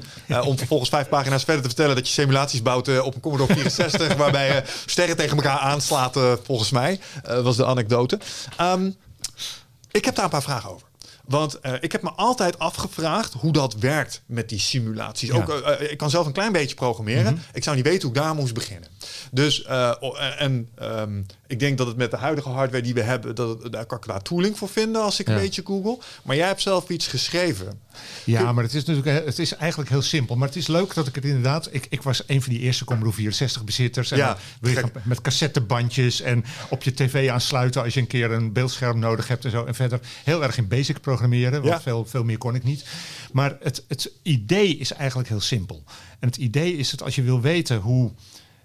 Speaker 2: Om vervolgens vijf pagina's verder te vertellen dat je simulaties bouwt op een Commodore 64, waarbij je sterren tegen elkaar aanslaat, volgens mij. Was de anekdote. Ehm, ik heb daar een paar vragen over. Want eh, ik heb me altijd afgevraagd hoe dat werkt met die simulaties.
Speaker 3: Ja.
Speaker 2: Ook, eh, eh, ik kan zelf een klein beetje programmeren. Ik zou niet weten hoe ik daar moest beginnen. Dus, en ehm, ik denk dat het met de huidige hardware die we hebben, dat, het- daar kan ik daar tooling voor vinden als ik
Speaker 3: Ja.
Speaker 2: een beetje google. Maar jij hebt zelf iets geschreven.
Speaker 3: Ja, maar het is natuurlijk eh, het is eigenlijk heel simpel. Maar het is leuk dat ik het inderdaad. Ik, ik was een van die eerste Commodore 64 bezitters. En
Speaker 2: Ja,
Speaker 3: met cassettebandjes en op je tv aansluiten als je een keer een beeldscherm nodig hebt en zo. En verder heel erg in basic programmeren, want
Speaker 2: Ja.
Speaker 3: veel, veel meer kon ik niet. Maar het, het idee is eigenlijk heel simpel. En het idee is dat als je wil weten hoe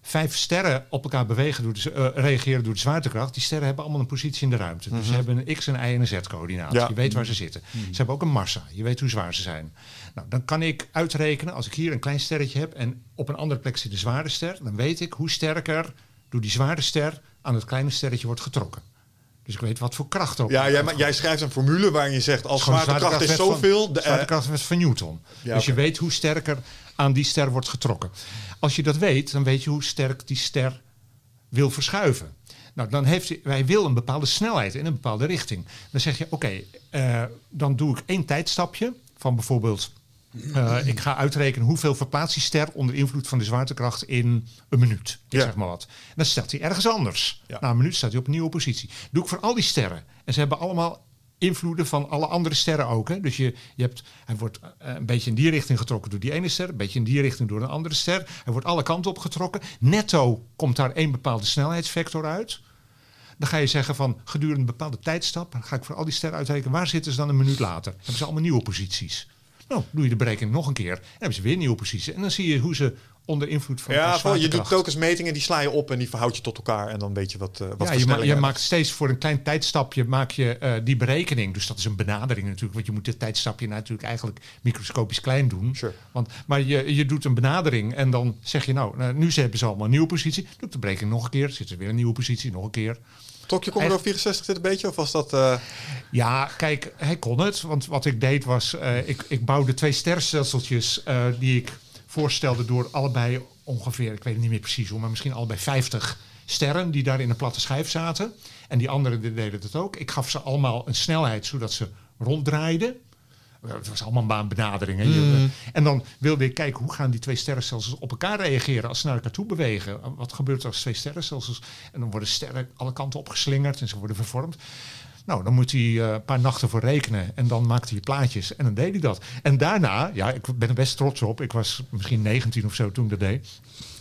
Speaker 3: vijf sterren op elkaar bewegen door de, eh, reageren door de zwaartekracht. Die sterren hebben allemaal een positie in de ruimte. Dus ze hebben een x, een y en een z-coördinaat.
Speaker 2: Ja.
Speaker 3: Je weet waar ze zitten. Ze hebben ook een massa. Je weet hoe zwaar ze zijn. Nou, dan kan ik uitrekenen, als ik hier een klein sterretje heb en op een andere plek zit een zware ster, dan weet ik hoe sterker door die zware ster aan het kleine sterretje wordt getrokken. Dus ik weet wat voor kracht ook.
Speaker 2: Ja, jij, ma- jij schrijft een formule waarin je zegt als zwaartekracht is zoveel.
Speaker 3: Van,
Speaker 2: de,
Speaker 3: zwaartekracht werd van Newton.
Speaker 2: Ja,
Speaker 3: dus je weet hoe sterker aan die ster wordt getrokken. Als je dat weet, dan weet je hoe sterk die ster wil verschuiven. Nou, dan heeft hij, hij wil een bepaalde snelheid in een bepaalde richting. Dan zeg je, oké, eh, dan doe ik één tijdstapje van bijvoorbeeld... eh, ik ga uitrekenen hoeveel verplaatst die ster onder invloed van de zwaartekracht in een minuut. Ik
Speaker 2: Ja.
Speaker 3: zeg maar wat. Dan staat hij ergens anders.
Speaker 2: Ja.
Speaker 3: Na een minuut staat hij op een nieuwe positie. Doe ik voor al die sterren. En ze hebben allemaal invloeden van alle andere sterren ook. Hè? Dus je, je hebt, hij wordt eh, een beetje in die richting getrokken door die ene ster, een beetje in die richting door een andere ster. Hij wordt alle kanten op getrokken. Netto komt daar één bepaalde snelheidsvector uit. Dan ga je zeggen van gedurende een bepaalde tijdstap, dan ga ik voor al die sterren uitrekenen, waar zitten ze dan een minuut later? Hebben ze allemaal nieuwe posities. Nou, doe je de berekening nog een keer, dan hebben ze weer nieuwe posities. En dan zie je hoe ze onder invloed van
Speaker 2: ja, vol- je doet telkens metingen, die sla je op en die verhoud je tot elkaar. En dan weet je wat, eh wat
Speaker 3: ja, je, ma- je maakt steeds voor een klein tijdstapje maak je eh, die berekening. Dus dat is een benadering natuurlijk. Want je moet dit tijdstapje natuurlijk eigenlijk microscopisch klein doen.
Speaker 2: Sure.
Speaker 3: Want, maar je, je doet een benadering en dan zeg je nou, nou, nu hebben ze allemaal een nieuwe positie. Doe ik de berekening nog een keer. Zit er weer een nieuwe positie, nog een keer.
Speaker 2: Trok je Commodore 64 dit een beetje? Of was dat... eh,
Speaker 3: Ja, kijk, hij kon het. Want wat ik deed was, ik, ik bouwde twee sterrenstelseltjes die ik voorstelde door allebei ongeveer, ik weet het niet meer precies hoe, maar misschien allebei 50 sterren die daar in een platte schijf zaten. En die anderen deden het ook. Ik gaf ze allemaal een snelheid zodat ze ronddraaiden. Eh, Het was allemaal een benadering. Je- En dan wilde ik kijken hoe gaan die twee sterrenstelsels op elkaar reageren als ze naar elkaar toe bewegen. Wat gebeurt er als twee sterrenstelsels? En dan worden sterren alle kanten opgeslingerd en ze worden vervormd. Nou, dan moet hij eh, een paar nachten voor rekenen. En dan maakte hij plaatjes. En dan deed hij dat. En daarna, ja, ik ben er best trots op. Ik was misschien 19 of zo toen ik dat deed.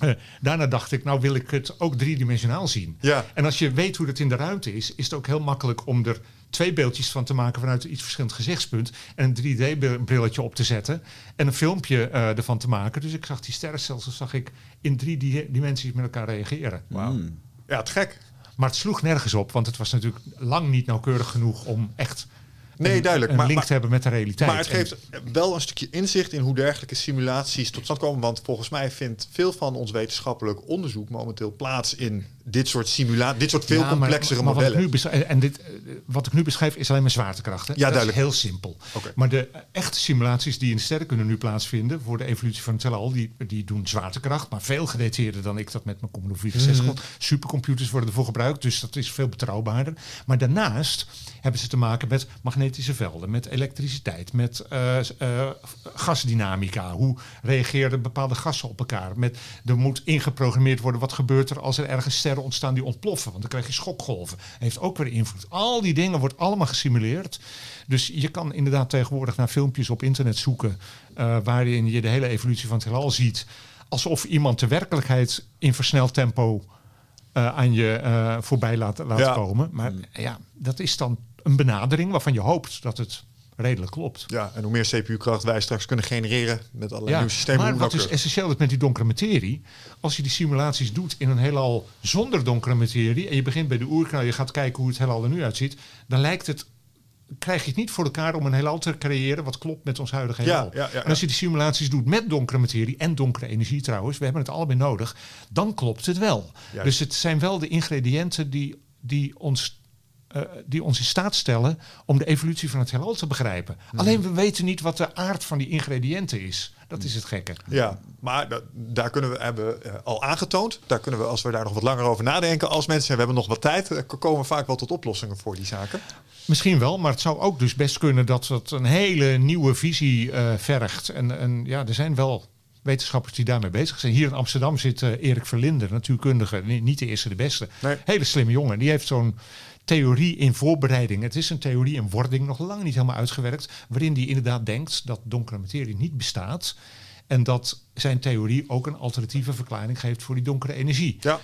Speaker 3: Eh, daarna dacht ik, nou wil ik het ook driedimensionaal zien.
Speaker 2: Ja.
Speaker 3: En als je weet hoe dat in de ruimte is, is het ook heel makkelijk om er twee beeldjes van te maken vanuit een iets verschillend gezichtspunt. En een 3D-brilletje op te zetten. En een filmpje eh, ervan te maken. Dus ik zag die sterrenstelsels zag ik in drie di- dimensies met elkaar reageren.
Speaker 1: Mm.
Speaker 2: Ja, te gek.
Speaker 3: Maar het sloeg nergens op, want het was natuurlijk lang niet nauwkeurig genoeg om echt
Speaker 2: Nee,
Speaker 3: een,
Speaker 2: duidelijk.
Speaker 3: een
Speaker 2: Maar-
Speaker 3: link
Speaker 2: maar-
Speaker 3: te hebben met de realiteit.
Speaker 2: Maar het
Speaker 3: En-
Speaker 2: geeft wel een stukje inzicht in hoe dergelijke simulaties tot stand komen. Want volgens mij vindt veel van ons wetenschappelijk onderzoek momenteel plaats in dit soort simulaties, dit soort veel
Speaker 3: Ja, maar-
Speaker 2: complexere
Speaker 3: maar wat ik
Speaker 2: modellen.
Speaker 3: nu en dit, eh, wat ik nu beschrijf is alleen maar zwaartekracht. Hè?
Speaker 2: Ja,
Speaker 3: dat
Speaker 2: duidelijk.
Speaker 3: is heel simpel. Maar de echte simulaties die in sterrenkunde nu plaatsvinden voor de evolutie van het heelal, die, die doen zwaartekracht, maar veel gedetailleerder dan ik dat met mijn Commodore 64
Speaker 2: Mhm.
Speaker 3: kon. Supercomputers worden ervoor gebruikt, dus dat is veel betrouwbaarder. Maar daarnaast hebben ze te maken met magnetische velden, met elektriciteit, met eh, eh, gasdynamica. Hoe reageren bepaalde gassen op elkaar? Met, er moet ingeprogrammeerd worden wat gebeurt er als er ergens sterren ontstaan die ontploffen. Want dan krijg je schokgolven. Heeft ook weer invloed. Al die dingen wordt allemaal gesimuleerd. Dus je kan inderdaad tegenwoordig naar filmpjes op internet zoeken. eh, waarin je de hele evolutie van het heelal ziet. Alsof iemand de werkelijkheid in versneld tempo eh, aan je eh, voorbij laat, laat
Speaker 2: Ja.
Speaker 3: komen. Maar ja, dat is dan een benadering waarvan je hoopt dat het redelijk klopt.
Speaker 2: Ja, en hoe meer CPU-kracht wij straks kunnen genereren met allerlei
Speaker 3: Ja,
Speaker 2: nieuwe systemen.
Speaker 3: maar wat dus
Speaker 2: nauwkeurig.
Speaker 3: essentieel is met die donkere materie, als je die simulaties doet in een heelal zonder donkere materie en je begint bij de oerknal, je gaat kijken hoe het heelal er nu uitziet, dan lijkt het krijg je het niet voor elkaar om een heelal te creëren wat klopt met ons huidige
Speaker 2: Ja,
Speaker 3: heelal.
Speaker 2: ja, ja, ja.
Speaker 3: En als je die simulaties doet met donkere materie en donkere energie trouwens, we hebben het allebei nodig, dan klopt het wel.
Speaker 2: Juist.
Speaker 3: Dus het zijn wel de ingrediënten die, die ons eh, die ons in staat stellen om de evolutie van het heelal te begrijpen.
Speaker 2: Mhm.
Speaker 3: Alleen we weten niet wat de aard van die ingrediënten is. Dat is het gekke.
Speaker 2: Ja, maar da- daar kunnen we hebben eh, al aangetoond. Daar kunnen we, als we daar nog wat langer over nadenken, als mensen, we hebben nog wat tijd, eh, komen we vaak wel tot oplossingen voor die zaken.
Speaker 3: Misschien wel, maar het zou ook dus best kunnen dat het een hele nieuwe visie vergt. En, en ja, er zijn wel wetenschappers die daarmee bezig zijn. Hier in Amsterdam zit Erik Verlinder, natuurkundige, ni- niet de eerste de beste.
Speaker 2: Nee.
Speaker 3: Hele slimme jongen. Die heeft zo'n theorie in voorbereiding. Het is een theorie in wording, nog lang niet helemaal uitgewerkt. Waarin hij inderdaad denkt dat donkere materie niet bestaat. En dat zijn theorie ook een alternatieve verklaring geeft voor die donkere energie.
Speaker 2: Ja,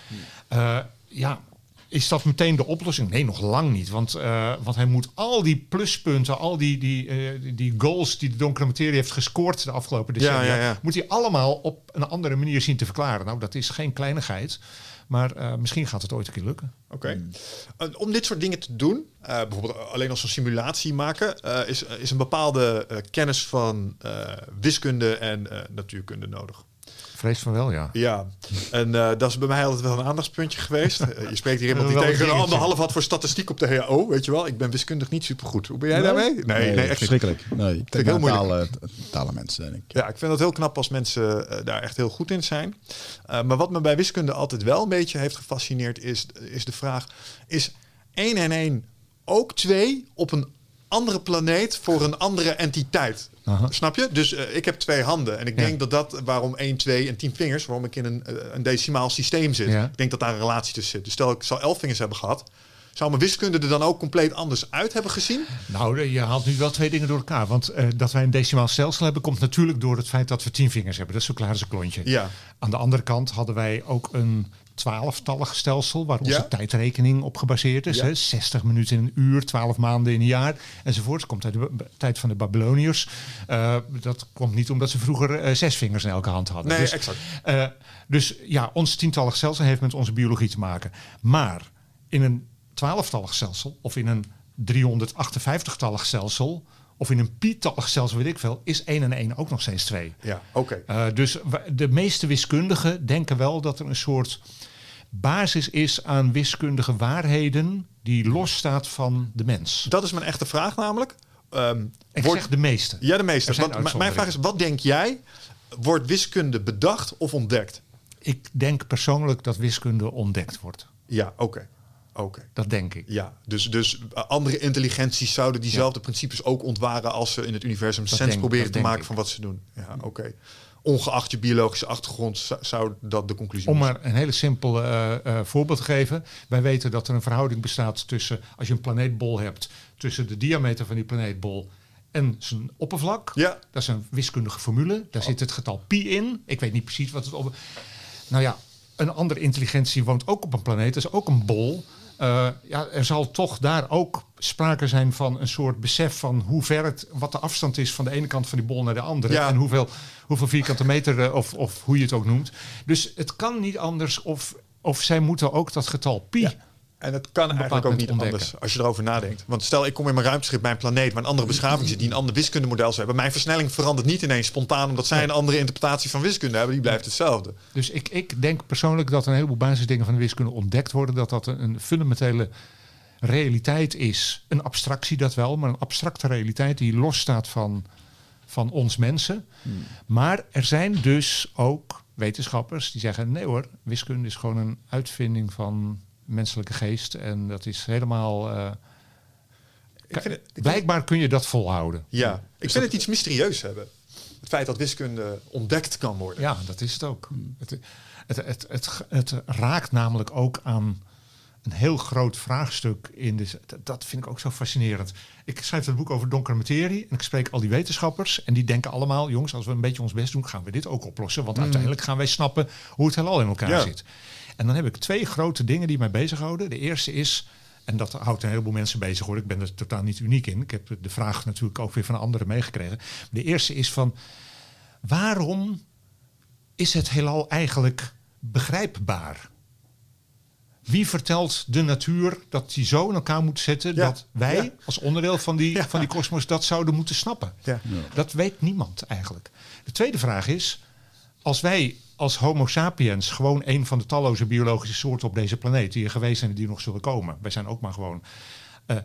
Speaker 3: Eh, ja, is dat meteen de oplossing? Nee, nog lang niet. Want, eh, want hij moet al die pluspunten, al die, die, eh, die- die goals die de donkere materie heeft gescoord de afgelopen decennia,
Speaker 2: Ja, ja, ja.
Speaker 3: moet hij allemaal op een andere manier zien te verklaren. Nou, dat is geen kleinigheid. Maar eh, misschien gaat het ooit een keer lukken.
Speaker 2: oké. Eh, Om dit soort dingen te doen, eh, bijvoorbeeld alleen als een simulatie maken, eh, is, is een bepaalde eh, kennis van eh, wiskunde en eh, natuurkunde nodig.
Speaker 3: Vrees van wel, ja.
Speaker 2: Ja, en eh, dat is bij mij altijd wel een aandachtspuntje geweest. Eh, je spreekt hier iemand die tegen een anderhalf had voor statistiek op de HO, weet je wel. Ik ben wiskundig niet supergoed. Hoe ben jij
Speaker 1: Nee?
Speaker 2: daarmee? Nee, nee, echt niet.
Speaker 1: verschrikkelijk. Nee, ik
Speaker 2: heel
Speaker 1: denk
Speaker 2: moeilijk.
Speaker 1: talen, talen mensen, denk ik.
Speaker 2: Ja, ik vind het heel knap als mensen eh, daar echt heel goed in zijn. Maar wat me bij wiskunde altijd wel een beetje heeft gefascineerd is, is de vraag: is 1 en 1 ook 2 op een andere planeet voor een andere entiteit?
Speaker 3: Aha.
Speaker 2: Snap je? Dus eh, ik heb twee handen. En ik
Speaker 3: Ja.
Speaker 2: denk dat dat waarom 1, 2 en 10 vingers, waarom ik in een, eh, een decimaal systeem zit.
Speaker 3: Ja.
Speaker 2: Ik denk dat daar een relatie tussen zit. Dus stel ik zou 11 vingers hebben gehad. Zou mijn wiskunde er dan ook compleet anders uit hebben gezien?
Speaker 3: Nou, je haalt nu wel twee dingen door elkaar. Want eh, dat wij een decimaal stelsel hebben, komt natuurlijk door het feit dat we tien vingers hebben. Dat is zo klaar als een klontje.
Speaker 2: Ja.
Speaker 3: Aan de andere kant hadden wij ook een twaalftallig stelsel waar onze
Speaker 2: Ja.
Speaker 3: tijdrekening op gebaseerd is.
Speaker 2: Ja.
Speaker 3: Hè? 60 minuten in een uur, 12 maanden in een jaar enzovoort. Komt uit de tijd van de Babyloniërs. Eh, dat komt niet omdat ze vroeger eh, zes vingers in elke hand hadden.
Speaker 2: Nee,
Speaker 3: dus,
Speaker 2: exact.
Speaker 3: eh, dus ja, ons tientallig stelsel heeft met onze biologie te maken. Maar in een twaalftallig stelsel of in een 358-tallig stelsel of in een pi-tallig stelsel, weet ik veel, is 1 en 1 ook nog steeds 2.
Speaker 2: Ja, oké.
Speaker 3: Uh, dus de meeste wiskundigen denken wel dat er een soort basis is aan wiskundige waarheden die losstaat van de mens.
Speaker 2: Dat is mijn echte vraag namelijk. Ehm,
Speaker 3: Ik
Speaker 2: wordt-
Speaker 3: zeg de meeste.
Speaker 2: Ja, de meeste. Mijn vraag is, wat denk jij? Wordt wiskunde bedacht of ontdekt?
Speaker 3: Ik denk persoonlijk dat wiskunde ontdekt wordt.
Speaker 2: Ja, oké. Oké.
Speaker 3: Dat denk ik.
Speaker 2: Ja, dus, dus uh, andere intelligenties zouden diezelfde principes ook ontwaren als ze in het universum
Speaker 3: Dat
Speaker 2: sens
Speaker 3: denk-
Speaker 2: proberen te maken
Speaker 3: ik.
Speaker 2: van wat ze doen. Ja, oké. Ongeacht je biologische achtergrond, zou, dat de conclusie
Speaker 3: Om
Speaker 2: moeten
Speaker 3: maar een hele simpel eh, eh, voorbeeld te geven. Wij weten dat er een verhouding bestaat tussen, als je een planeetbol hebt, tussen de diameter van die planeetbol en zijn oppervlak.
Speaker 2: Ja.
Speaker 3: Dat is een wiskundige formule. Daar zit het getal pi in. Ik weet niet precies wat het op. Nou ja, een andere intelligentie woont ook op een planeet. Dat is ook een bol. Uh, ja, er zal toch daar ook sprake zijn van een soort besef van hoe ver het, wat de afstand is van de ene kant van die bol naar de andere.
Speaker 2: Ja.
Speaker 3: En hoeveel, hoeveel vierkante meter, uh, of, of hoe je het ook noemt. Dus het kan niet anders of, of zij moeten ook dat getal pi.
Speaker 2: Ja. En het kan eigenlijk ook niet
Speaker 3: ontdekken.
Speaker 2: anders als je erover nadenkt. Want stel, ik kom in mijn ruimteschip bij een planeet waar een andere beschaving zit, die een ander wiskundemodel zou hebben. Mijn versnelling verandert niet ineens spontaan omdat zij een andere interpretatie van wiskunde hebben. Die blijft hetzelfde.
Speaker 3: Dus ik, ik denk persoonlijk dat een heleboel basisdingen van de wiskunde ontdekt worden. Dat dat een, een fundamentele realiteit is. Een abstractie dat wel, maar een abstracte realiteit die losstaat van, van ons mensen.
Speaker 2: Hmm.
Speaker 3: Maar er zijn dus ook wetenschappers die zeggen: nee hoor, wiskunde is gewoon een uitvinding van menselijke geest. En dat is helemaal. Uh,
Speaker 2: Ik vind het, ik
Speaker 3: blijkbaar kun je dat volhouden.
Speaker 2: Ja, ik vind
Speaker 3: dat-
Speaker 2: het iets mysterieus hebben. Het feit dat wiskunde ontdekt kan worden.
Speaker 3: Ja, dat is het ook. Het, het, het raakt namelijk ook aan een heel groot vraagstuk in de. dat- vind ik ook zo fascinerend. Ik schrijf het boek over donkere materie en ik spreek al die wetenschappers en die denken allemaal, jongens, als we een beetje ons best doen, gaan we dit ook oplossen, want uiteindelijk gaan wij snappen hoe het heelal in elkaar
Speaker 2: Ja.
Speaker 3: zit. En dan heb ik twee grote dingen die mij bezighouden. De eerste is, en dat houdt een heleboel mensen bezig hoor, ik ben er totaal niet uniek in. Ik heb de vraag natuurlijk ook weer van anderen meegekregen. De eerste is van, waarom is het heelal eigenlijk begrijpbaar? Wie vertelt de natuur dat die zo in elkaar moet zetten
Speaker 2: Ja,
Speaker 3: dat wij
Speaker 2: ja.
Speaker 3: als onderdeel van die,
Speaker 2: Ja.
Speaker 3: van die kosmos dat zouden moeten snappen?
Speaker 2: Ja.
Speaker 3: Dat weet niemand eigenlijk. De tweede vraag is, als wij als Homo sapiens gewoon een van de talloze biologische soorten op deze planeet die er geweest zijn en die nog zullen komen, wij zijn ook maar gewoon. eh,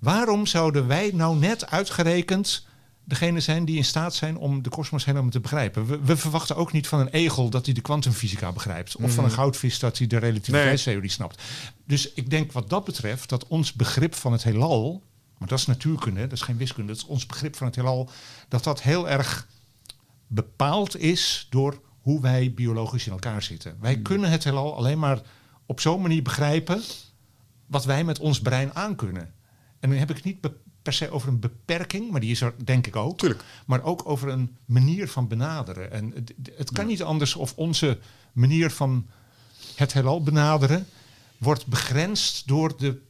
Speaker 3: waarom zouden wij nou net uitgerekend degene zijn die in staat zijn om de kosmos helemaal te begrijpen? We, we verwachten ook niet van een egel dat hij de kwantumfysica begrijpt, of van een goudvis dat hij de relativiteitstheorie snapt. Dus ik denk wat dat betreft dat ons begrip van het heelal, maar dat is natuurkunde, dat is geen wiskunde, dat is ons begrip van het heelal, dat dat heel erg bepaald is door hoe wij biologisch in elkaar zitten. Wij kunnen het heelal alleen maar op zo'n manier begrijpen wat wij met ons brein aankunnen. En dan heb ik niet per se over een beperking, maar die is er denk ik ook.
Speaker 2: Tuurlijk.
Speaker 3: Maar ook over een manier van benaderen. En het, het kan niet anders of onze manier van het heelal benaderen wordt begrensd door de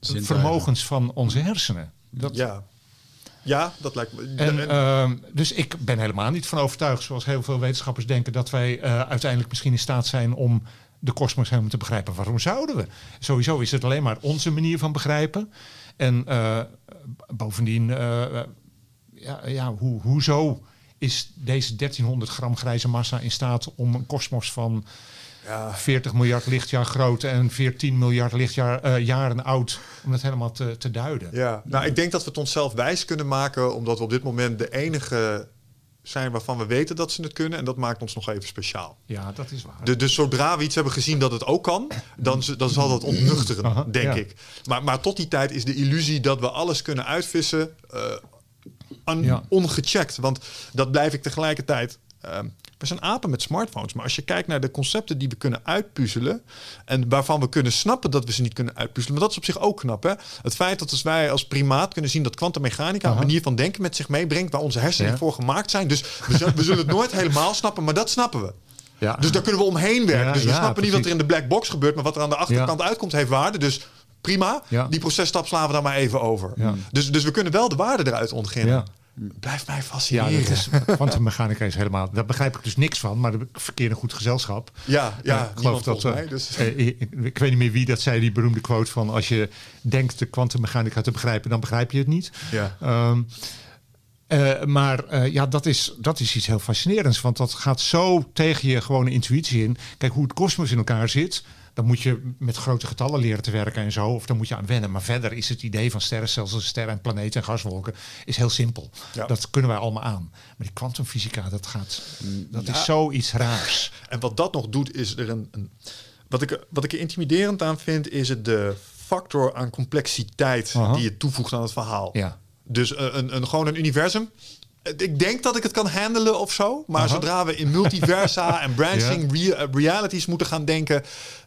Speaker 1: Zintuigen.
Speaker 3: vermogens van onze hersenen. Dat,
Speaker 2: Ja. ja, dat lijkt me.
Speaker 3: en,
Speaker 2: en-
Speaker 3: ehm, dus ik ben helemaal niet van overtuigd, zoals heel veel wetenschappers denken, dat wij eh, uiteindelijk misschien in staat zijn om de kosmos helemaal te begrijpen. Waarom zouden we? Sowieso is het alleen maar onze manier van begrijpen. En eh, bovendien, eh, ja, ja, hoe, hoezo is deze 1300 gram grijze massa in staat om een kosmos van
Speaker 2: ja,
Speaker 3: 40 miljard lichtjaar groot en 14 miljard lichtjaar eh, jaren oud, om dat helemaal te, te duiden?
Speaker 2: ja, nou, ik denk dat we het onszelf wijs kunnen maken, omdat we op dit moment de enige zijn waarvan we weten dat ze het kunnen. En dat maakt ons nog even speciaal.
Speaker 3: Ja, dat is waar.
Speaker 2: De, dus zodra we iets hebben gezien dat het ook kan, dan, dan zal dat ontnuchteren,
Speaker 3: Aha,
Speaker 2: denk
Speaker 3: ja.
Speaker 2: ik. Maar, maar tot die tijd is de illusie dat we alles kunnen uitvissen eh,
Speaker 3: Ja.
Speaker 2: ongecheckt. Want dat blijf ik tegelijkertijd. eh, we zijn apen met smartphones. Maar als je kijkt naar de concepten die we kunnen uitpuzzelen. en waarvan we kunnen snappen dat we ze niet kunnen uitpuzzelen. maar dat is op zich ook knap. Hè? Het feit dat als wij als primaat kunnen zien dat kwantummechanica. een manier van denken met zich meebrengt. waar onze hersenen
Speaker 3: Ja.
Speaker 2: voor gemaakt zijn. Dus we zullen, we zullen het nooit helemaal snappen, maar dat snappen we.
Speaker 3: ja.
Speaker 2: Dus daar kunnen we omheen werken.
Speaker 3: Ja,
Speaker 2: dus we
Speaker 3: ja,
Speaker 2: snappen niet wat er in de black box gebeurt, maar wat er aan de achterkant uitkomt heeft waarde. Dus prima,
Speaker 3: Ja.
Speaker 2: die processtap slaan we daar maar even over.
Speaker 3: Ja.
Speaker 2: Dus, dus we kunnen wel de waarde eruit ontginnen.
Speaker 3: Ja.
Speaker 2: Blijft mij
Speaker 3: Ja,
Speaker 2: fascineren.
Speaker 3: dat is kwantummechanica is helemaal. Daar begrijp ik dus niks van, maar ik verkeer een goed gezelschap.
Speaker 2: ja, ja,
Speaker 3: Eh, ik
Speaker 2: niemand volgens
Speaker 3: eh,
Speaker 2: mij. Dus.
Speaker 3: eh, ik, ik weet niet meer wie dat zei, die beroemde quote van als je denkt de kwantummechanica te begrijpen, dan begrijp je het niet.
Speaker 2: ja.
Speaker 3: Ehm, eh, maar ja, dat is, dat is iets heel fascinerends. Want dat gaat zo tegen je gewone intuïtie in. Kijk, hoe het kosmos in elkaar zit. Dan moet je met grote getallen leren te werken en zo. Of dan moet je aan wennen. Maar verder is het idee van sterrenstelsels, sterren en planeten en gaswolken... is heel simpel.
Speaker 2: Ja.
Speaker 3: Dat kunnen wij allemaal aan. Maar die kwantumfysica, dat, gaat, dat
Speaker 2: Ja.
Speaker 3: is zoiets raars.
Speaker 2: En wat dat nog doet, is er een. een wat, ik, er- wat ik er intimiderend aan vind, is het de factor aan complexiteit die je toevoegt aan het verhaal.
Speaker 3: Ja.
Speaker 2: Dus eh, een, een, gewoon een universum. Ik denk dat ik het kan handelen of zo. Maar
Speaker 3: Aha.
Speaker 2: zodra we in multiversa en branching rea- eh, realities moeten gaan denken,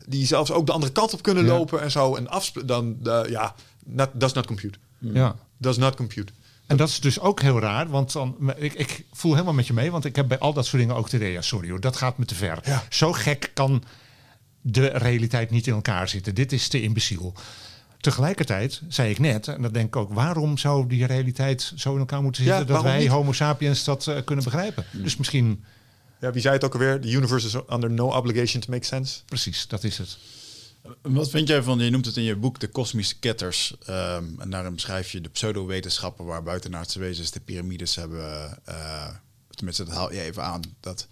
Speaker 2: die zelfs ook de andere kant op kunnen
Speaker 3: Ja.
Speaker 2: lopen en zo, en dan ja, not, does not compute.
Speaker 3: Ja.
Speaker 2: Does not compute.
Speaker 3: En dat is dus ook heel raar, want dan, ik, ik voel helemaal met je mee, want ik heb bij al dat soort dingen ook de idee, ja, sorry hoor, dat gaat me te ver.
Speaker 2: Ja.
Speaker 3: Zo gek kan de realiteit niet in elkaar zitten. Dit is te imbeciel. Tegelijkertijd zei ik net, en dat denk ik ook, waarom zou die realiteit zo in elkaar moeten zitten
Speaker 2: Ja,
Speaker 3: dat wij
Speaker 2: niet?
Speaker 3: Homo sapiens dat eh, kunnen begrijpen? Dus misschien,
Speaker 2: Ja, wie zei het ook alweer? The universe is under no obligation to make sense.
Speaker 3: precies, dat is het.
Speaker 1: Wat vind jij van, je noemt het in je boek de kosmische ketters. ehm, en daarin beschrijf je de pseudo-wetenschappen waar buitenaardse wezens de piramides hebben. eh, tenminste, dat haal je even aan. Dat,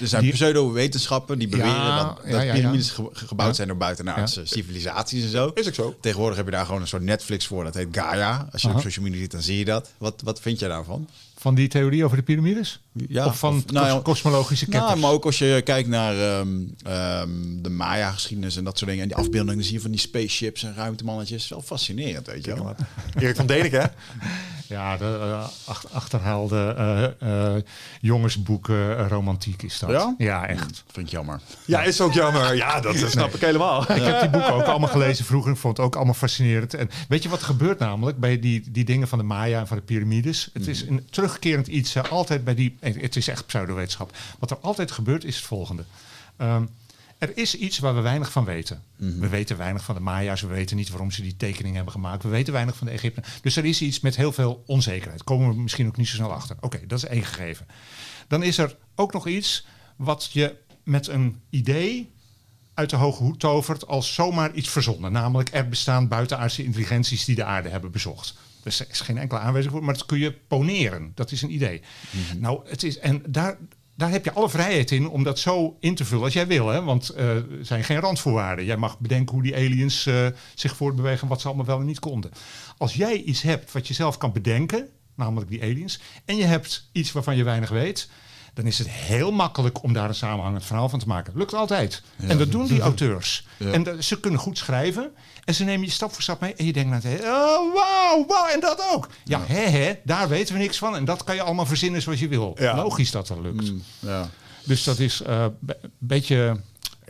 Speaker 1: er zijn
Speaker 3: Die-
Speaker 1: pseudo-wetenschappen die beweren
Speaker 3: Ja,
Speaker 1: dat, dat
Speaker 3: ja, ja.
Speaker 1: piramides ge- gebouwd zijn door buitenaardse civilisaties en zo.
Speaker 2: Is ook zo.
Speaker 1: Tegenwoordig heb je daar gewoon een soort Netflix voor, dat heet Gaia. Als je
Speaker 3: Aha.
Speaker 1: op social media ziet, dan zie je dat. Wat, wat vind jij daarvan?
Speaker 3: Van die theorie over de piramides?
Speaker 1: Ja,
Speaker 3: of van
Speaker 1: of- nou
Speaker 3: kosmologische ketters?
Speaker 1: Nou, maar ook als je kijkt naar ehm, ehm, de Maya-geschiedenis en dat soort dingen. En die afbeeldingen zie je van die spaceships en ruimtemannetjes. Wel fascinerend, weet je wel.
Speaker 2: Erik van Deniken, hè?
Speaker 3: Ja, de eh, ach- achterhaalde eh, eh, jongensboeken romantiek is dat.
Speaker 1: Ja?
Speaker 3: Ja, echt.
Speaker 1: Vind ik jammer.
Speaker 2: Ja, is ook jammer. Ja, dat snap ik helemaal.
Speaker 3: Ik heb die boeken ook allemaal gelezen vroeger. Ik vond het ook allemaal fascinerend. En weet je wat er gebeurt namelijk bij die, die dingen van de Maya en van de piramides? Het is een terugkerend iets. eh, altijd bij die. Het is echt pseudowetenschap. Wat er altijd gebeurt is het volgende. Ehm, er is iets waar we weinig van weten. We weten weinig van de Maya's. We weten niet waarom ze die tekening hebben gemaakt. We weten weinig van de Egypten. Dus er is iets met heel veel onzekerheid. Komen we misschien ook niet zo snel achter. Oké, dat is één gegeven. Dan is er ook nog iets wat je met een idee uit de hoge hoed tovert als zomaar iets verzonnen. Namelijk, er bestaan buitenaardse intelligenties die de aarde hebben bezocht. Er is geen enkele aanwijzing voor, maar dat kun je poneren. Dat is een idee. Nou, het is, en daar, daar heb je alle vrijheid in om dat zo in te vullen als jij wil. Hè? Want eh, er zijn geen randvoorwaarden. Jij mag bedenken hoe die aliens eh, zich voortbewegen, wat ze allemaal wel en niet konden. Als jij iets hebt wat je zelf kan bedenken, namelijk die aliens, en je hebt iets waarvan je weinig weet, dan is het heel makkelijk om daar een samenhangend verhaal van te maken. Lukt altijd. En dat doen die auteurs.
Speaker 1: Ja.
Speaker 3: En dat- ze kunnen goed schrijven. En ze nemen je stap voor stap mee. En je denkt oh, wauw, wauw, en dat ook. Ja, hè, hè, daar weten we niks van. En dat kan je allemaal verzinnen zoals je wil.
Speaker 2: Ja.
Speaker 3: Logisch dat dat lukt.
Speaker 1: Ja.
Speaker 3: Dus dat is eh, een beetje...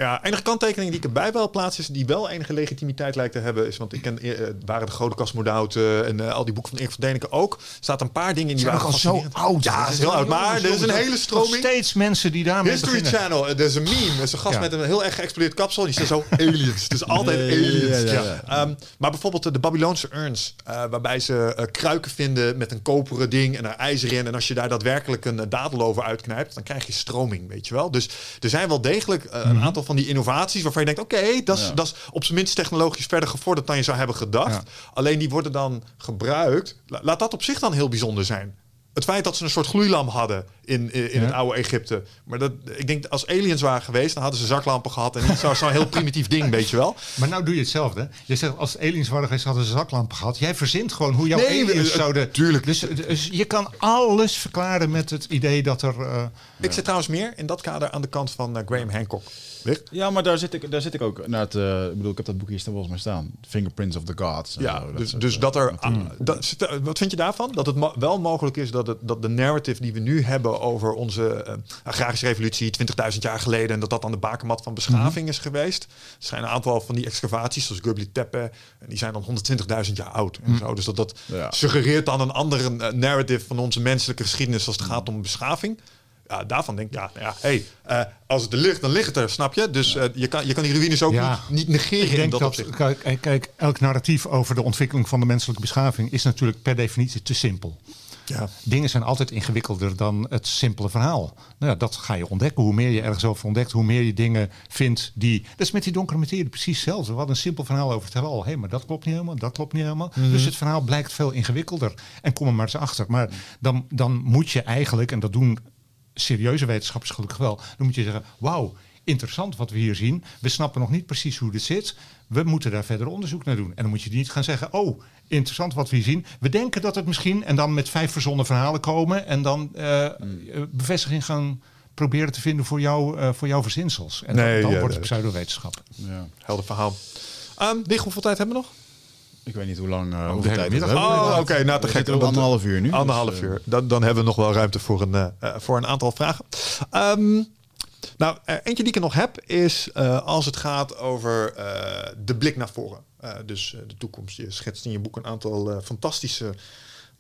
Speaker 2: Ja, enige kanttekening die ik erbij wel plaats is, die wel enige legitimiteit lijkt te hebben, is, want ik ken, eh, waren de grote kosmonauten en eh, al die boeken van Erik van Deniken ook, staat een paar dingen in die waren
Speaker 3: al zo oud.
Speaker 2: Ja, dat is heel oud, maar er is een hele stroming.
Speaker 3: steeds mensen die daarmee
Speaker 2: History
Speaker 3: beginnen.
Speaker 2: Channel, er is een meme. Er is een gast
Speaker 3: Ja.
Speaker 2: met een heel erg geëxplodeerd kapsel. Die zegt zo aliens. Het is altijd aliens.
Speaker 1: ja, ja,
Speaker 2: Ehm, maar bijvoorbeeld de, de Babylonische urns. eh, waarbij ze eh, kruiken vinden met een koperen ding en er ijzer in. En als je daar daadwerkelijk een eh, dadel over uitknijpt, dan krijg je stroming, weet je wel. Dus er zijn wel degelijk eh, een aantal van die innovaties waarvan je denkt, oké, dat is
Speaker 1: Ja.
Speaker 2: dat is op zijn minst technologisch verder gevorderd dan je zou hebben gedacht.
Speaker 3: Ja.
Speaker 2: Alleen die worden dan gebruikt. La- laat dat op zich dan heel bijzonder zijn. Het feit dat ze een soort gloeilamp hadden in, in, in
Speaker 3: Ja.
Speaker 2: het oude Egypte. Maar dat, ik denk, als aliens waren geweest, dan hadden ze zaklampen gehad. En zo- zo'n heel primitief ding, weet je wel.
Speaker 3: Maar nou doe je hetzelfde. Je zegt als aliens waren geweest, hadden ze zaklampen gehad. Jij verzint gewoon hoe jouw
Speaker 2: Nee,
Speaker 3: aliens
Speaker 2: eh,
Speaker 3: zouden...
Speaker 2: tuurlijk.
Speaker 3: Dus, dus je kan alles verklaren met het idee dat er... eh,
Speaker 2: Ik zit trouwens meer in dat kader aan de kant van eh, Graham Hancock.
Speaker 1: Ja, maar daar zit ik, daar zit ik ook naar het. eh, ik bedoel, ik heb dat boek hier staan volgens mij staan. Fingerprints of the Gods.
Speaker 2: Ja,
Speaker 1: zo,
Speaker 2: dus,
Speaker 1: soort,
Speaker 2: dus
Speaker 1: eh,
Speaker 2: dat er. ah, dat, er- wat vind je daarvan? Dat het mo- wel mogelijk is dat, het, dat de narrative die we nu hebben over onze eh, agrarische revolutie 20.000 jaar geleden. en dat dat aan de bakermat van beschaving is geweest. Er zijn een aantal van die excavaties, zoals Göbekli Tepe. En die zijn dan 120.000 jaar oud. En zo. Dus dat, dat
Speaker 1: Ja.
Speaker 2: suggereert dan een andere eh, narrative van onze menselijke geschiedenis als het gaat om beschaving. Ja, daarvan denk ik, ja, ja hey, eh, als het er ligt, dan ligt het er, snap je? Dus eh, je, kan, je kan die ruïnes ook
Speaker 3: Ja.
Speaker 2: niet, niet negeren
Speaker 3: Ik
Speaker 2: in
Speaker 3: denk
Speaker 2: dat,
Speaker 3: dat,
Speaker 2: opzicht.
Speaker 3: kijk, kijk, elk narratief over de ontwikkeling van de menselijke beschaving is natuurlijk per definitie te simpel.
Speaker 2: Ja.
Speaker 3: Dingen zijn altijd ingewikkelder dan het simpele verhaal. Nou ja, dat ga je ontdekken. Hoe meer je ergens over ontdekt, hoe meer je dingen vindt die. Dat is met die donkere materie precies hetzelfde. We hadden een simpel verhaal over het heelal. Hé, maar dat klopt niet helemaal, dat klopt niet helemaal. Dus het verhaal blijkt veel ingewikkelder. En kom er maar eens achter. Maar dan, dan moet je eigenlijk, en dat doen serieuze wetenschappers gelukkig wel, dan moet je zeggen: wauw. Interessant wat we hier zien. We snappen nog niet precies hoe dit zit. We moeten daar verder onderzoek naar doen. En dan moet je niet gaan zeggen: Oh, interessant wat we hier zien. We denken dat het misschien. En dan met vijf verzonnen verhalen komen. En dan eh, eh, bevestiging gaan proberen te vinden voor, jou, eh, voor jouw verzinsels. En
Speaker 2: Nee,
Speaker 3: dan
Speaker 2: ja,
Speaker 3: wordt het pseudowetenschap.
Speaker 1: Ja.
Speaker 2: Helder verhaal. Um, hoeveel tijd hebben we nog?
Speaker 1: Ik weet niet hoe lang, uh,
Speaker 3: de
Speaker 1: hoeveel
Speaker 3: hele
Speaker 1: tijd
Speaker 3: middag.
Speaker 2: Oh, oké. nou, te gek.
Speaker 1: op
Speaker 2: Dat-
Speaker 1: anderhalf uur nu.
Speaker 2: Anderhalf
Speaker 1: dus, eh,
Speaker 2: uur. Dan, dan hebben we nog wel ruimte voor een, eh, voor een aantal vragen. Ehm, nou, eentje die ik er nog heb is eh, als het gaat over eh, de blik naar voren. Eh, dus de toekomst. Je schetst in je boek een aantal fantastische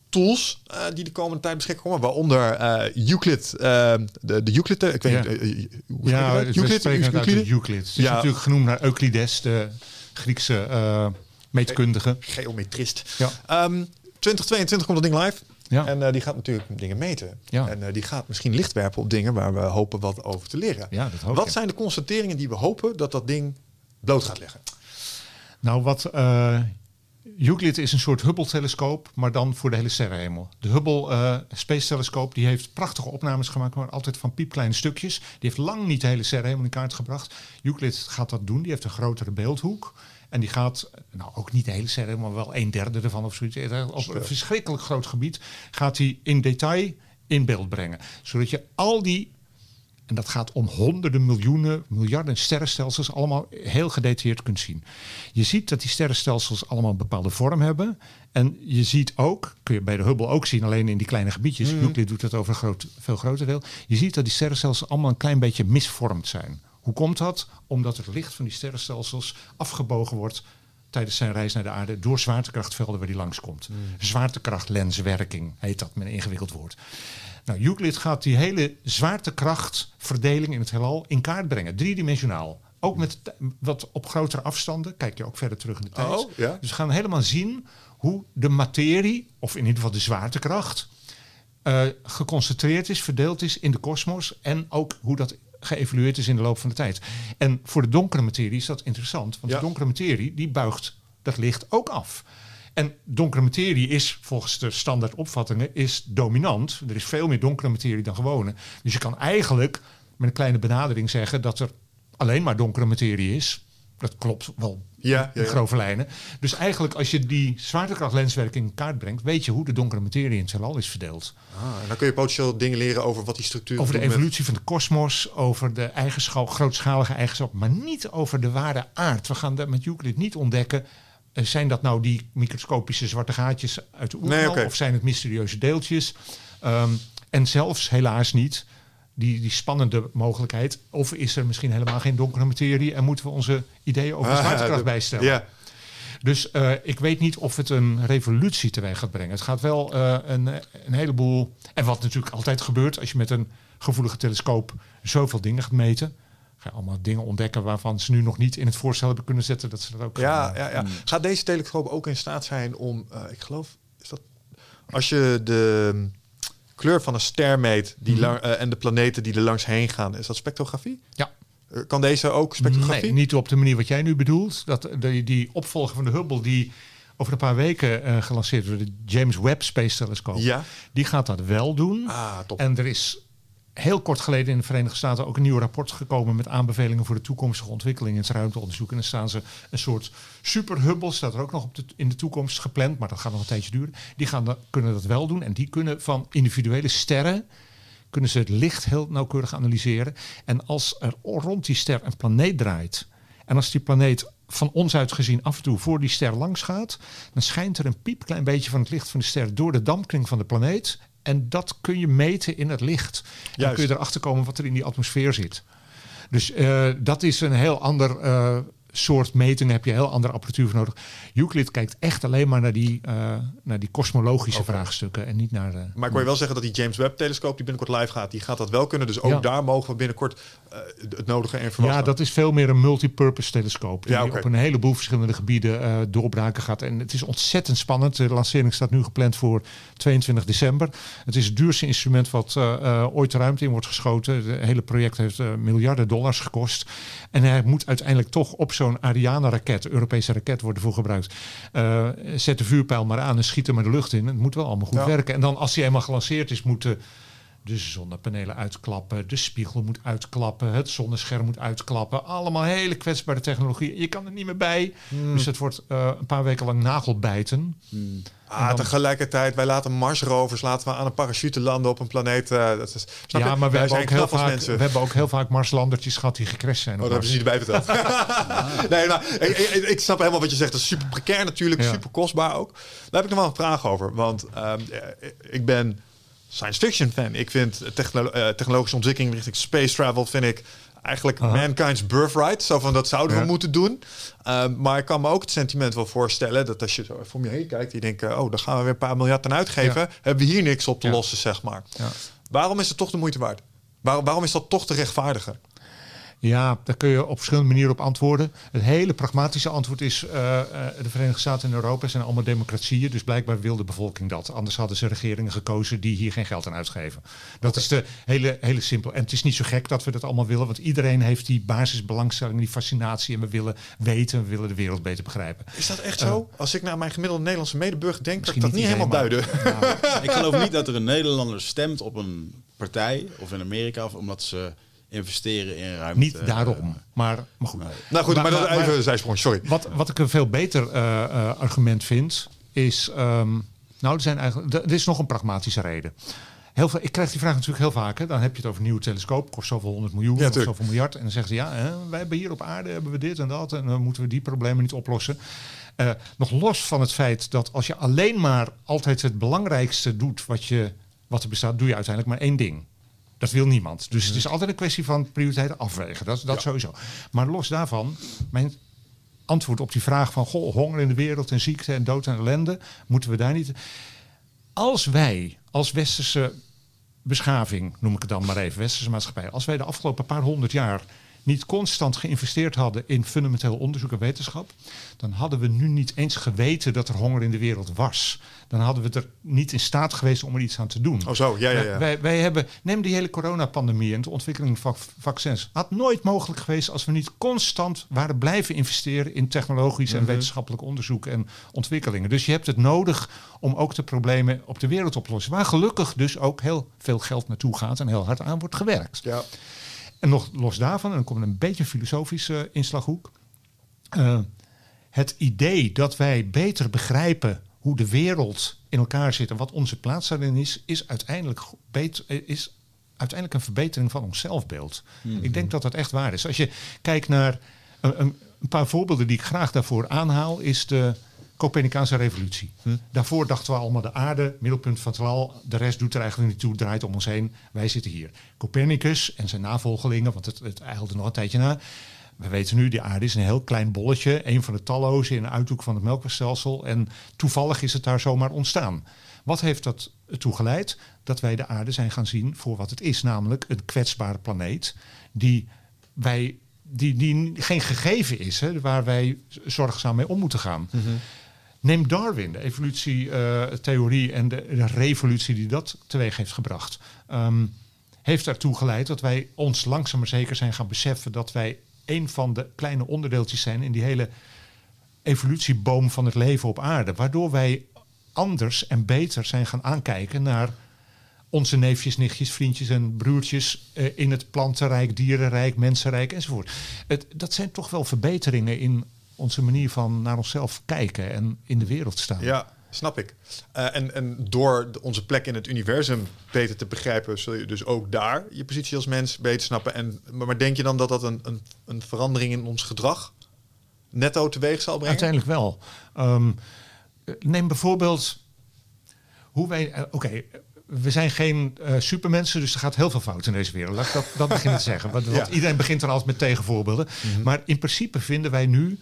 Speaker 2: tools eh, die de komende tijd beschikbaar komen. Waaronder eh, Euclid. eh, de, de Euclid. Ik weet
Speaker 3: Ja.
Speaker 2: niet. hoe Euclid? Euclid?
Speaker 3: de Euclid. Het is
Speaker 2: Ja.
Speaker 3: natuurlijk genoemd naar Euclides, de Griekse eh, meetkundige.
Speaker 2: Geometrist.
Speaker 3: Ja.
Speaker 2: Ehm, 2022 komt dat ding live.
Speaker 3: Ja.
Speaker 2: En eh, die gaat natuurlijk dingen meten.
Speaker 3: Ja.
Speaker 2: En eh, die gaat misschien licht werpen op dingen waar we hopen wat over te leren.
Speaker 3: Ja, dat hoop
Speaker 2: wat
Speaker 3: ik.
Speaker 2: zijn de constateringen die we hopen dat dat ding bloot gaat leggen?
Speaker 3: Nou, wat eh, Euclid is een soort Hubble-telescoop, maar dan voor de hele sterrenhemel. De Hubble Space Telescoop die heeft prachtige opnames gemaakt, maar altijd van piepkleine stukjes. Die heeft lang niet de hele sterrenhemel in kaart gebracht. Euclid gaat dat doen. Die heeft een grotere beeldhoek. En die gaat, nou ook niet de hele sterrenhemel, maar wel een derde ervan of zoiets. Eh, Op een verschrikkelijk groot gebied gaat hij in detail in beeld brengen. Zodat je al die en dat gaat om honderden miljoenen, miljarden sterrenstelsels, allemaal heel gedetailleerd kunt zien. Je ziet dat die sterrenstelsels allemaal een bepaalde vorm hebben. En je ziet ook, kun je bij de Hubble ook zien, alleen in die kleine gebiedjes. Euclid doet dat over een groot, veel groter deel. Je ziet dat die sterrenstelsels allemaal een klein beetje misvormd zijn. Hoe komt dat? Omdat het licht van die sterrenstelsels afgebogen wordt tijdens zijn reis naar de aarde door zwaartekrachtvelden waar die langskomt. Zwaartekrachtlenswerking heet dat met een ingewikkeld woord. Nou, Euclid gaat die hele zwaartekrachtverdeling in het heelal in kaart brengen, driedimensionaal. Ook met wat op grotere afstanden, kijk je ook verder terug in de tijd.
Speaker 2: Oh, ja.
Speaker 3: Dus we gaan helemaal zien hoe de materie, of in ieder geval de zwaartekracht, eh, geconcentreerd is, verdeeld is in de kosmos en ook hoe dat geëvolueerd is in de loop van de tijd. En voor de donkere materie is dat interessant, want
Speaker 2: Ja.
Speaker 3: de donkere materie die buigt dat licht ook af. En donkere materie is volgens de standaard opvattingen is dominant. Er is veel meer donkere materie dan gewone. Dus je kan eigenlijk met een kleine benadering zeggen dat er alleen maar donkere materie is. Dat klopt wel
Speaker 2: Ja, ja,
Speaker 3: grove lijnen. Dus eigenlijk als je die zwaartekrachtlenswerking in kaart brengt, weet je hoe de donkere materie in het heelal is verdeeld.
Speaker 2: Ah, en dan kun je potentieel dingen leren over wat die structuur
Speaker 3: Over de
Speaker 2: met-
Speaker 3: evolutie van de kosmos, over de eigenschap, grootschalige eigenschappen, maar niet over de ware aard. We gaan dat met Euclid niet ontdekken. eh, zijn dat nou die microscopische zwarte gaatjes uit de oerknal
Speaker 2: Nee,
Speaker 3: of zijn het mysterieuze deeltjes? Ehm, en zelfs helaas niet die, die spannende mogelijkheid. Of is er misschien helemaal geen donkere materie en moeten we onze ideeën over de
Speaker 2: Ah,
Speaker 3: zwaartekracht
Speaker 2: de-
Speaker 3: bijstellen?
Speaker 2: Ja,
Speaker 3: Dus eh, ik weet niet of het een revolutie teweeg gaat brengen. Het gaat wel eh, een, een heleboel. En wat natuurlijk altijd gebeurt als je met een gevoelige telescoop zoveel dingen gaat meten. Ga je allemaal dingen ontdekken waarvan ze nu nog niet in het voorstel hebben kunnen zetten dat ze dat ook
Speaker 2: ja,
Speaker 3: gaan.
Speaker 2: ja, ja. Gaat deze telescoop ook in staat zijn om, eh, ik geloof, is dat als je de kleur van een ster meet die
Speaker 3: Mhm.
Speaker 2: lang- eh, en de planeten die er langs heen gaan, is dat spectrografie?
Speaker 3: Ja.
Speaker 2: Eh, Kan deze ook spectrografie?
Speaker 3: Nee, niet op de manier wat jij nu bedoelt. Dat de, die opvolger van de Hubble die over een paar weken eh, gelanceerd wordt, de James Webb Space Telescope,
Speaker 2: Ja.
Speaker 3: die gaat dat wel doen.
Speaker 2: Ah, top.
Speaker 3: En er is heel kort geleden in de Verenigde Staten ook een nieuw rapport gekomen met aanbevelingen voor de toekomstige ontwikkeling in het ruimteonderzoek. En dan staan ze een soort super Hubble, staat er ook nog op in de toekomst gepland, maar dat gaat nog een tijdje duren. Die gaan kunnen dat wel doen en die kunnen van individuele sterren kunnen ze het licht heel nauwkeurig analyseren. En als er rond die ster een planeet draait en als die planeet van ons uit gezien af en toe voor die ster langs gaat, dan schijnt er een piepklein beetje van het licht van de ster door de dampkring van de planeet. En dat kun je meten in het licht. En dan kun je erachter komen wat er in die atmosfeer zit. Dus eh, dat is een heel ander eh, soort meting. Heb je heel andere apparatuur voor nodig. Euclid kijkt echt alleen maar naar die, eh, naar die kosmologische vraagstukken en niet naar. de.
Speaker 2: Maar ik wil je wel zeggen dat die James Webb telescoop die binnenkort live gaat, die gaat dat wel kunnen. Dus ook
Speaker 3: Ja.
Speaker 2: daar mogen we binnenkort eh, het nodige in verwachten.
Speaker 3: Ja, dat is veel meer een multipurpose telescoop. Die
Speaker 2: Ja,
Speaker 3: op een heleboel verschillende gebieden eh, doorbraken gaat. En het is ontzettend spannend. De lancering staat nu gepland voor 22 december. Het is het duurste instrument wat eh, eh, ooit de ruimte in wordt geschoten. Het hele project heeft eh, miljarden dollars gekost. En hij moet uiteindelijk toch op zo'n Ariane-raket, Europese raket, worden voor gebruikt. Eh, zet de vuurpijl maar aan en schiet hem maar de lucht in. Het moet wel allemaal goed
Speaker 2: Ja.
Speaker 3: werken. En dan als hij eenmaal gelanceerd is, moet de de zonnepanelen uitklappen, de spiegel moet uitklappen, het zonnescherm moet uitklappen. Allemaal hele kwetsbare technologie. Je kan er niet meer bij.
Speaker 2: Hmm.
Speaker 3: Dus het wordt eh, een paar weken lang nagelbijten.
Speaker 2: Ah,
Speaker 3: dan-
Speaker 2: tegelijkertijd, wij laten Marsrovers laten we aan een parachute landen op een planeet. eh, dat is, snap
Speaker 3: ja,
Speaker 2: je?
Speaker 3: maar we
Speaker 2: Wij
Speaker 3: hebben,
Speaker 2: zijn
Speaker 3: ook heel vaak, we hebben ook heel vaak Marslandertjes gehad die gecrashed zijn.
Speaker 2: Oh, dat hebben ze niet erbij verteld. nee, nou, ik, ik, ik snap helemaal wat je zegt. Dat is super precair natuurlijk,
Speaker 3: Ja.
Speaker 2: super kostbaar ook. Daar heb ik nog wel een vraag over. Want ehm, eh, ik ben science fiction fan. Ik vind technolo- eh, technologische ontwikkeling richting space travel vind ik eigenlijk
Speaker 3: Aha.
Speaker 2: mankind's birthright. Zo van dat zouden we moeten doen. Ehm, maar ik kan me ook het sentiment wel voorstellen dat als je zo even om je heen kijkt, die denken, oh, daar gaan we weer een paar miljard aan uitgeven.
Speaker 3: Ja.
Speaker 2: Hebben we hier niks op te
Speaker 3: Ja.
Speaker 2: lossen, zeg maar.
Speaker 3: Ja.
Speaker 2: Waarom is het toch de moeite waard? Waar- waarom is dat toch te rechtvaardigen?
Speaker 3: Ja, daar kun je op verschillende manieren op antwoorden. Het hele pragmatische antwoord is: eh, eh, de Verenigde Staten en Europa zijn allemaal democratieën. Dus blijkbaar wil de bevolking dat. Anders hadden ze regeringen gekozen die hier geen geld aan uitgeven. Dat is de hele, hele simpel. En het is niet zo gek dat we dat allemaal willen, want iedereen heeft die basisbelangstelling, die fascinatie. En we willen weten, we willen de wereld beter begrijpen.
Speaker 2: Is dat echt zo? Als ik naar mijn gemiddelde Nederlandse medeburger denk, kan ik
Speaker 3: Misschien
Speaker 2: dat niet
Speaker 3: niet
Speaker 2: helemaal
Speaker 3: iedereen,
Speaker 2: duiden.
Speaker 1: Ik geloof niet dat er een Nederlander stemt op een partij, of in Amerika, of omdat ze investeren in ruimte.
Speaker 3: Niet daarom, maar, maar goed.
Speaker 2: Nou goed, maar,
Speaker 3: Maar-
Speaker 2: dat even een zijsprong, sorry.
Speaker 3: Wat, wat ik een veel beter eh, eh, argument vind, is. ehm, nou, er, zijn eigenlijk, er is nog een pragmatische reden. Heel veel, ik krijg die vraag natuurlijk heel vaak. Hè. Dan heb je het over een nieuwe telescoop, kost zoveel honderd miljoen
Speaker 2: Ja,
Speaker 3: zoveel miljard. En dan zeggen ze ja, hè, wij hebben hier op aarde hebben we dit en dat. En dan moeten we die problemen niet oplossen. Eh, nog los van het feit dat als je alleen maar altijd het belangrijkste doet wat, je, wat er bestaat, doe je uiteindelijk maar één ding. Dat wil niemand. Dus het is altijd een kwestie van prioriteiten afwegen. Dat, dat sowieso. Maar los daarvan, mijn antwoord op die vraag van goh, honger in de wereld en ziekte en dood en ellende, moeten we daar niet. Als wij als westerse beschaving, noem ik het dan maar even, westerse maatschappij, als wij de afgelopen paar honderd jaar niet constant geïnvesteerd hadden in fundamenteel onderzoek en wetenschap, dan hadden we nu niet eens geweten dat er honger in de wereld was. Dan hadden we er niet in staat geweest om er iets aan te doen.
Speaker 2: Oh zo, ja, ja, ja.
Speaker 3: Wij, wij hebben, neem die hele coronapandemie en de ontwikkeling van vac- vaccins. Had nooit mogelijk geweest als we niet constant waren blijven investeren in technologisch
Speaker 2: Mhm.
Speaker 3: en wetenschappelijk onderzoek en ontwikkelingen. Dus je hebt het nodig om ook de problemen op de wereld op te lossen. Waar gelukkig dus ook heel veel geld naartoe gaat en heel hard aan wordt gewerkt.
Speaker 2: Ja.
Speaker 3: En nog los daarvan, en dan komt een beetje een filosofische inslaghoek. Eh, het idee dat wij beter begrijpen hoe de wereld in elkaar zit en wat onze plaats daarin is, is uiteindelijk, beter, eh, is uiteindelijk een verbetering van ons zelfbeeld. Ik denk dat dat echt waar is. Als je kijkt naar een, een paar voorbeelden die ik graag daarvoor aanhaal, is de Copernicaanse revolutie. Daarvoor dachten we allemaal de aarde, middelpunt van het heelal. De rest doet er eigenlijk niet toe, draait om ons heen. Wij zitten hier. Copernicus en zijn navolgelingen, want het, het eilde nog een tijdje na. We weten nu, de aarde is een heel klein bolletje. Een van de talloze in een uithoek van het melkwegstelsel. En toevallig is het daar zomaar ontstaan. Wat heeft dat ertoe geleid? Dat wij de aarde zijn gaan zien voor wat het is. Namelijk een kwetsbare planeet die wij die, die geen gegeven is, hè, waar wij zorgzaam mee om moeten gaan. Neem Darwin, de evolutietheorie en de, revolutie die dat teweeg heeft gebracht. Ehm, heeft ertoe geleid dat wij ons langzaam maar zeker zijn gaan beseffen dat wij een van de kleine onderdeeltjes zijn in die hele evolutieboom van het leven op aarde. Waardoor wij anders en beter zijn gaan aankijken naar onze neefjes, nichtjes, vriendjes en broertjes eh, in het plantenrijk, dierenrijk, mensenrijk enzovoort. Het, dat zijn toch wel verbeteringen in onze manier van naar onszelf kijken en in de wereld staan.
Speaker 2: Ja, snap ik. Eh, en, en door de- onze plek in het universum beter te begrijpen, zul je dus ook daar je positie als mens beter snappen. En, maar, denk je dan dat dat een, een, een verandering in ons gedrag netto teweeg zal brengen?
Speaker 3: Uiteindelijk wel. Ehm, neem bijvoorbeeld hoe wij. eh, Oké, we zijn geen eh, supermensen, dus er gaat heel veel fout in deze wereld. Laat ik dat, dat beginnen te zeggen. Want,
Speaker 2: Ja.
Speaker 3: iedereen begint er altijd met tegenvoorbeelden. Maar in principe vinden wij nu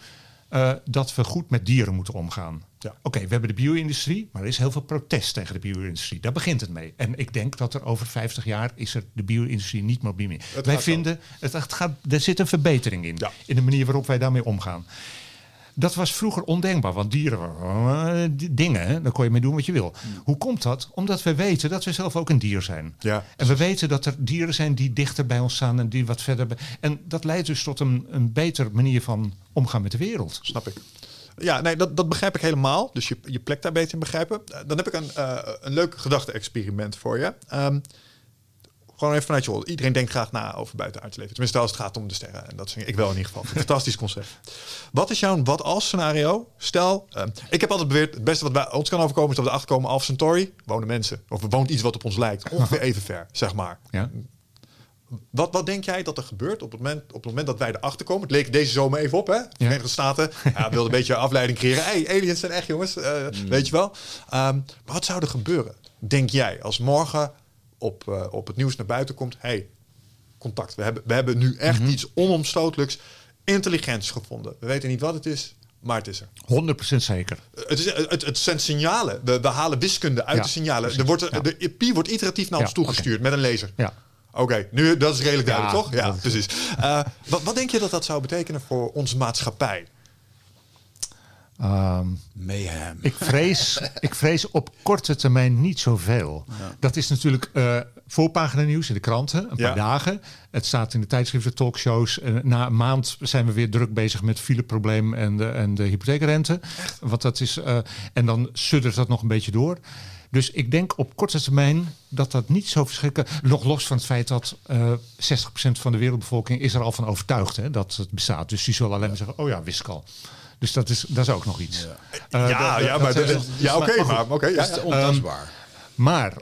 Speaker 3: eh, dat we goed met dieren moeten omgaan.
Speaker 2: Ja.
Speaker 3: Oké, we hebben de bio-industrie, maar er is heel veel protest tegen de bio-industrie. Daar begint het mee. En ik denk dat er over 50 jaar is er de bio-industrie niet meer.
Speaker 2: Het
Speaker 3: Wij vinden, het, het gaat, er zit een verbetering in.
Speaker 2: Ja.
Speaker 3: In de manier waarop wij daarmee omgaan. Dat was vroeger ondenkbaar, want dieren waren eh, dingen, hè, daar kon je mee doen wat je wil. Hoe komt dat? Omdat we weten dat we zelf ook een dier zijn.
Speaker 2: Ja,
Speaker 3: en we weten dat er dieren zijn die dichter bij ons staan en die wat verder. En dat leidt dus tot een, een betere manier van omgaan met de wereld.
Speaker 2: Snap ik. Ja, nee, dat, dat begrijp ik helemaal. Dus je, je plek daar beter in begrijpen. Eh, Dan heb ik een, eh, een leuk gedachte-experiment voor je. Ehm, Gewoon even vanuit je rol. Iedereen denkt graag na over buitenaards leven. Tenminste, als het gaat om de sterren. En dat is ik wel in ieder geval. Fantastisch concept. Wat is jouw wat als scenario? Stel, eh, ik heb altijd beweerd, het beste wat bij ons kan overkomen is dat we erachter komen Alpha Centauri wonen mensen. Of er woont iets wat op ons lijkt. Ongeveer even ver, zeg maar.
Speaker 3: Ja.
Speaker 2: Wat, wat denk jij dat er gebeurt op het, moment, op het moment dat wij erachter komen? Het leek deze zomer even op, hè? De Verenigde Staten ja, wilde een beetje afleiding creëren. Hey, aliens zijn echt jongens, eh, weet je wel. Ehm, maar wat zou er gebeuren, denk jij, als morgen op, eh, op het nieuws naar buiten komt... hey, contact, we hebben, we hebben nu echt iets onomstotelijks intelligents gevonden. We weten niet wat het is, maar het is er.
Speaker 3: 100% zeker.
Speaker 2: Het, is, het, het zijn signalen. We, we halen wiskunde uit
Speaker 3: Ja,
Speaker 2: de signalen.
Speaker 3: precies.
Speaker 2: Er wordt,
Speaker 3: Ja.
Speaker 2: De pi wordt iteratief naar
Speaker 3: Ja,
Speaker 2: ons toegestuurd met een laser.
Speaker 3: Ja.
Speaker 2: Oké, nu dat is redelijk duidelijk, toch? Ja, precies. Eh, wat, wat denk je dat dat zou betekenen voor onze maatschappij?
Speaker 3: Ehm,
Speaker 1: Mayhem.
Speaker 3: ik, vrees, ik vrees op korte termijn niet zoveel. Dat is natuurlijk eh voorpagina nieuws in de kranten, een
Speaker 2: Ja.
Speaker 3: paar dagen. Het staat in de tijdschriften, talkshows. En na een maand zijn we weer druk bezig met fileprobleem en de, en de hypotheekrente. Want dat is, eh, en dan suddert dat nog een beetje door. Dus ik denk op korte termijn dat dat niet zo verschrikkelijk... Nog los van het feit dat eh 60% van de wereldbevolking is er al van overtuigd hè, dat het bestaat. Dus die zullen alleen maar zeggen, oh ja, wist ik al. Dus dat is, dat is ook nog iets. Eh,
Speaker 2: ja,
Speaker 3: dat-
Speaker 2: ja,
Speaker 3: dat-
Speaker 2: maar,
Speaker 3: dat-
Speaker 2: dat- ja oké,
Speaker 3: maar-
Speaker 2: maar, oké. ja,
Speaker 1: is
Speaker 2: ja.
Speaker 1: ontastbaar.
Speaker 3: Maar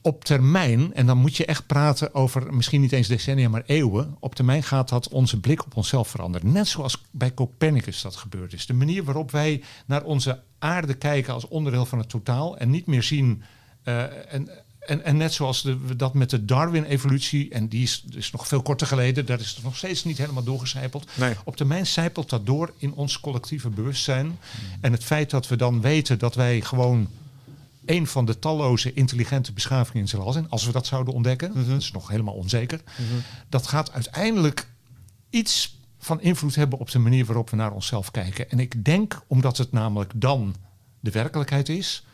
Speaker 3: op termijn, en dan moet je echt praten over misschien niet eens decennia, maar eeuwen. Op termijn gaat dat onze blik op onszelf veranderen. Net zoals bij Copernicus dat gebeurd is. De manier waarop wij naar onze aarde kijken als onderdeel van het totaal en niet meer zien. eh, en, en, en net zoals de, we dat met de Darwin-evolutie, en die is, is nog veel korter geleden, daar is het nog steeds niet helemaal doorgecijpeld.
Speaker 2: Nee.
Speaker 3: Op termijn zijpelt dat door in ons collectieve bewustzijn. En het feit dat we dan weten dat wij gewoon een van de talloze intelligente beschavingen in zijn zijn, als we dat zouden ontdekken, dat is nog helemaal onzeker, dat gaat uiteindelijk iets van invloed hebben op de manier waarop we naar onszelf kijken. En ik denk, omdat het namelijk dan de werkelijkheid is,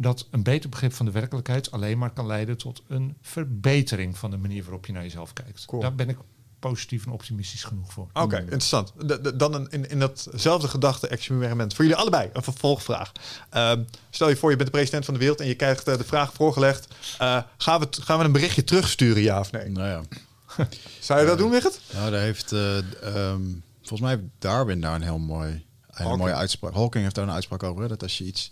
Speaker 3: dat een beter begrip van de werkelijkheid alleen maar kan leiden tot een verbetering van de manier waarop je naar jezelf kijkt.
Speaker 2: Cool.
Speaker 3: Daar ben ik positief en optimistisch genoeg voor.
Speaker 2: Oké, interessant. De- de- dan een, in, in datzelfde gedachte-experiment voor jullie allebei een vervolgvraag. Ehm, stel je voor, je bent de president van de wereld en je krijgt eh, de vraag voorgelegd: eh, gaan, we gaan we een berichtje terugsturen, ja of nee?
Speaker 1: Nou ja.
Speaker 2: Zou je dat doen, Wigert?
Speaker 1: Nou, daar heeft, eh, ehm, volgens mij heeft Darwin daar een heel mooi, een
Speaker 2: Hawking.
Speaker 1: mooie uitspraak. Hawking heeft daar een uitspraak over. Hè, dat als je iets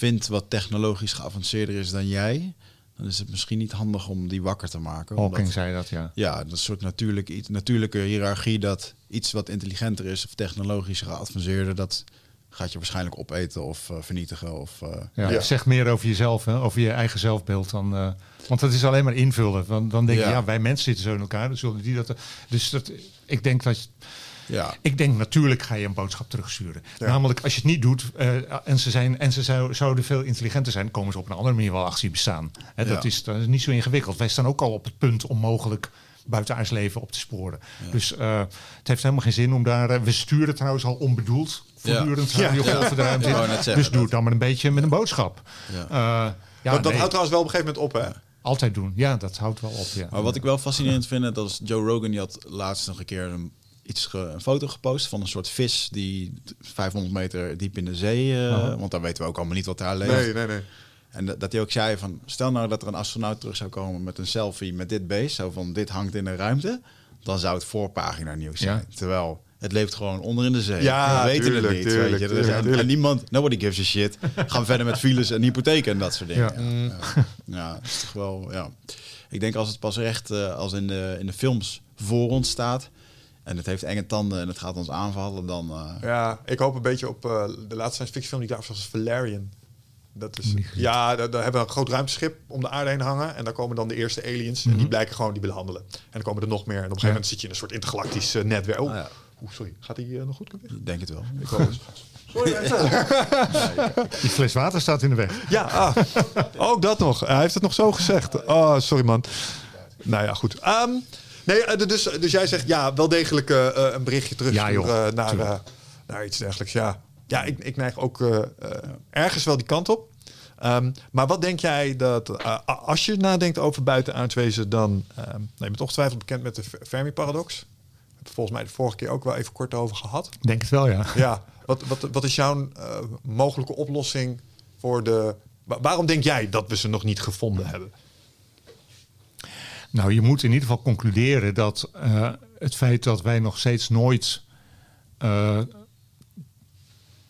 Speaker 1: vindt wat technologisch geavanceerder is dan jij, dan is het misschien niet handig om die wakker te maken.
Speaker 3: Hawking
Speaker 1: omdat-
Speaker 3: zei dat, ja.
Speaker 1: ja, dat is een soort natuurlijke, iets- natuurlijke hiërarchie dat iets wat intelligenter is of technologisch geavanceerder, dat gaat je waarschijnlijk opeten of eh, vernietigen. Of, eh,
Speaker 3: Ja, zegt meer over jezelf, hè, over je eigen zelfbeeld. Dan, eh, want dat is alleen maar invullen. Dan, dan denk je,
Speaker 1: Ja.
Speaker 3: wij mensen zitten zo in elkaar. Dan zullen die dat. Dus dat, ik denk dat.
Speaker 1: Ja.
Speaker 3: Ik denk natuurlijk ga je een boodschap terugsturen.
Speaker 2: Ja.
Speaker 3: Namelijk, als je het niet doet eh, en ze, zijn, en ze zou, zouden veel intelligenter zijn, komen ze op een andere manier wel achter je bestaan. Hè, dat,
Speaker 1: Ja.
Speaker 3: is, dat is niet zo ingewikkeld. Wij staan ook al op het punt om mogelijk buitenaards leven op te sporen. Dus eh, het heeft helemaal geen zin om daar. eh, we sturen trouwens al onbedoeld voortdurend
Speaker 2: Ja.
Speaker 3: radiogolven de ruimte in. Dus doe het dan maar een beetje met een boodschap.
Speaker 1: Ja,
Speaker 2: dat dat
Speaker 3: nee,
Speaker 2: houdt trouwens wel op een gegeven moment op, hè?
Speaker 3: altijd doen. Ja, dat houdt wel op. Ja.
Speaker 1: Maar wat ik wel fascinerend vind, dat is Joe Rogan, die had laatst nog een keer een, iets ge- een foto gepost van een soort vis die 500 meter diep in de zee, eh,
Speaker 3: Oh.
Speaker 1: want daar weten we ook allemaal niet wat daar leeft.
Speaker 2: Nee, nee, nee.
Speaker 1: En dat, dat hij ook zei van, stel nou dat er een astronaut terug zou komen met een selfie met dit beest, zo van dit hangt in de ruimte, dan zou het voorpagina nieuws zijn.
Speaker 3: Ja.
Speaker 1: Terwijl het leeft gewoon onder in de zee.
Speaker 2: Ja,
Speaker 1: we weten
Speaker 2: tuurlijk,
Speaker 1: het niet.
Speaker 2: tuurlijk,
Speaker 1: weet je.
Speaker 2: Tuurlijk,
Speaker 1: en,
Speaker 2: tuurlijk.
Speaker 1: en niemand, nobody gives a shit. Gaan verder met files en hypotheken en dat soort dingen.
Speaker 3: Ja.
Speaker 1: Ja, ja. Ja, dat is toch wel, ja. Ik denk als het pas echt eh, als in de, in de films voor ons staat en het heeft enge tanden en het gaat ons aanvallen, dan... eh,
Speaker 2: Ja, ik hoop een beetje op eh, de laatste science fiction film die ik daar was Valerian. Dat is, ja, daar, daar hebben we een groot ruimteschip om de aarde heen hangen. En daar komen dan de eerste aliens. En die blijken gewoon, die willen handelen. En dan komen er nog meer. En op een gegeven moment zit je in een soort intergalactisch eh, netwerk. Oh,
Speaker 1: Ah, ja.
Speaker 2: oeh, sorry. Gaat die nog goed?
Speaker 1: ik denk het wel.
Speaker 2: Ik hoop het. Sorry, mensen.
Speaker 3: Die fles water staat in de weg.
Speaker 2: Ja, ah, ook dat nog. Hij heeft het nog zo gezegd. Oh, sorry man. Nou ja, goed. Ehm, nee, eh, dus, dus jij zegt ja, wel degelijk eh, eh, een berichtje terug
Speaker 3: Ja, joh.
Speaker 2: naar, naar iets dergelijks. Ja, ja ik, ik neig ook ergens wel die kant op. Ehm, maar wat denk jij dat, als je nadenkt over buitenaardswezen, dan, ehm nou, je bent ongetwijfeld bekend met de Fermi-paradox. Volgens mij de vorige keer ook wel even kort over gehad.
Speaker 3: Denk het wel, ja.
Speaker 2: Ja, wat, wat, wat is jouw mogelijke oplossing voor de... wa- waarom denk jij dat we ze nog niet gevonden hebben?
Speaker 3: Nou, je moet in ieder geval concluderen dat uh, het feit dat wij nog steeds nooit, uh,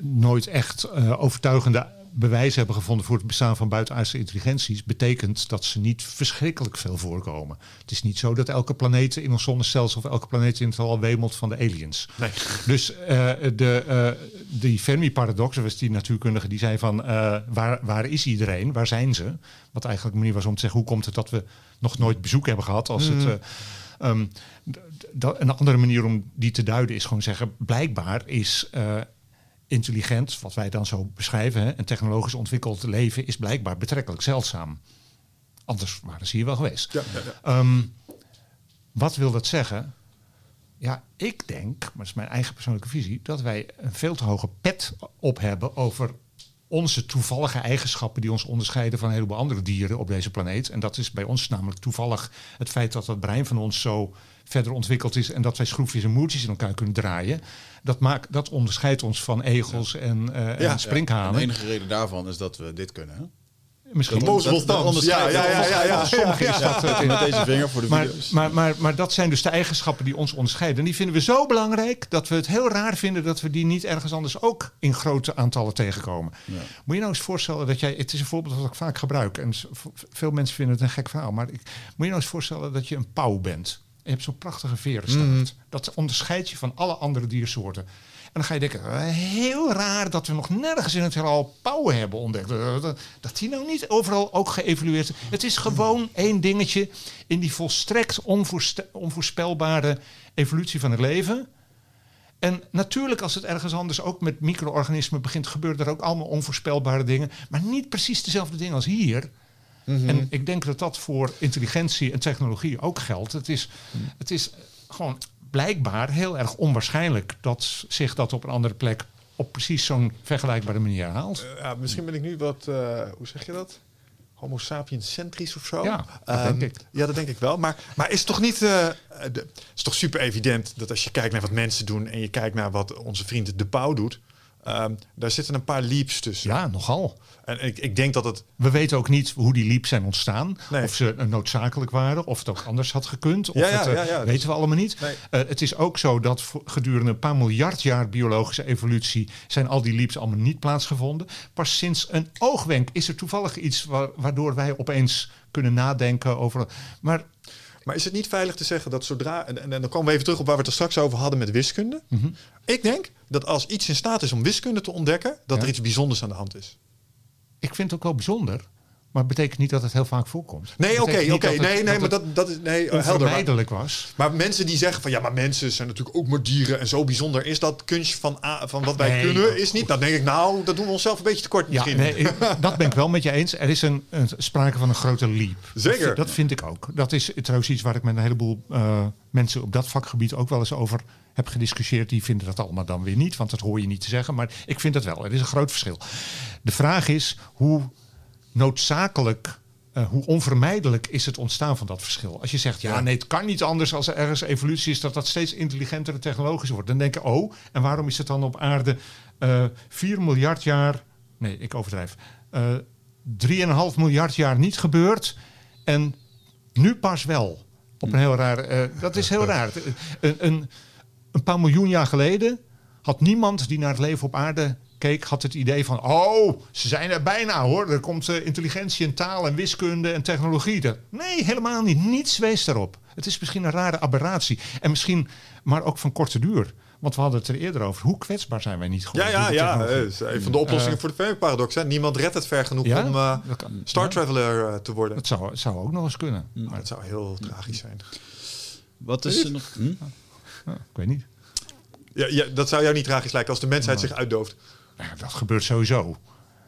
Speaker 3: nooit echt uh, overtuigende bewijs hebben gevonden voor het bestaan van buitenaardse intelligenties, betekent dat ze niet verschrikkelijk veel voorkomen. Het is niet zo dat elke planeet in ons zonnestelsel of elke planeet in het al wemelt van de aliens.
Speaker 2: Nee.
Speaker 3: Dus uh, de, uh, die Fermi-paradox, was die natuurkundige die zei van uh, waar, waar is iedereen, waar zijn ze? Wat eigenlijk een manier was om te zeggen hoe komt het dat we nog nooit bezoek hebben gehad als mm. het. Um, een andere manier om die te duiden is gewoon zeggen: blijkbaar is intelligent, wat wij dan zo beschrijven, hè, en technologisch ontwikkeld leven is blijkbaar betrekkelijk zeldzaam. Anders waren ze hier wel geweest.
Speaker 2: Ja, ja, ja.
Speaker 3: Um, wat wil dat zeggen? Ja, ik denk, maar dat is mijn eigen persoonlijke visie, dat wij een veel te hoge pet op hebben over onze toevallige eigenschappen die ons onderscheiden van een heleboel andere dieren op deze planeet. En dat is bij ons namelijk toevallig het feit dat het brein van ons zo verder ontwikkeld is en dat wij schroefjes en moertjes in elkaar kunnen draaien. Dat, maakt, dat onderscheidt ons van egels en, uh, ja, en sprinkhanen.
Speaker 1: de enige reden daarvan is dat we dit kunnen. Hè?
Speaker 3: Misschien
Speaker 2: dat
Speaker 1: ja, ja, ja, ja, ja.
Speaker 3: Sommige is dat
Speaker 1: uh, met deze vinger voor de
Speaker 3: maar,
Speaker 1: video's.
Speaker 3: Maar, maar, maar dat zijn dus de eigenschappen die ons onderscheiden. En die vinden we zo belangrijk dat we het heel raar vinden dat we die niet ergens anders ook in grote aantallen tegenkomen. Ja. Moet je nou eens voorstellen dat jij, het is een voorbeeld dat ik vaak gebruik en veel mensen vinden het een gek verhaal, maar ik, moet je nou eens voorstellen dat je een pauw bent. Je hebt zo'n prachtige verenstaart. Mm. Dat onderscheidt je van alle andere diersoorten. En dan ga je denken, heel raar dat we nog nergens in het heelal pauwen hebben ontdekt. Dat die nou niet overal ook geëvalueerd is. Het is gewoon één dingetje in die volstrekt onvoorspelbare evolutie van het leven. En natuurlijk, als het ergens anders ook met micro-organismen begint, gebeuren er ook allemaal onvoorspelbare dingen. Maar niet precies dezelfde dingen als hier. Mm -hmm. En ik denk dat dat voor intelligentie en technologie ook geldt. Het is, het is gewoon blijkbaar heel erg onwaarschijnlijk dat zich dat op een andere plek op precies zo'n vergelijkbare manier herhaalt.
Speaker 2: Uh, ja, misschien ben ik nu wat, uh, hoe zeg je dat? Homo sapiens centrisch of zo?
Speaker 3: Ja, dat um, denk ik.
Speaker 2: Ja, dat denk ik wel. Maar, maar is het toch niet... Uh, de, is toch super evident dat als je kijkt naar wat mensen doen... en je kijkt naar wat onze vriend De Pauw doet... Um, daar zitten een paar leaps tussen.
Speaker 3: Ja, nogal.
Speaker 2: En ik, ik denk dat het...
Speaker 3: We weten ook niet hoe die leaps zijn ontstaan. Nee. Of ze noodzakelijk waren. Of het ook anders had gekund. Of
Speaker 2: ja, ja,
Speaker 3: het,
Speaker 2: ja,
Speaker 3: weten we allemaal niet.
Speaker 2: Nee.
Speaker 3: Uh, het is ook zo dat gedurende een paar miljard jaar biologische evolutie... zijn al die leaps allemaal niet plaatsgevonden. Pas sinds een oogwenk is er toevallig iets... Wa waardoor wij opeens kunnen nadenken over... Maar
Speaker 2: maar is het niet veilig te zeggen dat zodra. En, en, en, dan komen we even terug op waar we het er straks over hadden met wiskunde.
Speaker 3: Mm -hmm.
Speaker 2: Ik denk dat als iets in staat is om wiskunde te ontdekken, dat
Speaker 3: Ja.
Speaker 2: er iets bijzonders aan de hand is.
Speaker 3: ik vind het ook wel bijzonder. Maar het betekent niet dat het heel vaak voorkomt.
Speaker 2: Nee, oké, oké. Nee, nee, maar dat, dat is. Nee, helder.
Speaker 3: Was.
Speaker 2: maar mensen die zeggen van ja, maar mensen zijn natuurlijk ook maar dieren en zo bijzonder is dat kunstje van, A- van wat wij
Speaker 3: Nee,
Speaker 2: kunnen is niet. Dan denk ik, nou, dat doen we onszelf een beetje tekort
Speaker 3: Ja,
Speaker 2: misschien.
Speaker 3: nee, ik- dat ben ik wel met je eens. Er is een, een sprake van een grote leap.
Speaker 2: Zeker.
Speaker 3: Dat, dat vind ik ook. Dat is trouwens iets waar ik met een heleboel eh, mensen op dat vakgebied ook wel eens over heb gediscussieerd. Die vinden dat allemaal dan weer niet, want dat hoor je niet te zeggen. Maar ik vind dat wel. Er is een groot verschil. De vraag is hoe noodzakelijk. eh, hoe onvermijdelijk is het ontstaan van dat verschil? Als je zegt, ja,
Speaker 2: Ja.
Speaker 3: nee, het kan niet anders als er ergens evolutie is, dat dat steeds intelligenter en technologischer wordt. Dan denk ik, oh, en waarom is het dan op aarde eh 4 miljard jaar, nee, ik overdrijf, eh 3,5 miljard jaar niet gebeurd en nu pas wel? Op een heel raar, dat is heel raar. Een, een, een paar miljoen jaar geleden had niemand die naar het leven op aarde keek, had het idee van, oh, ze zijn er bijna hoor. Er komt eh, intelligentie en taal en wiskunde en technologie. Dat- Nee, helemaal niet. Niets wees daarop. Het is misschien een rare aberratie. En misschien, maar ook van korte duur. Want we hadden het er eerder over. Hoe kwetsbaar zijn wij niet
Speaker 2: Ja,
Speaker 3: geworden?
Speaker 2: ja, ja. is een van de oplossingen
Speaker 3: Eh,
Speaker 2: voor de Fermi-paradox. Niemand redt het ver genoeg
Speaker 3: Ja?
Speaker 2: om eh,
Speaker 3: kan-
Speaker 2: Star
Speaker 3: ja.
Speaker 2: Traveler eh, te worden.
Speaker 3: Dat zou, zou ook nog eens kunnen.
Speaker 2: Maar
Speaker 3: Maar
Speaker 2: het zou heel tragisch zijn.
Speaker 1: Wat is er nog? Hm?
Speaker 3: ja, ik weet niet.
Speaker 2: Ja, ja, dat zou jou niet tragisch lijken als de mensheid zich uitdooft.
Speaker 3: Nou, dat gebeurt sowieso.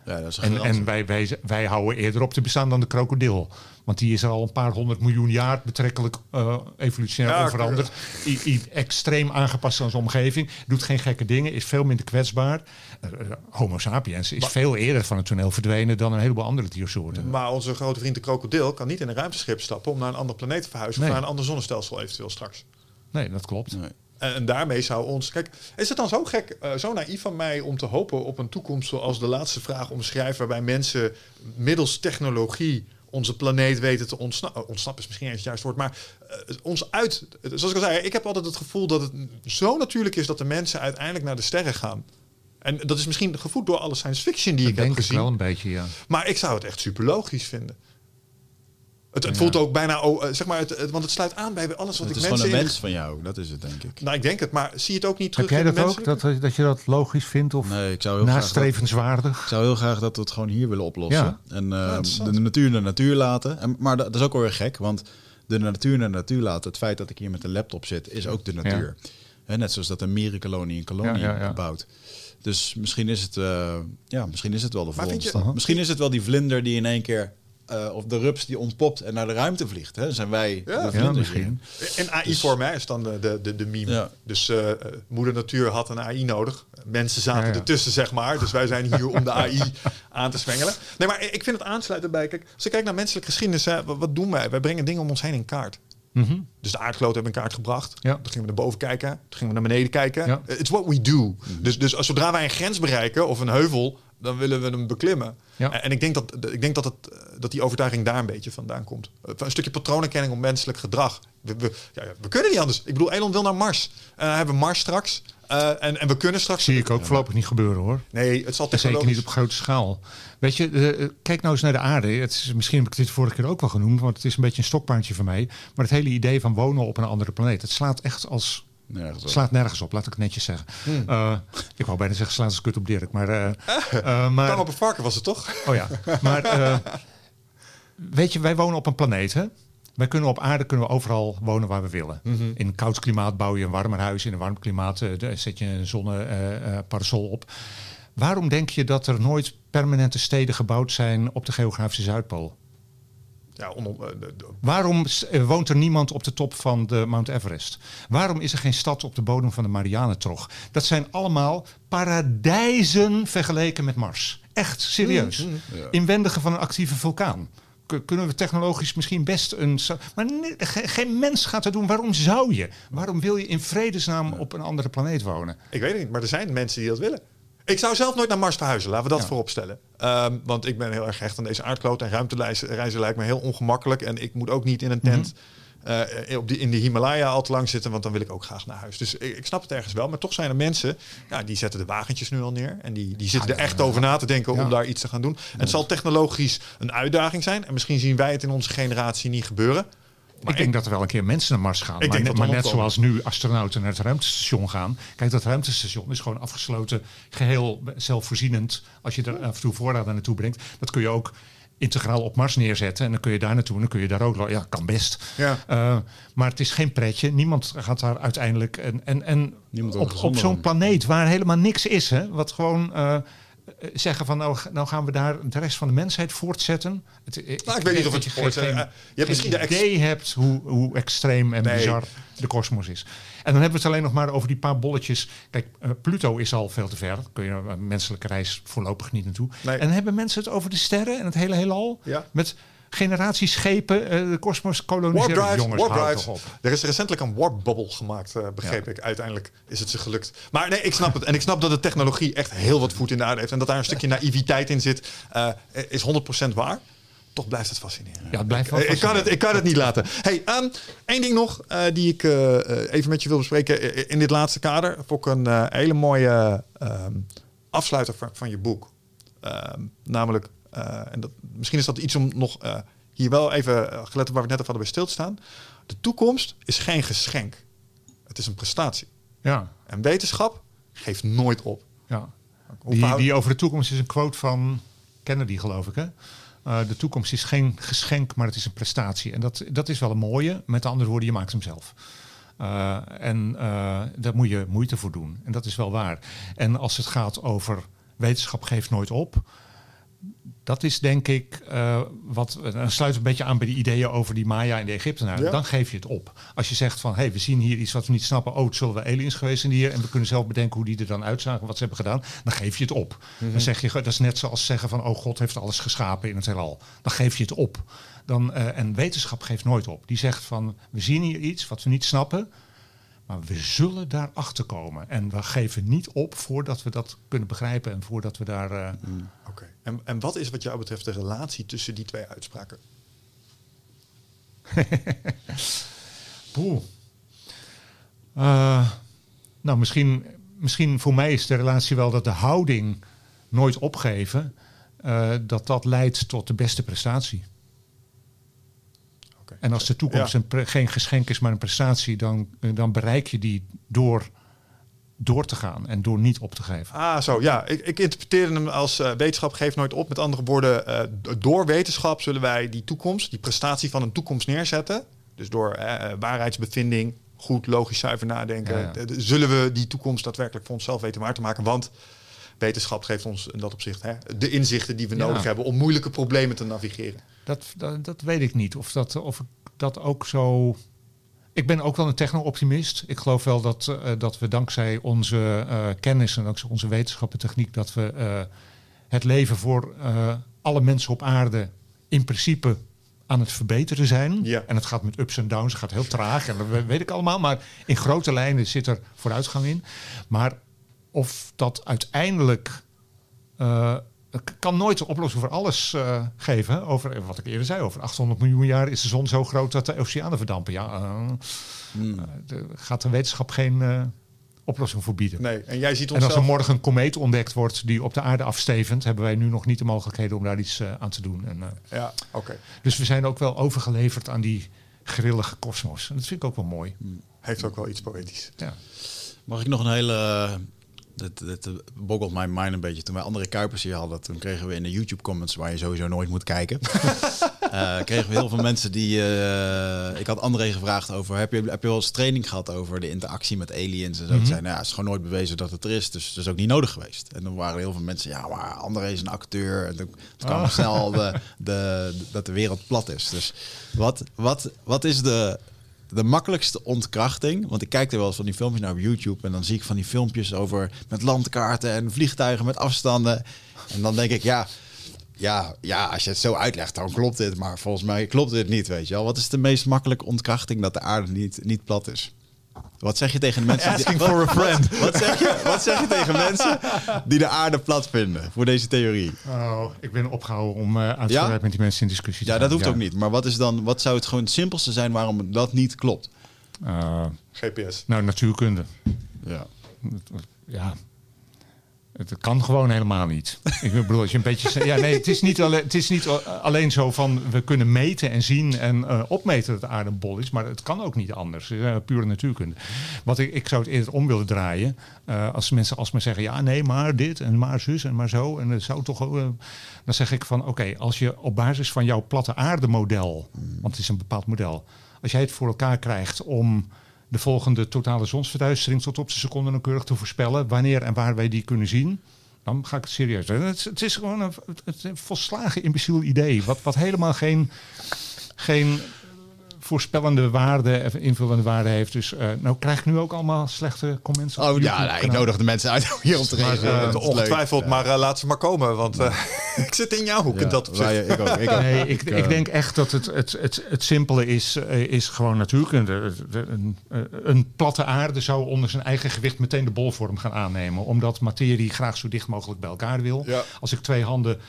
Speaker 1: Ja, dat is
Speaker 3: En, en wij, wij, wij houden eerder op te bestaan dan de krokodil. Want die is er al een paar honderd miljoen jaar betrekkelijk eh, evolutionair
Speaker 2: Ja,
Speaker 3: onveranderd. I, I- extreem aangepast aan zijn omgeving. Doet geen gekke dingen. Is veel minder kwetsbaar. Eh, eh, Homo sapiens is veel eerder van het toneel verdwenen dan een heleboel andere diersoorten.
Speaker 2: Maar onze grote vriend de krokodil kan niet in een ruimteschip stappen om naar een andere planeet te verhuizen
Speaker 3: Nee.
Speaker 2: of naar een ander zonnestelsel eventueel straks.
Speaker 3: Nee, dat klopt.
Speaker 1: Nee.
Speaker 2: En, daarmee zou ons. Kijk, is het dan zo gek, eh, zo naïef van mij om te hopen op een toekomst zoals de laatste vraag omschrijft, waarbij mensen middels technologie onze planeet weten te ontsnappen. Ontsnappen is misschien eens het juiste woord, maar eh, ons uit. Zoals ik al zei, ik heb altijd het gevoel dat het zo natuurlijk is dat de mensen uiteindelijk naar de sterren gaan. En dat is misschien gevoed door alle science fiction die
Speaker 3: Dat
Speaker 2: ik heb gezien.
Speaker 3: wel een beetje, ja.
Speaker 2: Maar ik zou het echt super logisch vinden. Het, het
Speaker 3: Ja.
Speaker 2: voelt ook bijna, oh, eh, zeg maar, het, het- want het sluit aan bij alles wat
Speaker 1: Het
Speaker 2: ik
Speaker 1: is
Speaker 2: mensen
Speaker 1: gewoon een
Speaker 2: in-
Speaker 1: wens van jou, dat is het denk ik.
Speaker 2: Nou, ik denk het, maar zie je het ook niet
Speaker 3: Heb
Speaker 2: terug
Speaker 3: jij
Speaker 2: in de
Speaker 3: dat ook?
Speaker 2: mensen?
Speaker 3: Dat, dat je dat logisch vindt of
Speaker 1: Nee, ik zou heel graag dat,
Speaker 3: nastrevenswaardig?
Speaker 1: ik zou heel graag dat we het gewoon hier willen oplossen.
Speaker 3: Ja.
Speaker 1: En eh, de natuur de natuur laten. En, maar dat, dat is ook wel weer gek, want de natuur de natuur laten. Het feit dat ik hier met een laptop zit, is ook de natuur. Hè, net zoals dat een mierenkolonie een kolonie
Speaker 3: Ja, ja, ja.
Speaker 1: bouwt. Dus misschien is het, eh, ja, misschien is het wel de
Speaker 2: Maar
Speaker 1: volgende
Speaker 2: vind je-
Speaker 1: stap. Misschien is het wel die vlinder die in één keer, eh, of de rups die ontpopt en naar de ruimte vliegt. Hè? Zijn wij
Speaker 2: Ja.
Speaker 1: de
Speaker 2: Ja,
Speaker 1: vlinders
Speaker 3: misschien.
Speaker 2: En AI voor mij is dan de, de, de, de meme.
Speaker 1: Ja.
Speaker 2: Dus eh, eh, moeder natuur had een AI nodig. Mensen zaten
Speaker 3: Ja, ja.
Speaker 2: ertussen, zeg maar. Dus wij zijn hier om de AI aan te zwengelen. Nee, maar ik vind het aansluiten bij... Kijk, als je kijkt naar menselijke geschiedenis, hè, wat, doen wij? Wij brengen dingen om ons heen in kaart.
Speaker 3: Mhm.
Speaker 2: Dus de aardkloot hebben in kaart gebracht.
Speaker 3: Ja.
Speaker 2: Toen gingen we naar boven kijken. Toen gingen we naar beneden kijken.
Speaker 3: Ja.
Speaker 2: It's what we do. Dus, dus als zodra wij een grens bereiken of een heuvel, dan willen we hem beklimmen.
Speaker 3: Ja.
Speaker 2: En, ik denk, dat, ik denk dat, het, eh, dat die overtuiging daar een beetje vandaan komt. Eh, Een stukje patroonherkenning op menselijk gedrag. We, we, ja, we kunnen niet anders. Ik bedoel, Elon wil naar Mars. En dan hebben we Mars straks. Eh, en, en we kunnen straks...
Speaker 3: Zie ik ook voorlopig niet gebeuren hoor.
Speaker 2: Nee, het zal
Speaker 3: En Zeker
Speaker 2: technologisch...
Speaker 3: niet op grote schaal. Weet je, eh, kijk nou eens naar de aarde. Het is, misschien heb ik dit vorige keer ook wel genoemd, want het is een beetje een stokpaardje van mij. Maar het hele idee van wonen op een andere planeet, het slaat echt als.
Speaker 1: Nergens op.
Speaker 3: Slaat nergens op, laat ik het netjes zeggen.
Speaker 2: Hmm.
Speaker 3: Eh, ik wou bijna zeggen, slaat als kut op Dirk. Maar, eh, eh, maar
Speaker 2: op een varken was het toch?
Speaker 3: Oh ja, maar eh, weet je, wij wonen op een planeet. Hè? Wij kunnen op aarde kunnen we overal wonen waar we willen. In een koud klimaat bouw je een warmer huis. In een warm klimaat zet je een zonneparasol op. Waarom denk je dat er nooit permanente steden gebouwd zijn op de geografische Zuidpool?
Speaker 2: Ja, on, eh, de- de-
Speaker 3: Waarom eh, woont er niemand op de top van de Mount Everest? Waarom is er geen stad op de bodem van de Marianentrog? Dat zijn allemaal paradijzen vergeleken met Mars. Echt, serieus.
Speaker 1: Ja.
Speaker 3: Inwendige van een actieve vulkaan. Kunnen we technologisch misschien best een... Maar nee, ge- geen mens gaat dat doen. Waarom zou je? Waarom wil je in vredesnaam op een andere planeet wonen?
Speaker 2: Ik weet het niet, maar er zijn mensen die dat willen. Ik zou zelf nooit naar Mars verhuizen, laten we dat
Speaker 3: Ja.
Speaker 2: voorop stellen. Ehm, want ik ben heel erg gehecht aan deze aardkloot en ruimtereizen reizen lijkt me heel ongemakkelijk. En ik moet ook niet in een tent eh, op die, in de Himalaya al te lang zitten, want dan wil ik ook graag naar huis. Dus ik, ik snap het ergens wel. Maar toch zijn er mensen, ja, die zetten de wagentjes nu al neer. En die, die zitten er echt over na te denken om daar iets te gaan doen. En het zal technologisch een uitdaging zijn. En misschien zien wij het in onze generatie niet gebeuren. Maar
Speaker 3: ik denk dat er wel een keer mensen naar Mars gaan.
Speaker 2: Ik
Speaker 3: maar
Speaker 2: denk
Speaker 3: net,
Speaker 2: dat
Speaker 3: maar net
Speaker 2: opkomen.
Speaker 3: zoals nu astronauten naar het ruimtestation gaan. Kijk, dat ruimtestation is gewoon afgesloten, geheel zelfvoorzienend. Als je er af en toe voorraden naartoe brengt, dat kun je ook integraal op Mars neerzetten. En dan kun je daar naartoe en dan kun je daar ook... Ja, kan best.
Speaker 2: Ja.
Speaker 3: Eh, maar het is geen pretje. Niemand gaat daar uiteindelijk... En, en, en
Speaker 1: Niemand
Speaker 3: op, zo'n planeet waar helemaal niks is, hè, wat gewoon... eh, zeggen van nou, nou gaan we daar de rest van de mensheid voortzetten. Het,
Speaker 2: Nou, ik weet niet of het
Speaker 3: je geen,
Speaker 2: eh, je hebt misschien
Speaker 3: idee hebt hoe, hoe extreem en
Speaker 2: Nee.
Speaker 3: bizar de kosmos is. En dan hebben we het alleen nog maar over die paar bolletjes. Kijk, eh, Pluto is al veel te ver. Daar kun je een menselijke reis voorlopig niet naartoe.
Speaker 2: Nee.
Speaker 3: En dan hebben mensen het over de sterren en het hele heelal.
Speaker 2: Ja.
Speaker 3: Met generaties schepen eh, de kosmos
Speaker 2: Warp
Speaker 3: koloniseren.
Speaker 2: drives,
Speaker 3: Jongens,
Speaker 2: warp drives.
Speaker 3: op.
Speaker 2: Er is recentelijk een warp bubble gemaakt, eh, begreep
Speaker 3: Ja.
Speaker 2: ik. Uiteindelijk is het ze gelukt. Maar nee, ik snap het. En ik snap dat de technologie echt heel wat voet in de aarde heeft. En dat daar een stukje naïviteit in zit, eh, is 100% waar. Toch blijft het fascinerend.
Speaker 3: Ja, het blijft wel
Speaker 2: ik, ik, kan het, ik kan het niet laten. Hey, ehm één ding nog eh, die ik even met je wil bespreken in dit laatste kader. Vond ik een hele mooie ehm, afsluiter van, van je boek. Ehm, namelijk, en dat, misschien is dat iets om nog eh, hier wel even, eh, gelet op waar we het net over hadden bij stil te staan. De toekomst is geen geschenk. Het is een prestatie.
Speaker 3: Ja,
Speaker 2: En wetenschap geeft nooit op.
Speaker 3: ja. Die, die over de toekomst is een quote van Kennedy, geloof ik. Hè? Eh, de toekomst is geen geschenk, maar het is een prestatie. En dat, dat is wel een mooie. Met andere woorden, je maakt hem zelf. Eh, en eh, daar moet je moeite voor doen. En dat is wel waar. En als het gaat over wetenschap geeft nooit op. Dat is denk ik eh, wat. Dan sluit een beetje aan bij die ideeën over die Maya en de Egyptenaren.
Speaker 2: Ja.
Speaker 3: Dan geef je het op. Als je zegt van hé, hey, we zien hier iets wat we niet snappen. Oh, het zullen wel aliens geweest zijn hier. En we kunnen zelf bedenken hoe die er dan uitzagen, wat ze hebben gedaan. Dan geef je het op. Dan zeg je, dat is net zoals zeggen van oh, God heeft alles geschapen in het heelal. Dan geef je het op. Dan, eh, en wetenschap geeft nooit op. Die zegt van we zien hier iets wat we niet snappen. Maar we zullen daarachter komen. En we geven niet op voordat we dat kunnen begrijpen. En voordat we daar. eh,
Speaker 2: Oké. En, en wat is wat jou betreft de relatie tussen die twee uitspraken?
Speaker 3: Poeh. Uh, nou, misschien, misschien voor mij is de relatie wel dat de houding nooit opgeven, uh, dat dat leidt tot de beste prestatie. Okay. En als de toekomst ja. een geen geschenk is, maar een prestatie, dan, dan bereik je die door door te gaan en door niet op te geven.
Speaker 2: Ah, zo ja. Ik, ik interpreteer hem als uh, wetenschap geeft nooit op. Met andere woorden, uh, door wetenschap zullen wij die toekomst, die prestatie van een toekomst neerzetten. Dus door uh, waarheidsbevinding, goed, logisch, zuiver nadenken, ja, ja. zullen we die toekomst daadwerkelijk voor onszelf weten waar te maken. Want wetenschap geeft ons in dat opzicht hè, de inzichten die we ja. nodig hebben om moeilijke problemen te navigeren.
Speaker 3: Dat, dat, dat weet ik niet. Of dat, of dat ook zo ik ben ook wel een techno-optimist. Ik geloof wel dat, uh, dat we dankzij onze uh, kennis en dankzij onze wetenschap en techniek... dat we uh, het leven voor alle mensen op aarde in principe aan het verbeteren zijn.
Speaker 2: Ja.
Speaker 3: En het gaat met ups en downs, het gaat heel traag en dat weet ik allemaal. Maar in grote lijnen zit er vooruitgang in. Maar of dat uiteindelijk ik kan nooit de oplossing voor alles uh, geven. Over wat ik eerder zei, over 800 miljoen jaar is de zon zo groot dat de oceanen verdampen. Ja, uh, hmm. uh, de, gaat de wetenschap geen oplossing voor bieden.
Speaker 2: Nee, en jij ziet
Speaker 3: ons. En als er morgen een komeet ontdekt wordt die op de aarde afstevend, hebben wij nu nog niet de mogelijkheden om daar iets aan te doen. En,
Speaker 2: ja, oké.
Speaker 3: Dus we zijn ook wel overgeleverd aan die grillige kosmos. En dat vind ik ook wel mooi.
Speaker 2: Hmm. Heeft ook wel iets poëtisch.
Speaker 3: Ja.
Speaker 1: Mag ik nog een hele dat, dat boggelt mijn mind een beetje. Toen wij andere Kuipers hier hadden, toen kregen we in de YouTube comments, waar je sowieso nooit moet kijken, uh, kregen we heel veel mensen die... Uh, ik had André gevraagd over, heb je, heb je wel eens training gehad over de interactie met aliens en zo? Mm -hmm. zei, nou ja, het is gewoon nooit bewezen dat het er is, dus het is ook niet nodig geweest. En dan waren er heel veel mensen, ja, maar André is een acteur. En toen, toen kwam oh. snel de, de, dat de wereld plat is. Dus wat, wat, wat is de de makkelijkste ontkrachting. Want ik kijk er wel eens van die filmpjes naar op YouTube. En dan zie ik van die filmpjes over met landkaarten en vliegtuigen met afstanden. En dan denk ik, ja, ja, ja, als je het zo uitlegt, dan klopt dit. Maar volgens mij klopt dit niet, weet je wel. Wat is de meest makkelijke ontkrachting dat de aarde niet, niet plat is? Wat zeg je tegen de mensen?
Speaker 2: Asking die, for a friend.
Speaker 1: Wat, wat, zeg je, wat zeg je tegen mensen die de aarde plat vinden voor deze theorie?
Speaker 3: Oh, ik ben opgehouden om uh, uitgebreid ja? met die mensen in discussie te
Speaker 1: Ja, dat hoeft ja. ook niet. Maar wat is dan? Wat zou het gewoon het simpelste zijn waarom dat niet klopt?
Speaker 3: Uh,
Speaker 2: GPS.
Speaker 3: Nou, natuurkunde.
Speaker 1: Ja.
Speaker 3: Ja, het kan gewoon helemaal niet. Ik bedoel, als je een beetje. Ja, nee, het is niet alleen, het is niet alleen zo van we kunnen meten en zien en uh, opmeten dat de aarde bol is, maar het kan ook niet anders. Uh, pure natuurkunde. Wat ik, ik zou het eerder om willen draaien. Uh, als mensen alsmaar zeggen, ja, nee, maar dit en maar zus en maar zo. En het zou toch. dan zeg ik van oké, als je op basis van jouw platte aarde model, want het is een bepaald model, als jij het voor elkaar krijgt om de volgende totale zonsverduistering tot op de seconde nauwkeurig te voorspellen. Wanneer en waar wij die kunnen zien. Dan ga ik het serieus. Het, het is gewoon een, het, volslagen imbeciel idee. Wat, wat helemaal geen, geen voorspellende waarde, invullende waarde heeft. Dus uh, nou krijg ik nu ook allemaal slechte comments.
Speaker 1: Oh ja, nou, ik nodig de mensen uit om hier op te reageren.
Speaker 2: Uh, ongetwijfeld, maar uh, laat ze maar komen, want ik zit in jouw hoek ja, in dat opzicht.
Speaker 1: Ja, ik ook, ik, ook.
Speaker 3: Nee, ik, ik, denk echt dat het, het, het, het simpele is, is gewoon natuurkunde. Een, een platte aarde zou onder zijn eigen gewicht meteen de bolvorm gaan aannemen, omdat materie graag zo dicht mogelijk bij elkaar wil.
Speaker 2: Ja.
Speaker 3: Als ik twee handen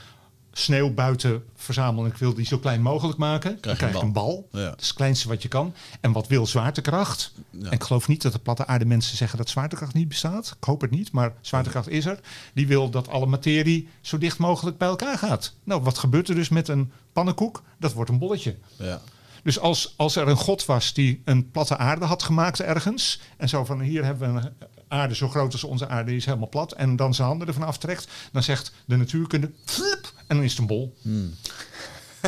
Speaker 3: sneeuw buiten verzamelen. Ik wil die zo klein mogelijk maken.
Speaker 1: Krijg
Speaker 3: dan krijg
Speaker 1: je
Speaker 3: een bal.
Speaker 1: Ja.
Speaker 3: Dat is het kleinste wat je kan. En wat wil zwaartekracht?
Speaker 1: Ja.
Speaker 3: En ik geloof niet dat de platte aarde mensen zeggen dat zwaartekracht niet bestaat. Ik hoop het niet, maar zwaartekracht is er. Die wil dat alle materie zo dicht mogelijk bij elkaar gaat. Nou, wat gebeurt er dus met een pannenkoek? Dat wordt een bolletje.
Speaker 1: Ja.
Speaker 3: Dus als, als er een god was die een platte aarde had gemaakt ergens... en zo van hier hebben we een aarde zo groot als onze aarde, is helemaal plat... en dan zijn handen ervan aftrekt, dan zegt de natuurkunde... Flip, en dan is het een bol.
Speaker 1: Hmm.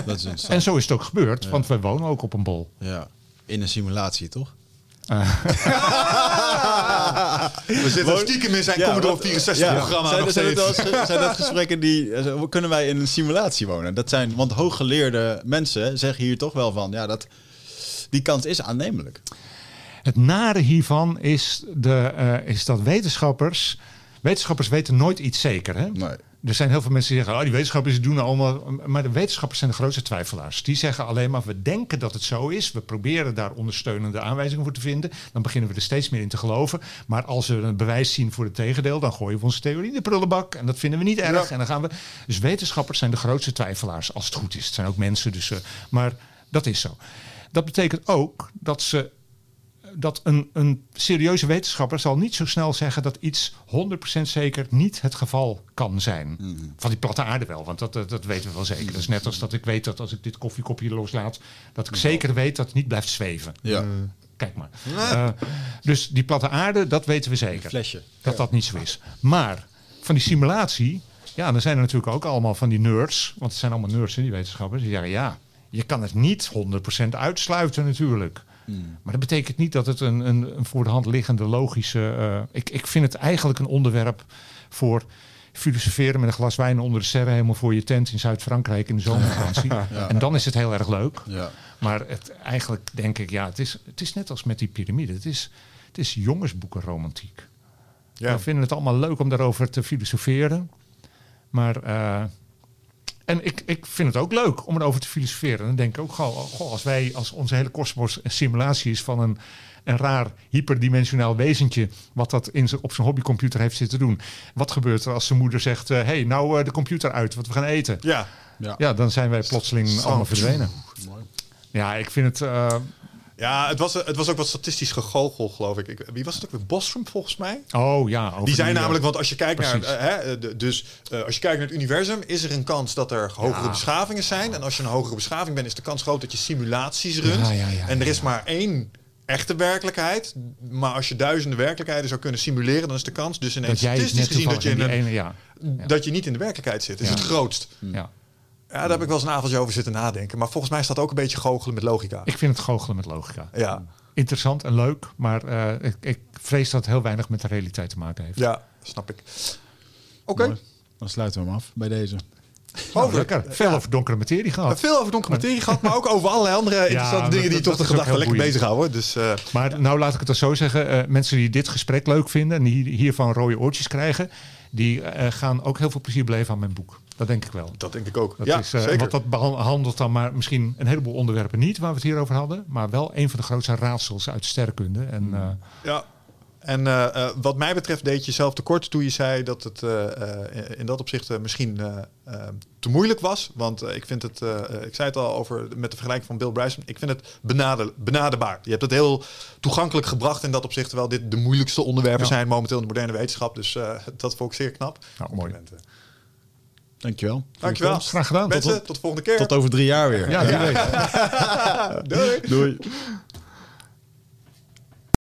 Speaker 1: Dat is
Speaker 3: en zo is het ook gebeurd, ja. want wij wonen ook op een bol.
Speaker 1: Ja, in een simulatie, toch?
Speaker 2: Uh. We zitten stiekem in zijn ja, Commodore 64 ja, programma
Speaker 1: zijn,
Speaker 2: nog
Speaker 1: zijn,
Speaker 2: steeds.
Speaker 1: dat, zijn dat gesprekken die... Kunnen wij in een simulatie wonen? Dat zijn, want hooggeleerde mensen zeggen hier toch wel van... Ja, dat, die kans is aannemelijk.
Speaker 3: Het nare hiervan is, de, uh, is dat wetenschappers... Wetenschappers weten nooit iets zeker. Hè?
Speaker 1: Nee.
Speaker 3: Er zijn heel veel mensen die zeggen, oh, die wetenschappers doen allemaal. Maar de wetenschappers zijn de grootste twijfelaars. Die zeggen alleen maar, we denken dat het zo is. We proberen daar ondersteunende aanwijzingen voor te vinden. Dan beginnen we er steeds meer in te geloven. Maar als we een bewijs zien voor het tegendeel, dan gooien we onze theorie in de prullenbak. En dat vinden we niet erg. Ja. En dan gaan we. Dus wetenschappers zijn de grootste twijfelaars, als het goed is. Het zijn ook mensen, dus. Uh, maar dat is zo. dat betekent ook dat ze dat een, een serieuze wetenschapper zal niet zo snel zeggen dat iets 100% zeker niet het geval kan zijn. Van die platte aarde wel, want dat, dat, dat weten we wel zeker. Dat is net als dat ik weet dat als ik dit koffiekopje loslaat, dat ik zeker weet dat het niet blijft zweven.
Speaker 1: Ja.
Speaker 3: Kijk maar. Eh, dus die platte aarde, dat weten we zeker.
Speaker 1: Flesje.
Speaker 3: Dat dat niet zo is. Maar van die simulatie, ja, dan zijn er natuurlijk ook allemaal van die nerds. Want het zijn allemaal nerds, hè, die wetenschappers. Die zeggen, ja, je kan het niet 100% uitsluiten natuurlijk. Maar dat betekent niet dat het een, een, een voor de hand liggende logische... eh, ik, ik vind het eigenlijk een onderwerp voor filosoferen met een glas wijn onder de sterren... helemaal voor je tent in Zuid-Frankrijk in de zomervakantie. En dan is het heel erg leuk.
Speaker 1: Ja.
Speaker 3: Maar het, eigenlijk denk ik, ja, het is, het is net als met die piramide. Het is, het is jongensboekenromantiek.
Speaker 2: Ja.
Speaker 3: We vinden het allemaal leuk om daarover te filosoferen. Maar, eh, en ik, ik vind het ook leuk om erover te filosoferen. Dan denk ik ook gewoon, goh, als wij, als onze hele kosmos een simulatie is van een, een raar hyperdimensionaal wezentje, wat dat in zijn, op zijn hobbycomputer heeft zitten doen. Wat gebeurt er als zijn moeder zegt, hé, hey, nou eh, de computer uit, want we gaan eten.
Speaker 2: Ja.
Speaker 1: Ja.
Speaker 3: Ja, dan zijn wij plotseling allemaal verdwenen. Ja, ik vind het... eh,
Speaker 2: Ja, het was, het was ook wat statistisch gegoochel, geloof ik. ik. Wie was het ook weer? Bostrom, volgens mij?
Speaker 3: oh ja,
Speaker 2: Die zijn
Speaker 3: eh,
Speaker 2: namelijk, want als je kijkt naar,
Speaker 3: precies.
Speaker 2: eh, hè, de- dus eh, als je kijkt naar het universum, is er een kans dat er hogere
Speaker 3: Ja.
Speaker 2: beschavingen zijn. En als je een hogere beschaving bent, is de kans groot dat je simulaties runt.
Speaker 3: Ja, ja, ja,
Speaker 2: en er is maar één echte werkelijkheid. Maar als je duizenden werkelijkheden zou kunnen simuleren, dan is de kans dus ineens statistisch gezien dat je, in een,
Speaker 3: ene,
Speaker 2: dat je niet in de werkelijkheid zit. Is het grootst.
Speaker 3: ja.
Speaker 2: Ja, daar heb ik wel eens een avondje over zitten nadenken. Maar volgens mij staat ook een beetje goochelen met logica.
Speaker 3: Ik vind het goochelen met logica.
Speaker 2: Ja,
Speaker 3: Interessant en leuk, maar eh, ik, ik vrees dat het heel weinig met de realiteit te maken heeft.
Speaker 2: ja, snap ik. Oké.
Speaker 1: Dan sluiten we hem af bij deze.
Speaker 3: Nou,
Speaker 2: over.
Speaker 3: lekker. Veel over donkere materie gehad.
Speaker 2: Veel over donkere materie gehad, maar ook over allerlei andere interessante dingen die
Speaker 3: dat-
Speaker 2: toch de gedachten
Speaker 3: heel
Speaker 2: lekker
Speaker 3: boeiend.
Speaker 2: bezighouden. Dus eh,
Speaker 3: Maar nou laat ik het dan zo zeggen. eh, mensen die dit gesprek leuk vinden en die hiervan rode oortjes krijgen, die eh, gaan ook heel veel plezier beleven aan mijn boek. Dat denk ik wel.
Speaker 2: dat denk ik ook.
Speaker 3: Dat
Speaker 2: ja,
Speaker 3: is, eh,
Speaker 2: zeker.
Speaker 3: Want dat behandelt dan maar misschien een heleboel onderwerpen niet waar we het hier over hadden. Maar wel een van de grootste raadsels uit de sterrenkunde. En eh,
Speaker 2: Ja. En eh, wat mij betreft deed je zelf tekort toen je zei dat het in dat opzicht misschien te moeilijk was. Want ik vind het, ik zei het al over met de vergelijking van Bill Bryson, ik vind het benade, benaderbaar. Je hebt het heel toegankelijk gebracht in dat opzicht, terwijl dit de moeilijkste onderwerpen
Speaker 3: Ja.
Speaker 2: zijn momenteel in de moderne wetenschap. Dus dat vond ik zeer knap.
Speaker 3: Nou, mooi.
Speaker 2: Complimenten.
Speaker 1: Dankjewel.
Speaker 2: Dankjewel.
Speaker 3: Graag gedaan.
Speaker 2: Mensen,
Speaker 3: Tot-
Speaker 2: tot de volgende keer.
Speaker 1: Tot over drie jaar weer.
Speaker 3: ja, weet.
Speaker 2: Doei.
Speaker 1: Doei.